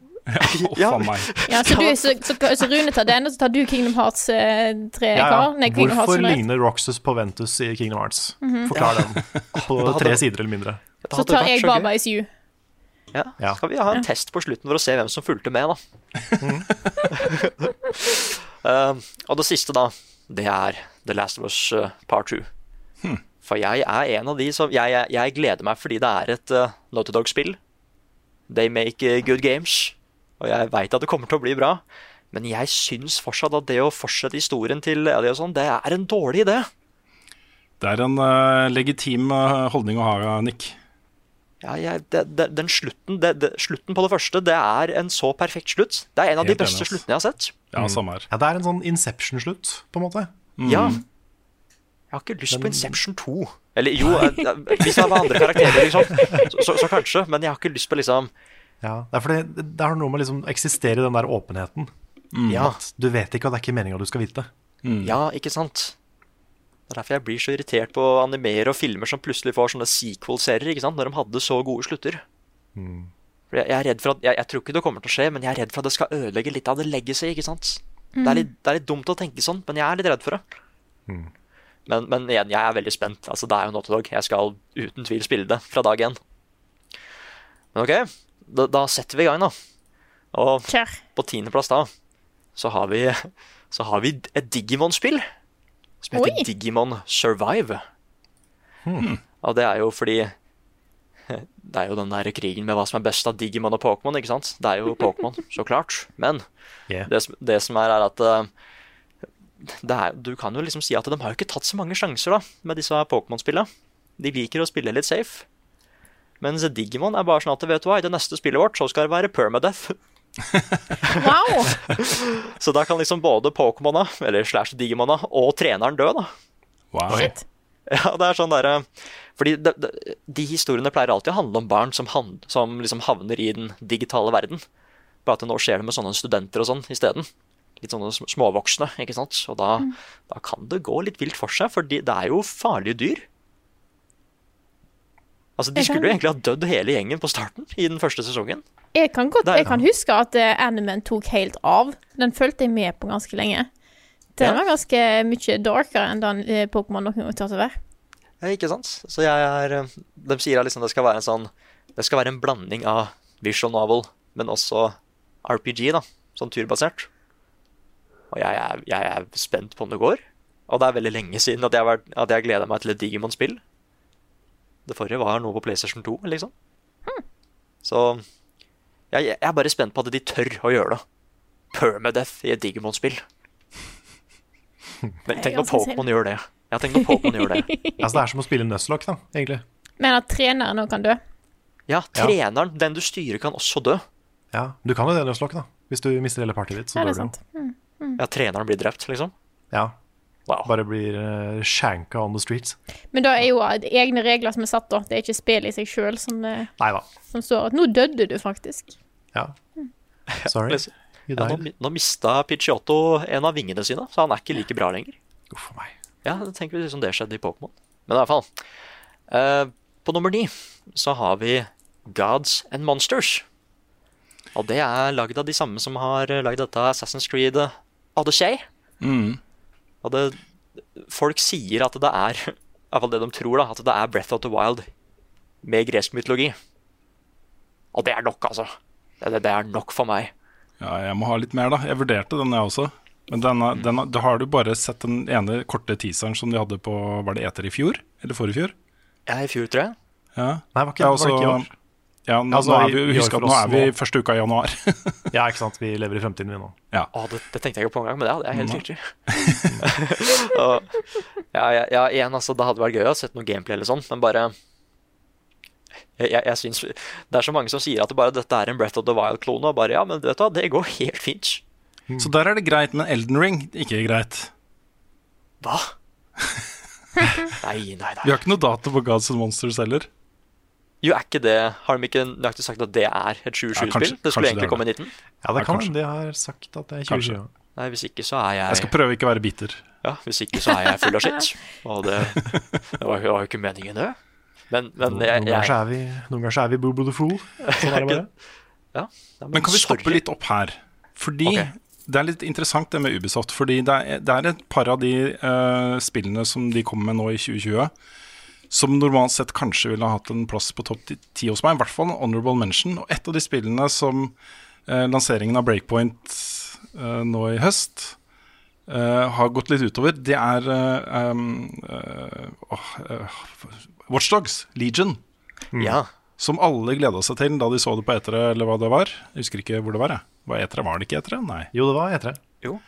Speaker 3: Ja.
Speaker 2: oh, meg.
Speaker 1: Ja, så, du, så, så, så Rune tar den, og så tar du Kingdom Hearts eh, 3,
Speaker 4: Ja,
Speaker 1: Karl? Nei,
Speaker 4: ja.
Speaker 1: Kingdom Hearts
Speaker 4: Hvorfor
Speaker 1: som
Speaker 4: ligner Roxas på Ventus i Kingdom Hearts?
Speaker 1: Mhm.
Speaker 4: Forklar den. På
Speaker 3: hadde-
Speaker 4: tre sider eller mindre.
Speaker 1: Så tar jeg. Baba Is You.
Speaker 3: Ja.
Speaker 4: Ja.
Speaker 3: Skal vi ha en test på slutten for å se hvem som fulgte med, da. uh, og det siste, da, det er The Last of Us uh, Part 2. For jeg er en av de som Jeg, jeg, gleder meg fordi det er et uh, Naughty Dog-spill. They make uh, good games. Og jeg veit at det kommer til å bli bra. Men jeg syns fortsatt at det å fortsette historien til Ellie og sånn, det er en dårlig idé.
Speaker 2: Det er en uh, legitim holdning å ha, Nick.
Speaker 3: Ja, jeg, det, det, den slutten, det, det, slutten på det første, det er en så perfekt slutt. Det er en av
Speaker 2: Helt
Speaker 3: de beste
Speaker 2: enig,
Speaker 3: sluttene jeg har sett.
Speaker 2: Ja, samme her.
Speaker 4: Ja, det er en sånn Inception-slutt, på en måte.
Speaker 3: Ja. Jeg har ikke lyst på Inception 2. Eller jo, eh, eh, hvis det var andre karakterer, liksom, så, så, så kanskje. Men jeg har ikke lyst på liksom
Speaker 4: Ja, det er fordi det har noe med liksom eksistere i den der åpenheten.
Speaker 3: Ja,
Speaker 4: At du vet ikke, og det er ikke meninga du skal vite.
Speaker 3: ja, ikke sant? Det er derfor jeg blir så irritert på animere og filmer som plutselig får sånne sequel-serier, ikke sant? når de hadde så gode slutter. For jeg, jeg er redd for at, jeg, jeg tror ikke det kommer til å skje, men jeg er redd for at det skal ødelegge litt av det legacy, ikke sant? Det, er litt, det er litt dumt å tenke sånn, men jeg er litt redd for det. Men, men igjen, jeg er veldig spent. Altså, det er jo Notodog. Dog. Jeg skal uten tvil spille det fra dag én. Men ok, da, da setter vi i gang, da. Og
Speaker 1: Kjør.
Speaker 3: på tiendeplass da så har vi, så har vi et Digimon-spill som heter
Speaker 1: Oi.
Speaker 3: Digimon Survive. Og det er jo fordi Det er jo den der krigen med hva som er best av Digimon og Pokémon, ikke sant? Det er jo Pokémon, så klart. Men
Speaker 4: Yeah.
Speaker 3: det, det som er, er at eh, er, Du kan jo liksom si at de har jo ikke tatt så mange sjanser da med disse Pokémon-spillene. De liker å spille litt safe. Mens Digimon er bare sånn at vet du hva, i det neste spillet vårt så skal det være permadeath.
Speaker 1: Wow!
Speaker 3: Så da kan liksom både Pokémona, eller slash Digimona, og treneren dø, da.
Speaker 2: Wow.
Speaker 1: Shit.
Speaker 3: Ja, det er sånn der, Fordi de, de, de historiene pleier alltid å handle om barn som, han, som liksom havner i den digitale verden. Bare at nå skjer det med sånne studenter og sånn isteden. Litt sånne småvoksne, ikke sant. Og da, da kan det gå litt vilt for seg, for det er jo farlige dyr. Altså, De skulle jo egentlig ha dødd hele gjengen på starten i den første sesongen.
Speaker 1: Jeg kan, godt, jeg kan huske at uh, animen tok helt av. Den fulgte jeg med på ganske lenge. Den
Speaker 3: Ja.
Speaker 1: var ganske mye darkere enn den uh, Pokémon noen gang tatt være.
Speaker 3: Ja, ikke sant? Så jeg er eh, De sier at liksom det skal være en sånn Det skal være en blanding av visual novel, men også RPG, da. Sånn turbasert. Og jeg er, jeg er spent på om det går. Og det er veldig lenge siden at jeg, har vært- at jeg gleda meg til et Digimon-spill. Det forrige var noe på PlayStation 2, liksom. Så jeg, jeg er bare spent på at de tør å gjøre det. Permadeath i et Digimon-spill. Men tenk når Pokémon gjør det. Ja, tenk når Pokémon gjør det.
Speaker 4: Altså, det er som å spille Nuzlocke, da, egentlig.
Speaker 1: Men at treneren òg kan dø.
Speaker 3: Ja, treneren, den du styrer, kan også dø.
Speaker 4: Ja, Du kan jo det Nuzlocke, da. Hvis du mister hele partiet ditt, så
Speaker 1: Ja, er
Speaker 4: dør du.
Speaker 1: sant.
Speaker 3: Ja, treneren blir drept, liksom.
Speaker 4: Ja,
Speaker 3: Wow.
Speaker 4: Bare blir uh, shanka on the streets.
Speaker 1: Men da er jo egne regler som er satt, da. Det er ikke spillet i seg sjøl som,
Speaker 4: uh,
Speaker 1: som står at 'nå døde du', faktisk.
Speaker 4: Ja. Sorry.
Speaker 3: Liksom. Ja, nå, nå mista Pidgeotto en av vingene sine, så han er ikke like bra lenger.
Speaker 4: Uff a meg.
Speaker 3: Ja, tenk hvis liksom det skjedde i Pokémon. Men i hvert fall. Uh, på nummer ni så har vi Gods and Monsters. Og det er lagd av de samme som har lagd dette Assassin's Creed eh, skjer.
Speaker 2: Mm.
Speaker 3: Og det, folk sier at det er I hvert fall det de tror, da, at det er Breath of the Wild med gresk mytologi. Og det er nok, altså. Det, det, det er nok for meg.
Speaker 2: Ja, jeg må ha litt mer, da. Jeg vurderte den, jeg også. Men denne, denne, da har du bare sett den ene korte teaseren som de hadde på Var det Eter i fjor? Eller forrige fjor?
Speaker 3: Ja, i fjor, tror jeg.
Speaker 2: Ja.
Speaker 4: Nei, var ikke,
Speaker 2: jeg
Speaker 4: var også, ikke i år?
Speaker 2: Ja, nå,
Speaker 4: Altså,
Speaker 2: nå er vi,
Speaker 4: i
Speaker 2: husk at nå er vi
Speaker 4: nå.
Speaker 2: første uka i januar.
Speaker 4: Ja, ikke sant. Vi lever i fremtiden, vi nå.
Speaker 2: ja.
Speaker 3: Å, det, det tenkte jeg ikke på engang, men det, det er helt riktig. Ja, ja, ja, igjen, altså, det hadde vært gøy å sett noe gameplay eller sånn, men bare jeg, jeg, jeg synes, Det er så mange som sier at det bare dette er en Breath of the Wild-klone, og bare ja, men vet du hva, det går helt fint.
Speaker 2: Så der er det greit, men Elden Ring ikke greit.
Speaker 3: Hva? Nei, nei, nei.
Speaker 2: Vi har ikke noe dato på Gods and Monsters heller.
Speaker 3: Jo, er ikke det Har de ikke nøyaktig sagt at det er et 2020-spill?
Speaker 2: Ja,
Speaker 3: det skulle egentlig
Speaker 2: det
Speaker 3: komme i 19?
Speaker 4: Ja, det
Speaker 2: Ja,
Speaker 4: kan
Speaker 2: kanskje.
Speaker 4: hende de har sagt at det er
Speaker 2: Kanskje.
Speaker 4: 2020.
Speaker 3: Nei, hvis ikke så er
Speaker 2: Jeg
Speaker 3: jeg
Speaker 2: skal prøve ikke å være bitter.
Speaker 3: Ja, hvis ikke så er jeg full av skitt. Og det, det var, jo ikke meningen, det. Men, men
Speaker 4: Noen
Speaker 3: jeg,
Speaker 4: ganger så er vi, noen ganger så er vi Boobo the Fool. Sånn er det bare.
Speaker 3: ja, ja,
Speaker 2: Men kan vi stoppe
Speaker 3: sorry.
Speaker 2: litt opp her? Fordi
Speaker 3: okay.
Speaker 2: det er litt interessant det med Ubisoft. Fordi det er, det er et par av de uh, spillene som de kommer med nå i 2020, som normalt sett kanskje ville ha hatt en plass på topp ti- hos meg. I hvert fall en honorable mention. Og et av de spillene som eh, lanseringen av Breakpoint eh, nå i høst eh, har gått litt utover, det er eh, um, uh, eh, Watchdogs, Legion.
Speaker 3: Ja.
Speaker 2: Som alle gleda seg til da de så det på etere, eller hva det var. Jeg husker ikke hvor det var. jeg. Var etere, var det ikke etere? Nei.
Speaker 4: Jo, det var E3.
Speaker 3: Jo.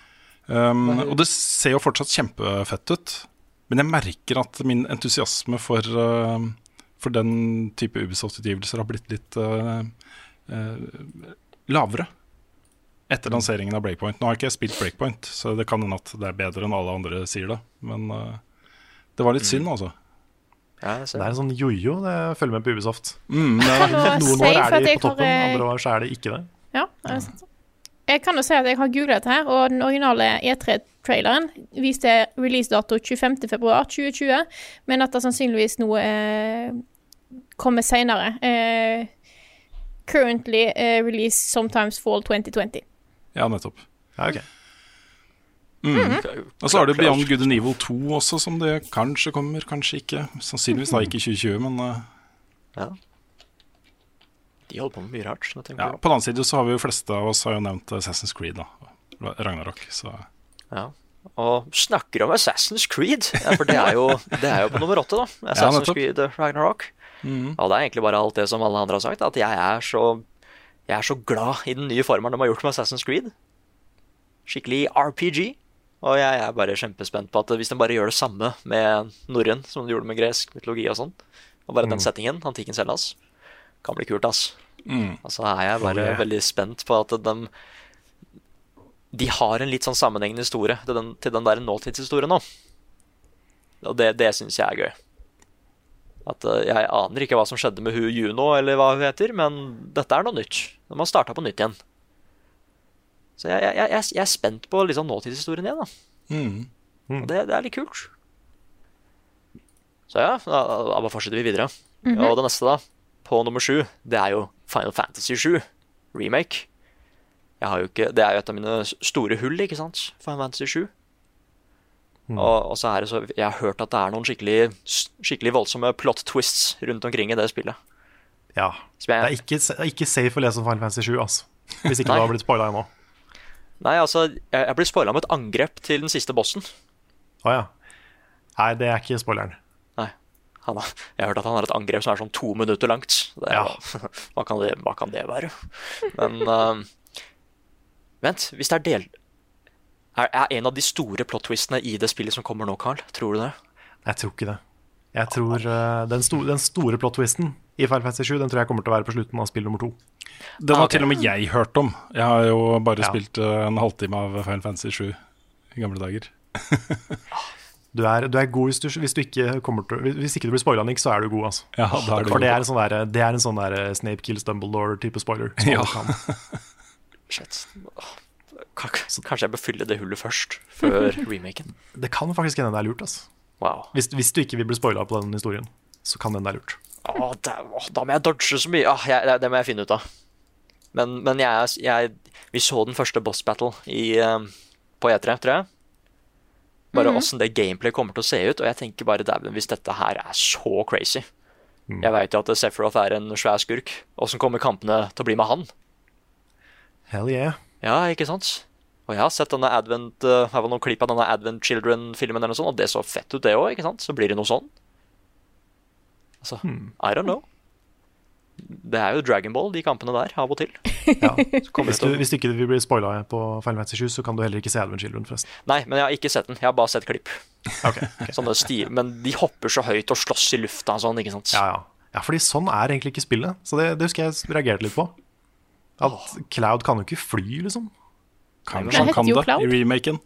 Speaker 2: Um, og det ser jo fortsatt kjempefett ut. Men jeg merker at min entusiasme for, uh, for den type Ubisoft-utgivelser har blitt litt uh, uh, lavere etter lanseringen av Breakpoint. Nå har ikke jeg spilt Breakpoint, så det kan hende at det er bedre enn alle andre sier det. Men uh, det var litt synd, altså.
Speaker 3: Ja,
Speaker 4: Det er en sånn jojo det følger med på Ubisoft.
Speaker 2: Mm, det er,
Speaker 4: Noen år er de på toppen,
Speaker 1: eh,
Speaker 4: andre år så er det ikke det.
Speaker 1: Ja, det er sant. Jeg kan jo si at jeg har googlet dette her, og den originale E3-traileren viste releasedato 25.2.2020, men at det sannsynligvis nå eh, kommer senere. Eh, currently eh, release sometimes fall 2020.
Speaker 2: ja, nettopp.
Speaker 4: Ja, ok.
Speaker 2: Og så har du Beyond Good and Evil 2 også, som det kanskje kommer, kanskje ikke. Sannsynligvis da ikke i 2020, men uh,
Speaker 3: Ja. De holder på med mye rart.
Speaker 2: Ja, på den annen side så har vi jo fleste av oss har jo nevnt Assassin's Creed, da. Ragnarok. Så.
Speaker 3: Ja. Og snakker om Assassin's Creed, ja, for det er, jo, det er jo på nummer åtte, da. Assassin's ja, Creed Ragnarok. Mm. Og det er egentlig bare alt det som alle andre har sagt, at jeg er så, jeg er så glad i den nye formelen de har gjort med Assassin's Creed. Skikkelig RPG. Og jeg er bare kjempespent på at hvis de bare gjør det samme med norrøn som de gjorde med gresk mytologi og sånn, og bare mm. den settingen, antikkens Hellas, kan bli kult, ass. Mm. Altså er jeg bare oh, yeah. veldig spent på at de De har en litt sånn sammenhengende historie til den, til den der nåtidshistorien nå. Og det, det syns jeg er gøy. At uh, Jeg aner ikke hva som skjedde med hun Juno, eller hva hun heter, men dette er noe nytt. De har starta på nytt igjen. Så jeg, jeg, jeg, jeg er spent på liksom nåtidshistorien igjen. da mm. Mm. Og det, det, er litt kult. Så ja, da, da bare fortsetter vi videre. Mm -hmm. Og det neste, da, på nummer sju, det er jo Final Fantasy 7 remake. Jeg har jo ikke, det er jo et av mine store hull, ikke sant? Final Fantasy 7. Mm. Og, og, så er det så Jeg har hørt at det er noen skikkelig, skikkelig voldsomme plot twists rundt omkring i det spillet.
Speaker 4: Ja. Jeg, det, er ikke, ikke, safe å lese om Final Fantasy 7, altså. Hvis ikke du har blitt spoila ennå.
Speaker 3: Nei, altså, jeg, jeg blir spoila med et angrep til den siste bossen.
Speaker 4: Å oh, ja. Nei, det er ikke spoileren.
Speaker 3: Nei. Har, jeg har hørt at han har et angrep som er sånn to minutter langt. Er, ja. hva, kan det, hva, kan det, være? Men uh, Vent, hvis det er del... Er, er en av de store plot-twistene i det spillet som kommer nå, Carl? Tror du det?
Speaker 4: Jeg tror ikke det. Jeg tror uh, den, sto, den, store plot-twisten i Final Fantasy 7 den tror jeg kommer til å være på slutten av spill nummer to.
Speaker 2: Den har ah, okay. til og med jeg hørt om. Jeg har jo bare ja. spilt uh, en halvtime av Final Fantasy 7 i gamle dager.
Speaker 4: du, er, du, er, god hvis du, hvis du ikke, til, hvis ikke du blir spoila, Nick, så er du god. Altså.
Speaker 2: Ja, er
Speaker 4: For det er, sånn der, det er en sånn der Snape kills Dumbledore-type spoiler. Ja.
Speaker 3: Shit. Kanskje jeg bør fylle det hullet først, før remaken.
Speaker 4: Det kan faktisk hende det er lurt. Altså.
Speaker 3: Wow.
Speaker 4: Hvis, hvis, du ikke vil bli spoila på den historien, så kan den være lurt.
Speaker 3: Åh, det, åh, da må jeg dodge så mye. Åh, jeg, det må jeg finne ut av. Men, men jeg, jeg, Vi så den første boss battle i, um, på E3, tror jeg. Bare mm -hmm. åssen det gameplay kommer til å se ut. Og jeg tenker bare dæven, hvis dette her er så crazy mm. Jeg veit jo at Sephiroth er en svær skurk. Åssen kommer kampene til å bli med han?
Speaker 4: Hell yeah.
Speaker 3: Ja, ikke sant? Og jeg har sett denne Advent uh, noen klipp av denne Advent Children-filmen, eller noe sånt, og det så fett ut, det òg. Så blir det noe sånn. Altså, hmm. I don't know. Det er jo Dragonball, de kampene der, av og til.
Speaker 4: Ja. Hvis, du, hvis ikke vi vil bli spoila på Final Fantasy 7, så kan du heller ikke se Advent Children, forresten.
Speaker 3: Nei, men jeg har ikke sett den. Jeg har bare sett klipp. Okay, okay. Stiv, men de hopper så høyt og slåss i lufta og sånn, ikke sant.
Speaker 4: Ja, ja. ja, fordi sånn er egentlig ikke spillet. Så det, det husker jeg reagerte litt på. At Cloud kan jo ikke fly, liksom.
Speaker 2: Kanskje han kan det i remaken.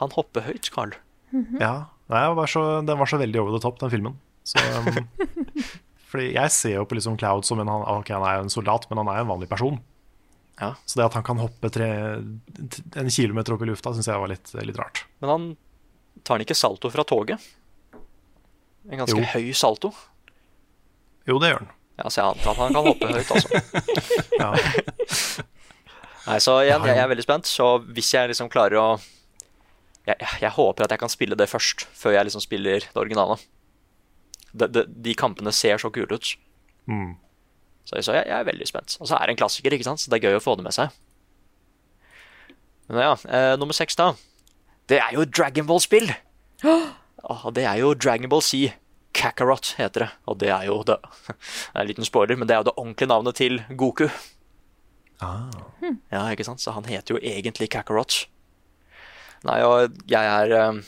Speaker 3: Han hopper høyt, Carl.
Speaker 4: Mm -hmm. Ja. Nei, var så, den var så veldig over the top, den filmen. Så, um, fordi jeg ser jo på liksom Cloud som en okay, Han er en soldat, men han er en vanlig person.
Speaker 3: Ja.
Speaker 4: Så det at han kan hoppe tre, en kilometer opp i lufta, syns jeg var litt, litt, rart.
Speaker 3: Men han tar han ikke salto fra toget? En ganske jo. høy salto?
Speaker 4: Jo, det gjør han.
Speaker 3: Ja, så jeg antar at han kan hoppe høyt, altså. ja. Nei, så igjen, jeg, jeg er veldig spent. Så hvis jeg liksom klarer å jeg, jeg, håper at jeg kan spille det først, før jeg liksom spiller det originale. De, de, de kampene ser så kule ut.
Speaker 4: Mm.
Speaker 3: Så, så jeg, jeg, er veldig spent. Og så er det en klassiker, ikke sant? så det er gøy å få det med seg. Men ja, eh, nummer seks, da. Det er jo et Dragon Ball-spill! Oh, det er jo Dragon Ball C. Kakarot heter det. Og det er jo det, det er en liten spoiler, men det er jo det ordentlige navnet til Goku.
Speaker 4: Ah.
Speaker 3: Ja, ikke sant? Så han heter jo egentlig Kakarot. Nei, og jeg er eh,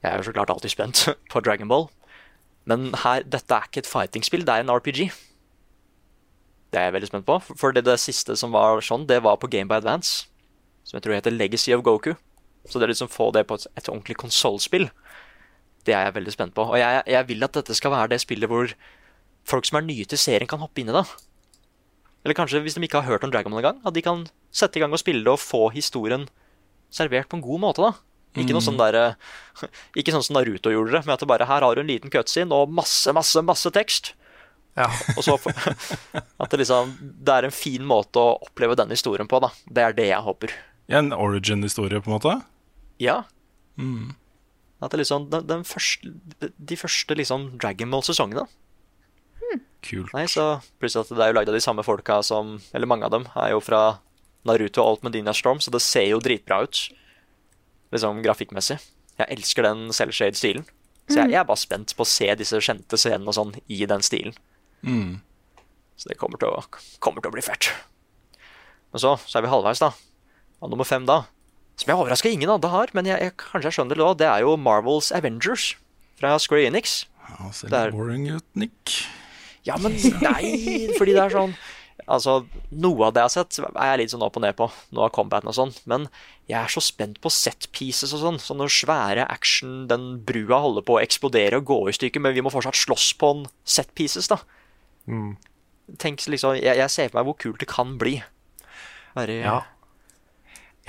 Speaker 3: Jeg er jo så klart alltid spent på Dragon Ball. Men her, dette er ikke et fighting-spill, det er en RPG. Det er jeg veldig spent på. For det, det, siste som var sånn, det var på Game by Advance. Som jeg tror heter Legacy of Goku. Så det er liksom få det på et, et ordentlig konsollspill, det er jeg veldig spent på. Og jeg, jeg, vil at dette skal være det spillet hvor folk som er nye til serien, kan hoppe inn i det. Eller kanskje, hvis de ikke har hørt om Dragon Ball engang, at de kan sette i gang og spille det og få historien servert på en god måte. da. Ikke mm. sånn der, ikke sånn som Naruto gjorde det, med at det bare her har du en liten cutscene og masse, masse, masse tekst.
Speaker 4: Ja.
Speaker 3: og så At det liksom Det er en fin måte å oppleve den historien på, da. Det er det jeg håper.
Speaker 2: Ja, en origin-historie, på en måte?
Speaker 3: Ja.
Speaker 2: Mm.
Speaker 3: At det liksom den, den første, De første liksom Dragon Ball-sesongene
Speaker 2: Kult.
Speaker 3: Nei, så Plutselig at det er jo lagd av de samme folka som Eller mange av dem er jo fra Naruto og Alt Medina Storm, så det ser jo dritbra ut. Liksom grafikkmessig. Jeg elsker den selvshade-stilen. Så jeg, jeg er bare spent på å se disse kjente scenene og sånn i den stilen.
Speaker 2: Mm.
Speaker 3: Så det kommer til å, kommer til å bli fælt. Men så, så er vi halvveis, da. Og nummer fem, da. Som jeg overraska ingen andre har, men jeg, jeg, kanskje jeg skjønner det òg. Det er jo Marvels Avengers fra Square Enix.
Speaker 2: Ja, ser
Speaker 3: er-
Speaker 2: litt boring ut, Nick.
Speaker 3: Ja, men nei, fordi det er sånn Altså, noe av det jeg har sett, er jeg litt sånn opp og ned på. Noe av combaten og sånn. Men jeg er så spent på set pieces og sånn. Sånne svære action, den brua holder på å eksplodere og gå i stykker, men vi må fortsatt slåss på en set pieces, da. Tenk liksom jeg, jeg ser for meg hvor kult det kan bli. Bare,
Speaker 4: Ja.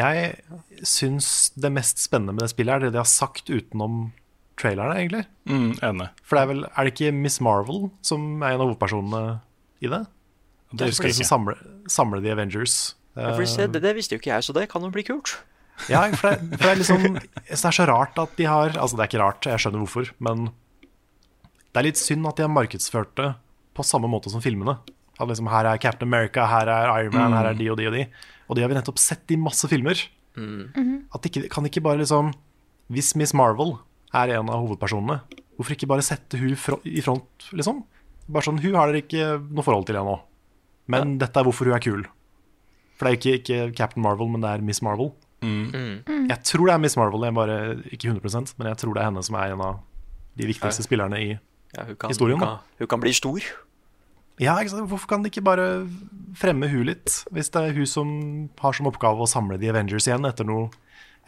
Speaker 4: Jeg syns det mest spennende med det spillet er det de har sagt utenom trailerne, egentlig.
Speaker 2: Mm, enig.
Speaker 4: For det er vel Er det ikke Miss Marvel som er en av hovedpersonene i det?
Speaker 2: Det husker jeg ikke.
Speaker 4: Samle, samle The Avengers.
Speaker 3: Ja, for det, det, det visste jo ikke jeg, så det kan jo bli kult.
Speaker 4: Ja, for det, for det er liksom Det er så rart at de har Altså, det er ikke rart, jeg skjønner hvorfor, men det er litt synd at de har markedsført det på samme måte som filmene. At liksom Her er Captain America, her er Iron Man, her er de og de og de. Og det har vi nettopp sett i masse filmer. At ikke, Kan ikke bare liksom Hvis Miss Marvel er en av hovedpersonene, hvorfor ikke bare sette hun fro- i front, liksom? Bare sånn, Hun har dere ikke noe forhold til ennå, men dette er hvorfor hun er kul. For det er ikke, ikke Captain Marvel, men det er Miss Marvel. Jeg tror det er Miss Marvel, jeg bare ikke 100% men jeg tror det er henne som er en av de viktigste spillerne i
Speaker 3: Ja, hun, kan,
Speaker 4: Historien,
Speaker 3: hun, kan, hun kan bli stor.
Speaker 4: Ja, ikke sant? Hvorfor kan de ikke bare fremme hun litt? Hvis det er hun som har som oppgave å samle de Avengers igjen etter noe,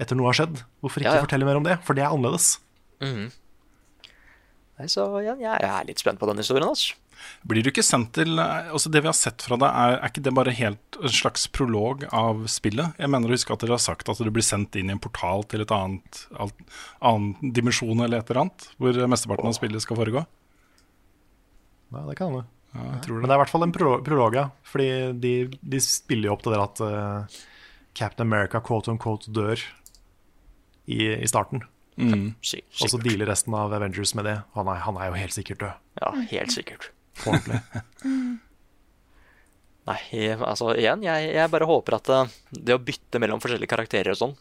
Speaker 4: etter noe har skjedd. Hvorfor ikke
Speaker 3: Ja, ja.
Speaker 4: fortelle mer om det? For det er annerledes.
Speaker 3: Nei, så ja, jeg er litt spent på den historien. Altså.
Speaker 2: Blir du ikke sendt til Altså Det vi har sett fra deg, er, er ikke det bare helt en slags prolog av spillet? Jeg mener å huske at dere har sagt at du blir sendt inn i en portal til et annet alt, annen dimensjon eller et eller annet, hvor mesteparten av spillet skal foregå.
Speaker 4: Nei, det kan hende.
Speaker 2: Ja, jeg tror
Speaker 4: Men det er i hvert fall en pro prolog, ja. Fordi de, de spiller jo opp til det at uh, Captain America quote on quote dør i, i starten.
Speaker 2: Mm.
Speaker 4: Og så dealer resten av Avengers med det. Han er, han er jo helt sikkert død.
Speaker 3: Ja, helt sikkert.
Speaker 4: På ordentlig.
Speaker 3: Nei, jeg- altså igjen, jeg, jeg bare håper at eh, det å bytte mellom forskjellige karakterer og sånn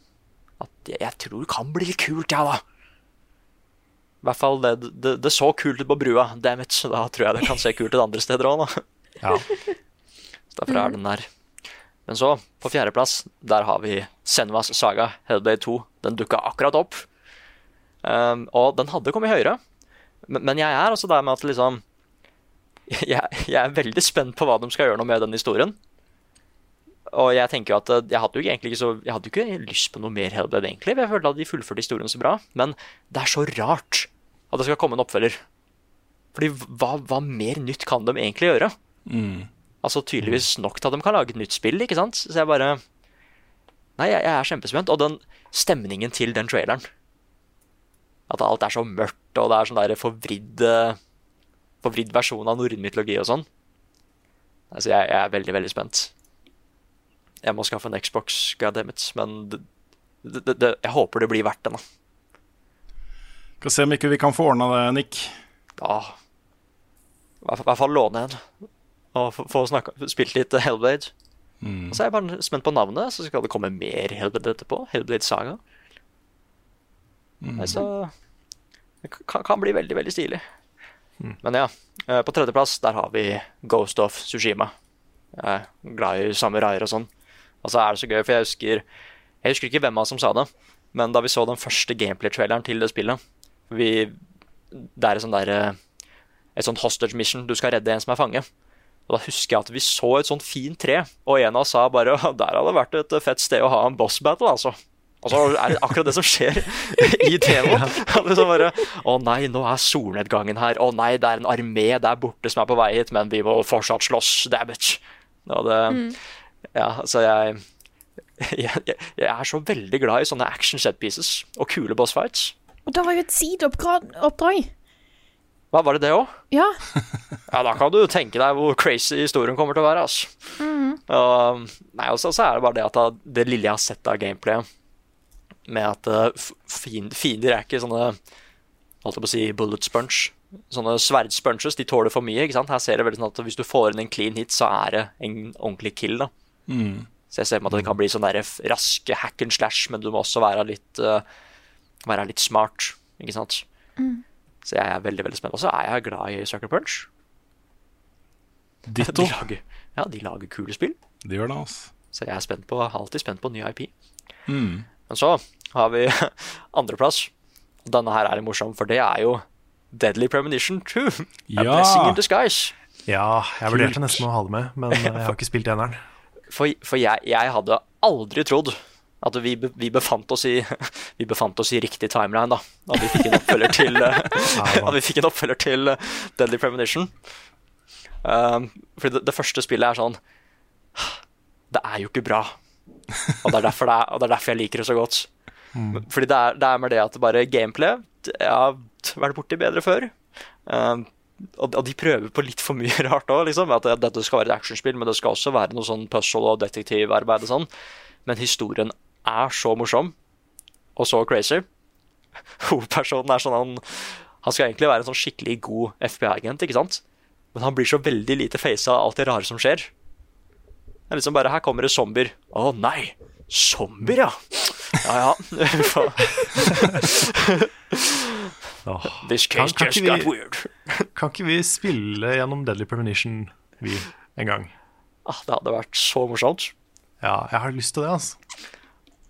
Speaker 3: At jeg, jeg tror det kan bli litt kult, ja da. I hvert fall det, det, det så kult ut på brua. Damage. da tror jeg det kan se kult ut andre steder òg, nå.
Speaker 4: Ja.
Speaker 3: Derfor er den der. Men så, på fjerdeplass, der har vi Senvas saga, Hellblade 2. Den dukka akkurat opp. Um, og den hadde kommet høyere. Men, men jeg er også der med at liksom jeg, jeg er veldig spent på hva de skal gjøre noe med den historien. Og jeg tenker jo at eh, jeg hadde jo egentlig ikke så Jeg hadde jo ikke lyst på noe mer Hellblade, egentlig. Jeg følte at de fullførte historien så bra. Men det er så rart at det skal komme en oppfølger. Fordi hva, hva mer nytt kan de egentlig gjøre?
Speaker 2: Mm.
Speaker 3: Altså tydeligvis nok til at de kan lage et nytt spill, ikke sant? Så jeg bare Nei, jeg, jeg er kjempespent. Og den stemningen til den traileren At alt er så mørkt, og det er sånn der forvridd Forvridd versjon av norrøn mytologi og sånn. Altså, jeg, jeg er veldig, veldig spent. Jeg må skaffe en Xbox, goddammit, men det, det, det, det, jeg håper det blir verdt det, da.
Speaker 2: Skal se om ikke vi kan få ordna det, Nick.
Speaker 3: Ja. I hvert fall- låne en. Og få- spilt litt Hellblade. Og så er jeg bare spent på navnet, så skal det komme mer Hellblade etterpå. Hellblade Saga. Nei, Så det kan, kan bli veldig, veldig stilig. Men ja, eh, på tredjeplass der har vi Ghost of Tsushima. Jeg er glad i samuraier og sånn. Og så er det så gøy, for jeg husker Jeg husker ikke hvem av oss som sa det, men da vi så den første gameplay-traileren til det spillet vi, Det er et sånt, der eh, Et sånt hostage mission. Du skal redde en som er fange. Og da husker jeg at vi så et sånt fint tre, og en av oss sa bare Der hadde vært et fett sted å ha en boss battle, altså. Og så er det akkurat det som skjer i TV-en. det bare Å nei, nå er solnedgangen her. Å nei, det er en armé der borte som er på vei hit, men vi må fortsatt slåss. Damage. Og det, Ja, så jeg, jeg jeg jeg er så veldig glad i sånne action set pieces og kule boss fights.
Speaker 1: Og det var jo et sideoppdrag.
Speaker 3: Hva var det det òg?
Speaker 1: Ja.
Speaker 3: Ja, da kan du tenke deg hvor crazy historien kommer til å være. Altså. Og, nei, og så er det bare det at det lille jeg har sett av gameplayet, med at uh, fiender er ikke sånne Holdt jeg på å si bullet sponge. sånne sverdspunches de tåler for mye. ikke sant? Her ser det veldig sånn at Hvis du får inn en clean hit, så er det en ordentlig kill. da.
Speaker 2: Mm.
Speaker 3: Så jeg ser for meg at det kan bli sånn raske hack and slash, men du må også være litt, uh, være litt smart. ikke sant?
Speaker 1: Mm.
Speaker 3: Så jeg er veldig veldig spent. Og så er jeg glad i Sucker Punch.
Speaker 2: Ditto.
Speaker 3: De lager, ja, de lager kule spill.
Speaker 2: De gjør det, altså.
Speaker 3: Så jeg er spent på, alltid spent på ny IP.
Speaker 2: Mm.
Speaker 3: Men så har vi andreplass. Denne her er morsom, for det er jo Deadly Premonition 2. A
Speaker 2: Ja.
Speaker 3: Blessing in Disguise.
Speaker 4: Ja, jeg vurderte nesten å ha det med, men eh, jeg har ikke spilt eneren.
Speaker 3: For, for jeg, jeg hadde aldri trodd at vi, vi, befant oss i, vi befant oss i riktig timeline, da. At vi fikk en oppfølger til, eh, at vi fikk en oppfølger til eh, Deadly Premonition. Um, fordi det, det første spillet er sånn Det er jo ikke bra. Og det er derfor, det er, det er derfor jeg liker det så godt. Fordi det er, det er med det at det bare gameplay Jeg har vært borti bedre før. Um, og de prøver på litt for mye rart òg, liksom. At dette skal være et actionspill, men det skal også være noe sånn puzzle og detektivarbeid og sånn. Men historien er så morsom og så crazy. Hovedpersonen er sånn han Han skal egentlig være en sånn skikkelig god FBI-agent, ikke sant? Men han blir så veldig lite face av alt det rare som skjer. Det er liksom bare Her kommer det zombier. Å nei! Zombier, ja! Ja ja. This case
Speaker 4: kan
Speaker 3: just
Speaker 4: vi-
Speaker 3: got weird.
Speaker 4: Kan ikke vi spille gjennom Deadly Premonition, vi, en gang?
Speaker 3: Ah, det hadde vært så morsomt.
Speaker 4: Ja, jeg har lyst til det, altså.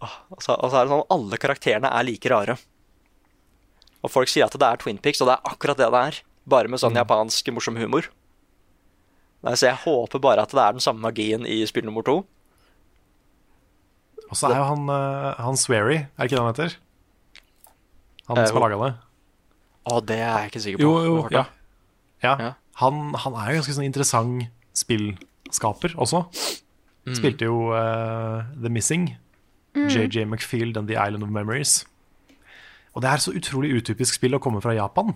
Speaker 3: Og så, og så er det sånn alle karakterene er like rare. Og folk sier at det er Twin Peaks, og det er akkurat det det er. Bare med sånn japansk morsom humor. Nei, så jeg håper bare at det er den samme magien i spill nummer to.
Speaker 4: Og så er jo han, uh, han Swery, er det ikke det han heter? Han
Speaker 3: Eh,
Speaker 4: som har laga det.
Speaker 3: Å, det er jeg ikke sikker på.
Speaker 2: Jo, jo, ja.
Speaker 4: Ja. Han, han er jo ganske sånn interessant spillskaper også. Spilte jo uh, The Missing, JJ McField and The Island of Memories. Og det er så utrolig utypisk spill å komme fra Japan.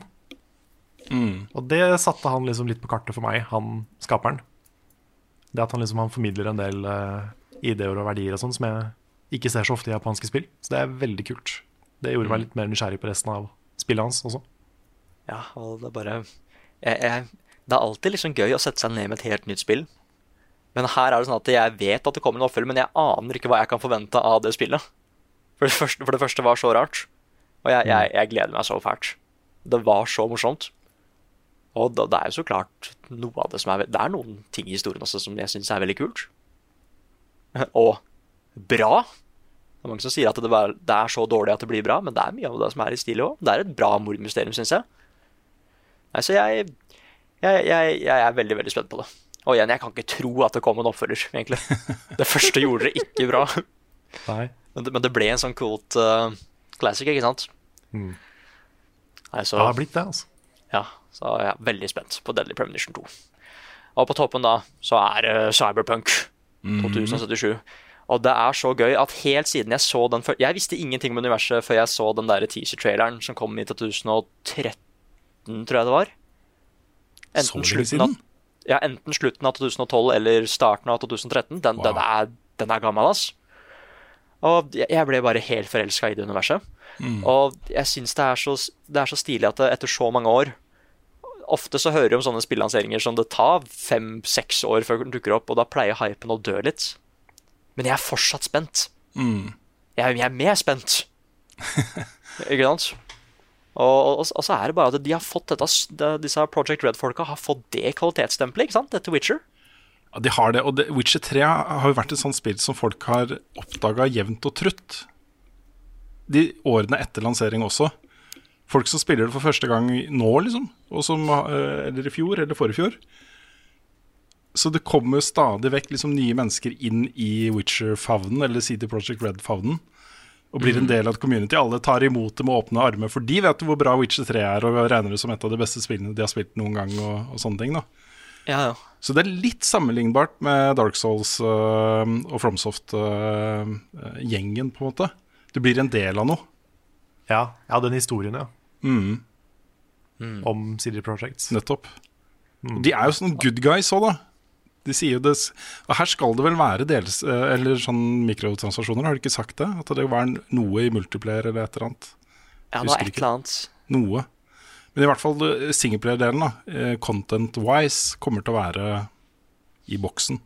Speaker 4: Og det satte han liksom litt på kartet for meg, han skaperen. Det at han liksom han formidler en del uh, ideer og verdier og sånn som jeg ikke ser så ofte i japanske spill. Så det er veldig kult. Det gjorde meg litt mer nysgjerrig på resten av spillet hans også.
Speaker 3: Ja, og det er bare jeg, jeg, Det er alltid liksom gøy å sette seg ned med et helt nytt spill. Men her er det sånn at jeg vet at det kommer en oppfølger, men jeg aner ikke hva jeg kan forvente av det spillet. For det første, for det første var så rart. Og jeg, jeg, jeg gleder meg så fælt. Det var så morsomt. Og det, det er jo så klart noe av det som er Det er noen ting i historien også som jeg syns er veldig kult. Og bra. Det er mange som sier at det, bare, det er så dårlig at det blir bra, men det er mye av det som er i stil òg. Det er et bra mordmysterium, syns jeg. Nei, så jeg, jeg, jeg, jeg er veldig, veldig spent på det. Og igjen, jeg kan ikke tro at det kom en oppfølger, egentlig. Det første gjorde det ikke bra. Men det, men det ble en sånn cool uh, classic, ikke sant?
Speaker 4: Mm.
Speaker 3: Nei, så,
Speaker 4: Det har blitt det, altså.
Speaker 3: ja, så jeg er veldig spent på Deadly Premonition 2. Og på toppen da, så er det Cyberpunk 2077. Og det er så gøy at helt siden jeg så den før Jeg visste ingenting om universet før jeg så den der teaser-traileren som kom i 2013, tror jeg det var.
Speaker 2: Så lenge siden?
Speaker 3: Ja, enten slutten av 2012 eller starten av 2013. Den, den, er, den er gammel, ass. Og jeg- ble bare helt forelska i det universet. Og jeg syns det, så- det er så stilig at det, etter så mange år Ofte så hører vi om sånne spillanseringer som det tar fem-seks år før den dukker opp, og da pleier hypen å dø litt. Men jeg er fortsatt spent.
Speaker 2: Mm.
Speaker 3: Jeg, jeg er mer spent. Ikke sant? Og, og, og så er det bare at de har fått dette, disse Project Red-folka har fått det kvalitetsstempelet, ikke sant? Dette Witcher.
Speaker 2: Ja, de har det, og det, Witcher 3 har jo vært et sånt spill som folk har oppdaga jevnt og trutt. De årene etter lansering også. Folk som spiller det for første gang nå, liksom. Som, eh, eller i fjor, eller forrige fjor. Så det kommer stadig vekk liksom nye mennesker inn i Witcher-favnen, eller CD Project Red-favnen. Og blir en del av et community. Alle tar imot det med åpne armer, for de vet jo hvor bra Witcher 3 er, og regner det som et av de beste spillene de har spilt noen gang, og, og sånne ting. da
Speaker 3: Ja, ja.
Speaker 2: så det er litt sammenlignbart med Dark Souls uh, og FromSoft-gjengen, på en måte. Du blir en del av noe.
Speaker 4: Ja, ja den historien, ja.
Speaker 2: Mm,
Speaker 4: Om CD Projects.
Speaker 2: nettopp. Mm. de er jo sånne good guys òg, da. De sier jo det Og her skal det vel være dels, øh, eller sånn mikrotransaksjoner, har de ikke sagt det? At det var noe i multiplayer eller et eller annet?
Speaker 3: ja det var et eller annet.
Speaker 2: Noe. Men i hvert fall eh, singleplayer-delen, da, eh, content-wise, kommer til å være i boksen.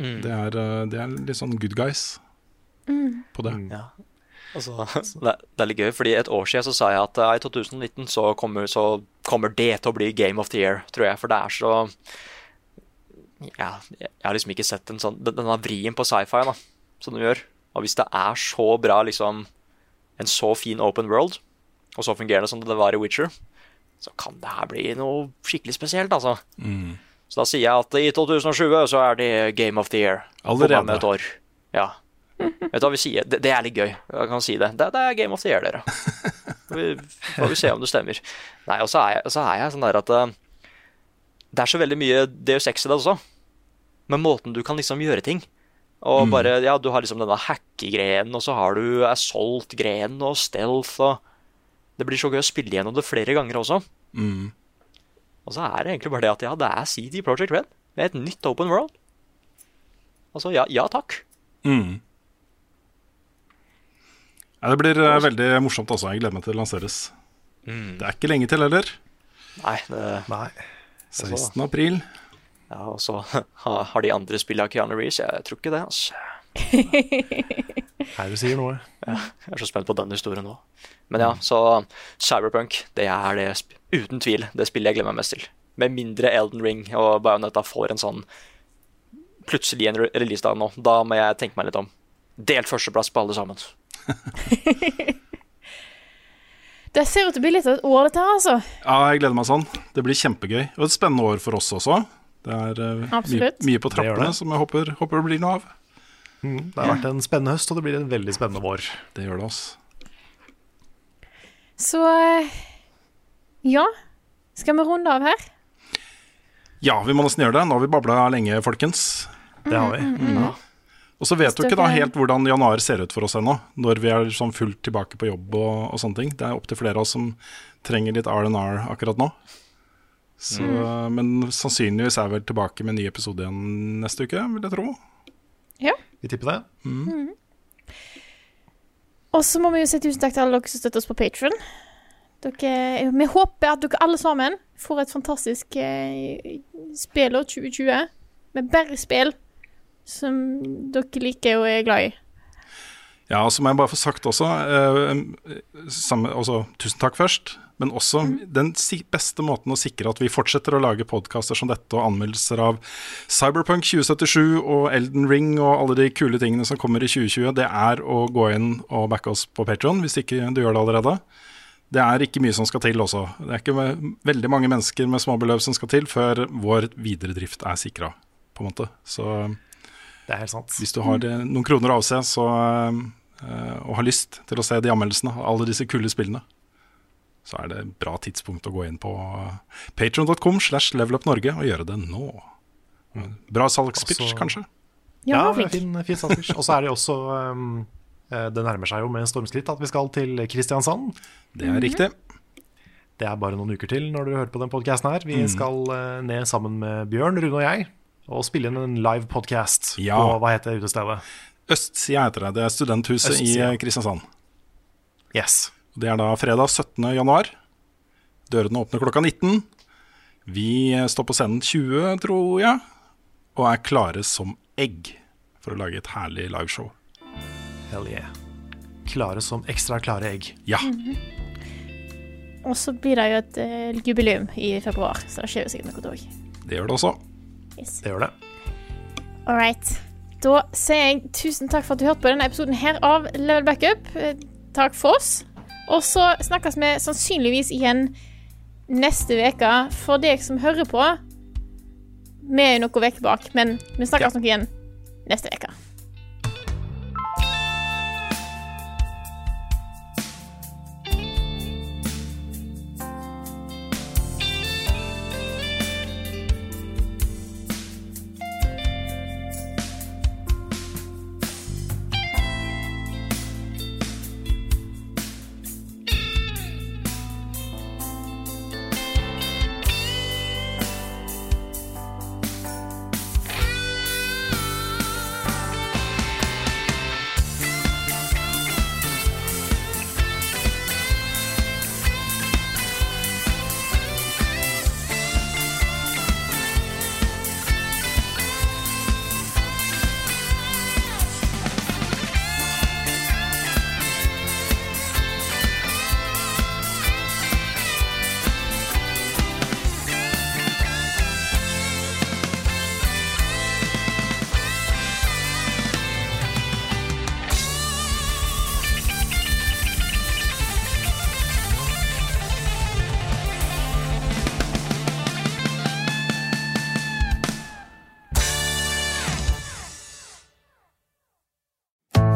Speaker 3: Mm.
Speaker 2: Det, er, eh, det er litt sånn good guys på det.
Speaker 3: Ja. Altså, det, det er litt gøy, fordi et år siden så sa jeg at i 2019 så kommer, så kommer det til å bli Game of the Year, tror jeg. For det er så Ja, jeg har liksom ikke sett en sånn, den- denne vrien på sci-fi da, som de gjør. Og hvis det er så bra, liksom En så fin open world, og så fungerende som det var i Witcher, så kan det her bli noe skikkelig spesielt, altså. Så da sier jeg at i 2020 så er det Game of the Year.
Speaker 2: Allerede.
Speaker 3: et år. Ja. Vet du hva vi sier? Det, det er litt gøy. Jeg kan si det. Det, det er Game of the Year, dere. Vi får vi se om det stemmer. Nei, og så er jeg, så er jeg sånn der at eh, Det er så veldig mye Deus Ex i det også. Med måten du kan liksom gjøre ting. Og bare, ja, Du har liksom denne hackegrenen, og så har du assault-grenen og stealth. og Det blir så gøy å spille gjennom det flere ganger også.
Speaker 2: Mm.
Speaker 3: Og så er det egentlig bare det at ja, det er CD Project Red med et nytt open world. Altså, ja, ja takk.
Speaker 2: Mm. Ja, det blir eh, veldig morsomt også. Jeg gleder meg til det lanseres.
Speaker 3: Mm.
Speaker 2: Det er ikke lenge til heller.
Speaker 3: Nei, det,
Speaker 4: Nei.
Speaker 2: 16. april.
Speaker 3: ja, og så har de andre spillet av Keanu Reeves. Jeg tror ikke det. altså.
Speaker 4: Her du sier noe.
Speaker 3: Jeg er så spent på den historien nå. Men ja, så Cyberpunk, det er det uten tvil det spillet jeg glemmer meg mest til. Med mindre Elden Ring og Bionetta får en sånn plutselig en release releasedag nå. Da må jeg tenke meg litt om. Delt førsteplass på alle sammen.
Speaker 1: Det ser ut til å bli litt av et år, dette her, altså.
Speaker 2: Ja, jeg gleder meg sånn. Det blir kjempegøy. Og et spennende år for oss også. Det er uh, mye, mye på trappene
Speaker 4: det.
Speaker 2: som jeg håper, håper det blir noe av.
Speaker 4: Mm. Det har vært en spennende høst, og det blir en veldig spennende vår.
Speaker 2: Det gjør det, altså.
Speaker 1: Så eh, Ja. Skal vi runde av her?
Speaker 2: Ja, vi må nesten gjøre det. Nå har vi babla lenge, folkens.
Speaker 4: Det har vi.
Speaker 3: Mm.
Speaker 2: Og så vet du ikke da helt hvordan januar ser ut for oss ennå. Når vi er sånn fullt tilbake på jobb og, og sånne ting. Det er opptil flere av oss som trenger litt R&R akkurat nå. Så, Men sannsynligvis er vi vel tilbake med en ny episode igjen neste uke, vil jeg tro. Ja.
Speaker 4: Vi tipper det.
Speaker 1: Og så må vi jo si tusen takk til alle dere som støtter oss på Patron. Vi håper at dere alle sammen får et fantastisk eh, spillår 2020 med bare spill som dere liker og er glad i.
Speaker 2: Ja, så må jeg bare få sagt også, eh, samme, altså Tusen takk først. Men også den si beste måten å sikre at vi fortsetter å lage podkaster som dette og anmeldelser av Cyberpunk 2077 og Elden Ring og alle de kule tingene som kommer i 2020, det er å gå inn og backe oss på Patron, hvis ikke du gjør det allerede. Det er ikke mye som skal til også. Det er ikke veldig mange mennesker med småbeløp som skal til før vår videre drift er sikra, på en måte. Så
Speaker 4: Det er helt sant.
Speaker 2: hvis du har eh, noen kroner å avse så, eh, og har lyst til å se de anmeldelsene av alle disse kule spillene, så er det et bra tidspunkt å gå inn på patron.com slash levelupnorge og gjøre det nå. Bra salgspitch,
Speaker 4: Også-
Speaker 2: kanskje?
Speaker 1: Ja,
Speaker 4: Ja, fin, fin salgspitch. Og så er det jo også um, eh, Det nærmer seg jo med stormskritt at vi skal til Kristiansand.
Speaker 2: Det er riktig.
Speaker 4: Det er bare noen uker til når du hører på den podkasten her.
Speaker 2: Mm.
Speaker 4: Vi skal eh, ned sammen med Bjørn, Rune og jeg og spille inn en live podcast
Speaker 2: Ja.
Speaker 4: på hva heter utestedet?
Speaker 2: Østsida heter det. Det er studenthuset
Speaker 4: Østsida.
Speaker 2: i Kristiansand.
Speaker 4: Yes.
Speaker 2: Det er da fredag 17. januar. Dørene åpner klokka 19. Vi står på scenen 20, tror jeg, og er klare som egg for å lage et herlig liveshow.
Speaker 4: Hell yeah. Klare som ekstra klare egg.
Speaker 2: Ja.
Speaker 1: Og så blir det jo et uh, jubileum i februar, så det skjer jo sikkert noe òg.
Speaker 2: Det gjør det også.
Speaker 1: Yes.
Speaker 4: Det gjør det.
Speaker 1: All right. Da sier jeg tusen takk for at du hørte på denne episoden her av Level Backup. Eh, Takk for oss. Og så snakkes vi sannsynligvis igjen neste uke. For deg som hører på, vi er jo noe vekk bak, men vi snakkes nok igjen neste uke.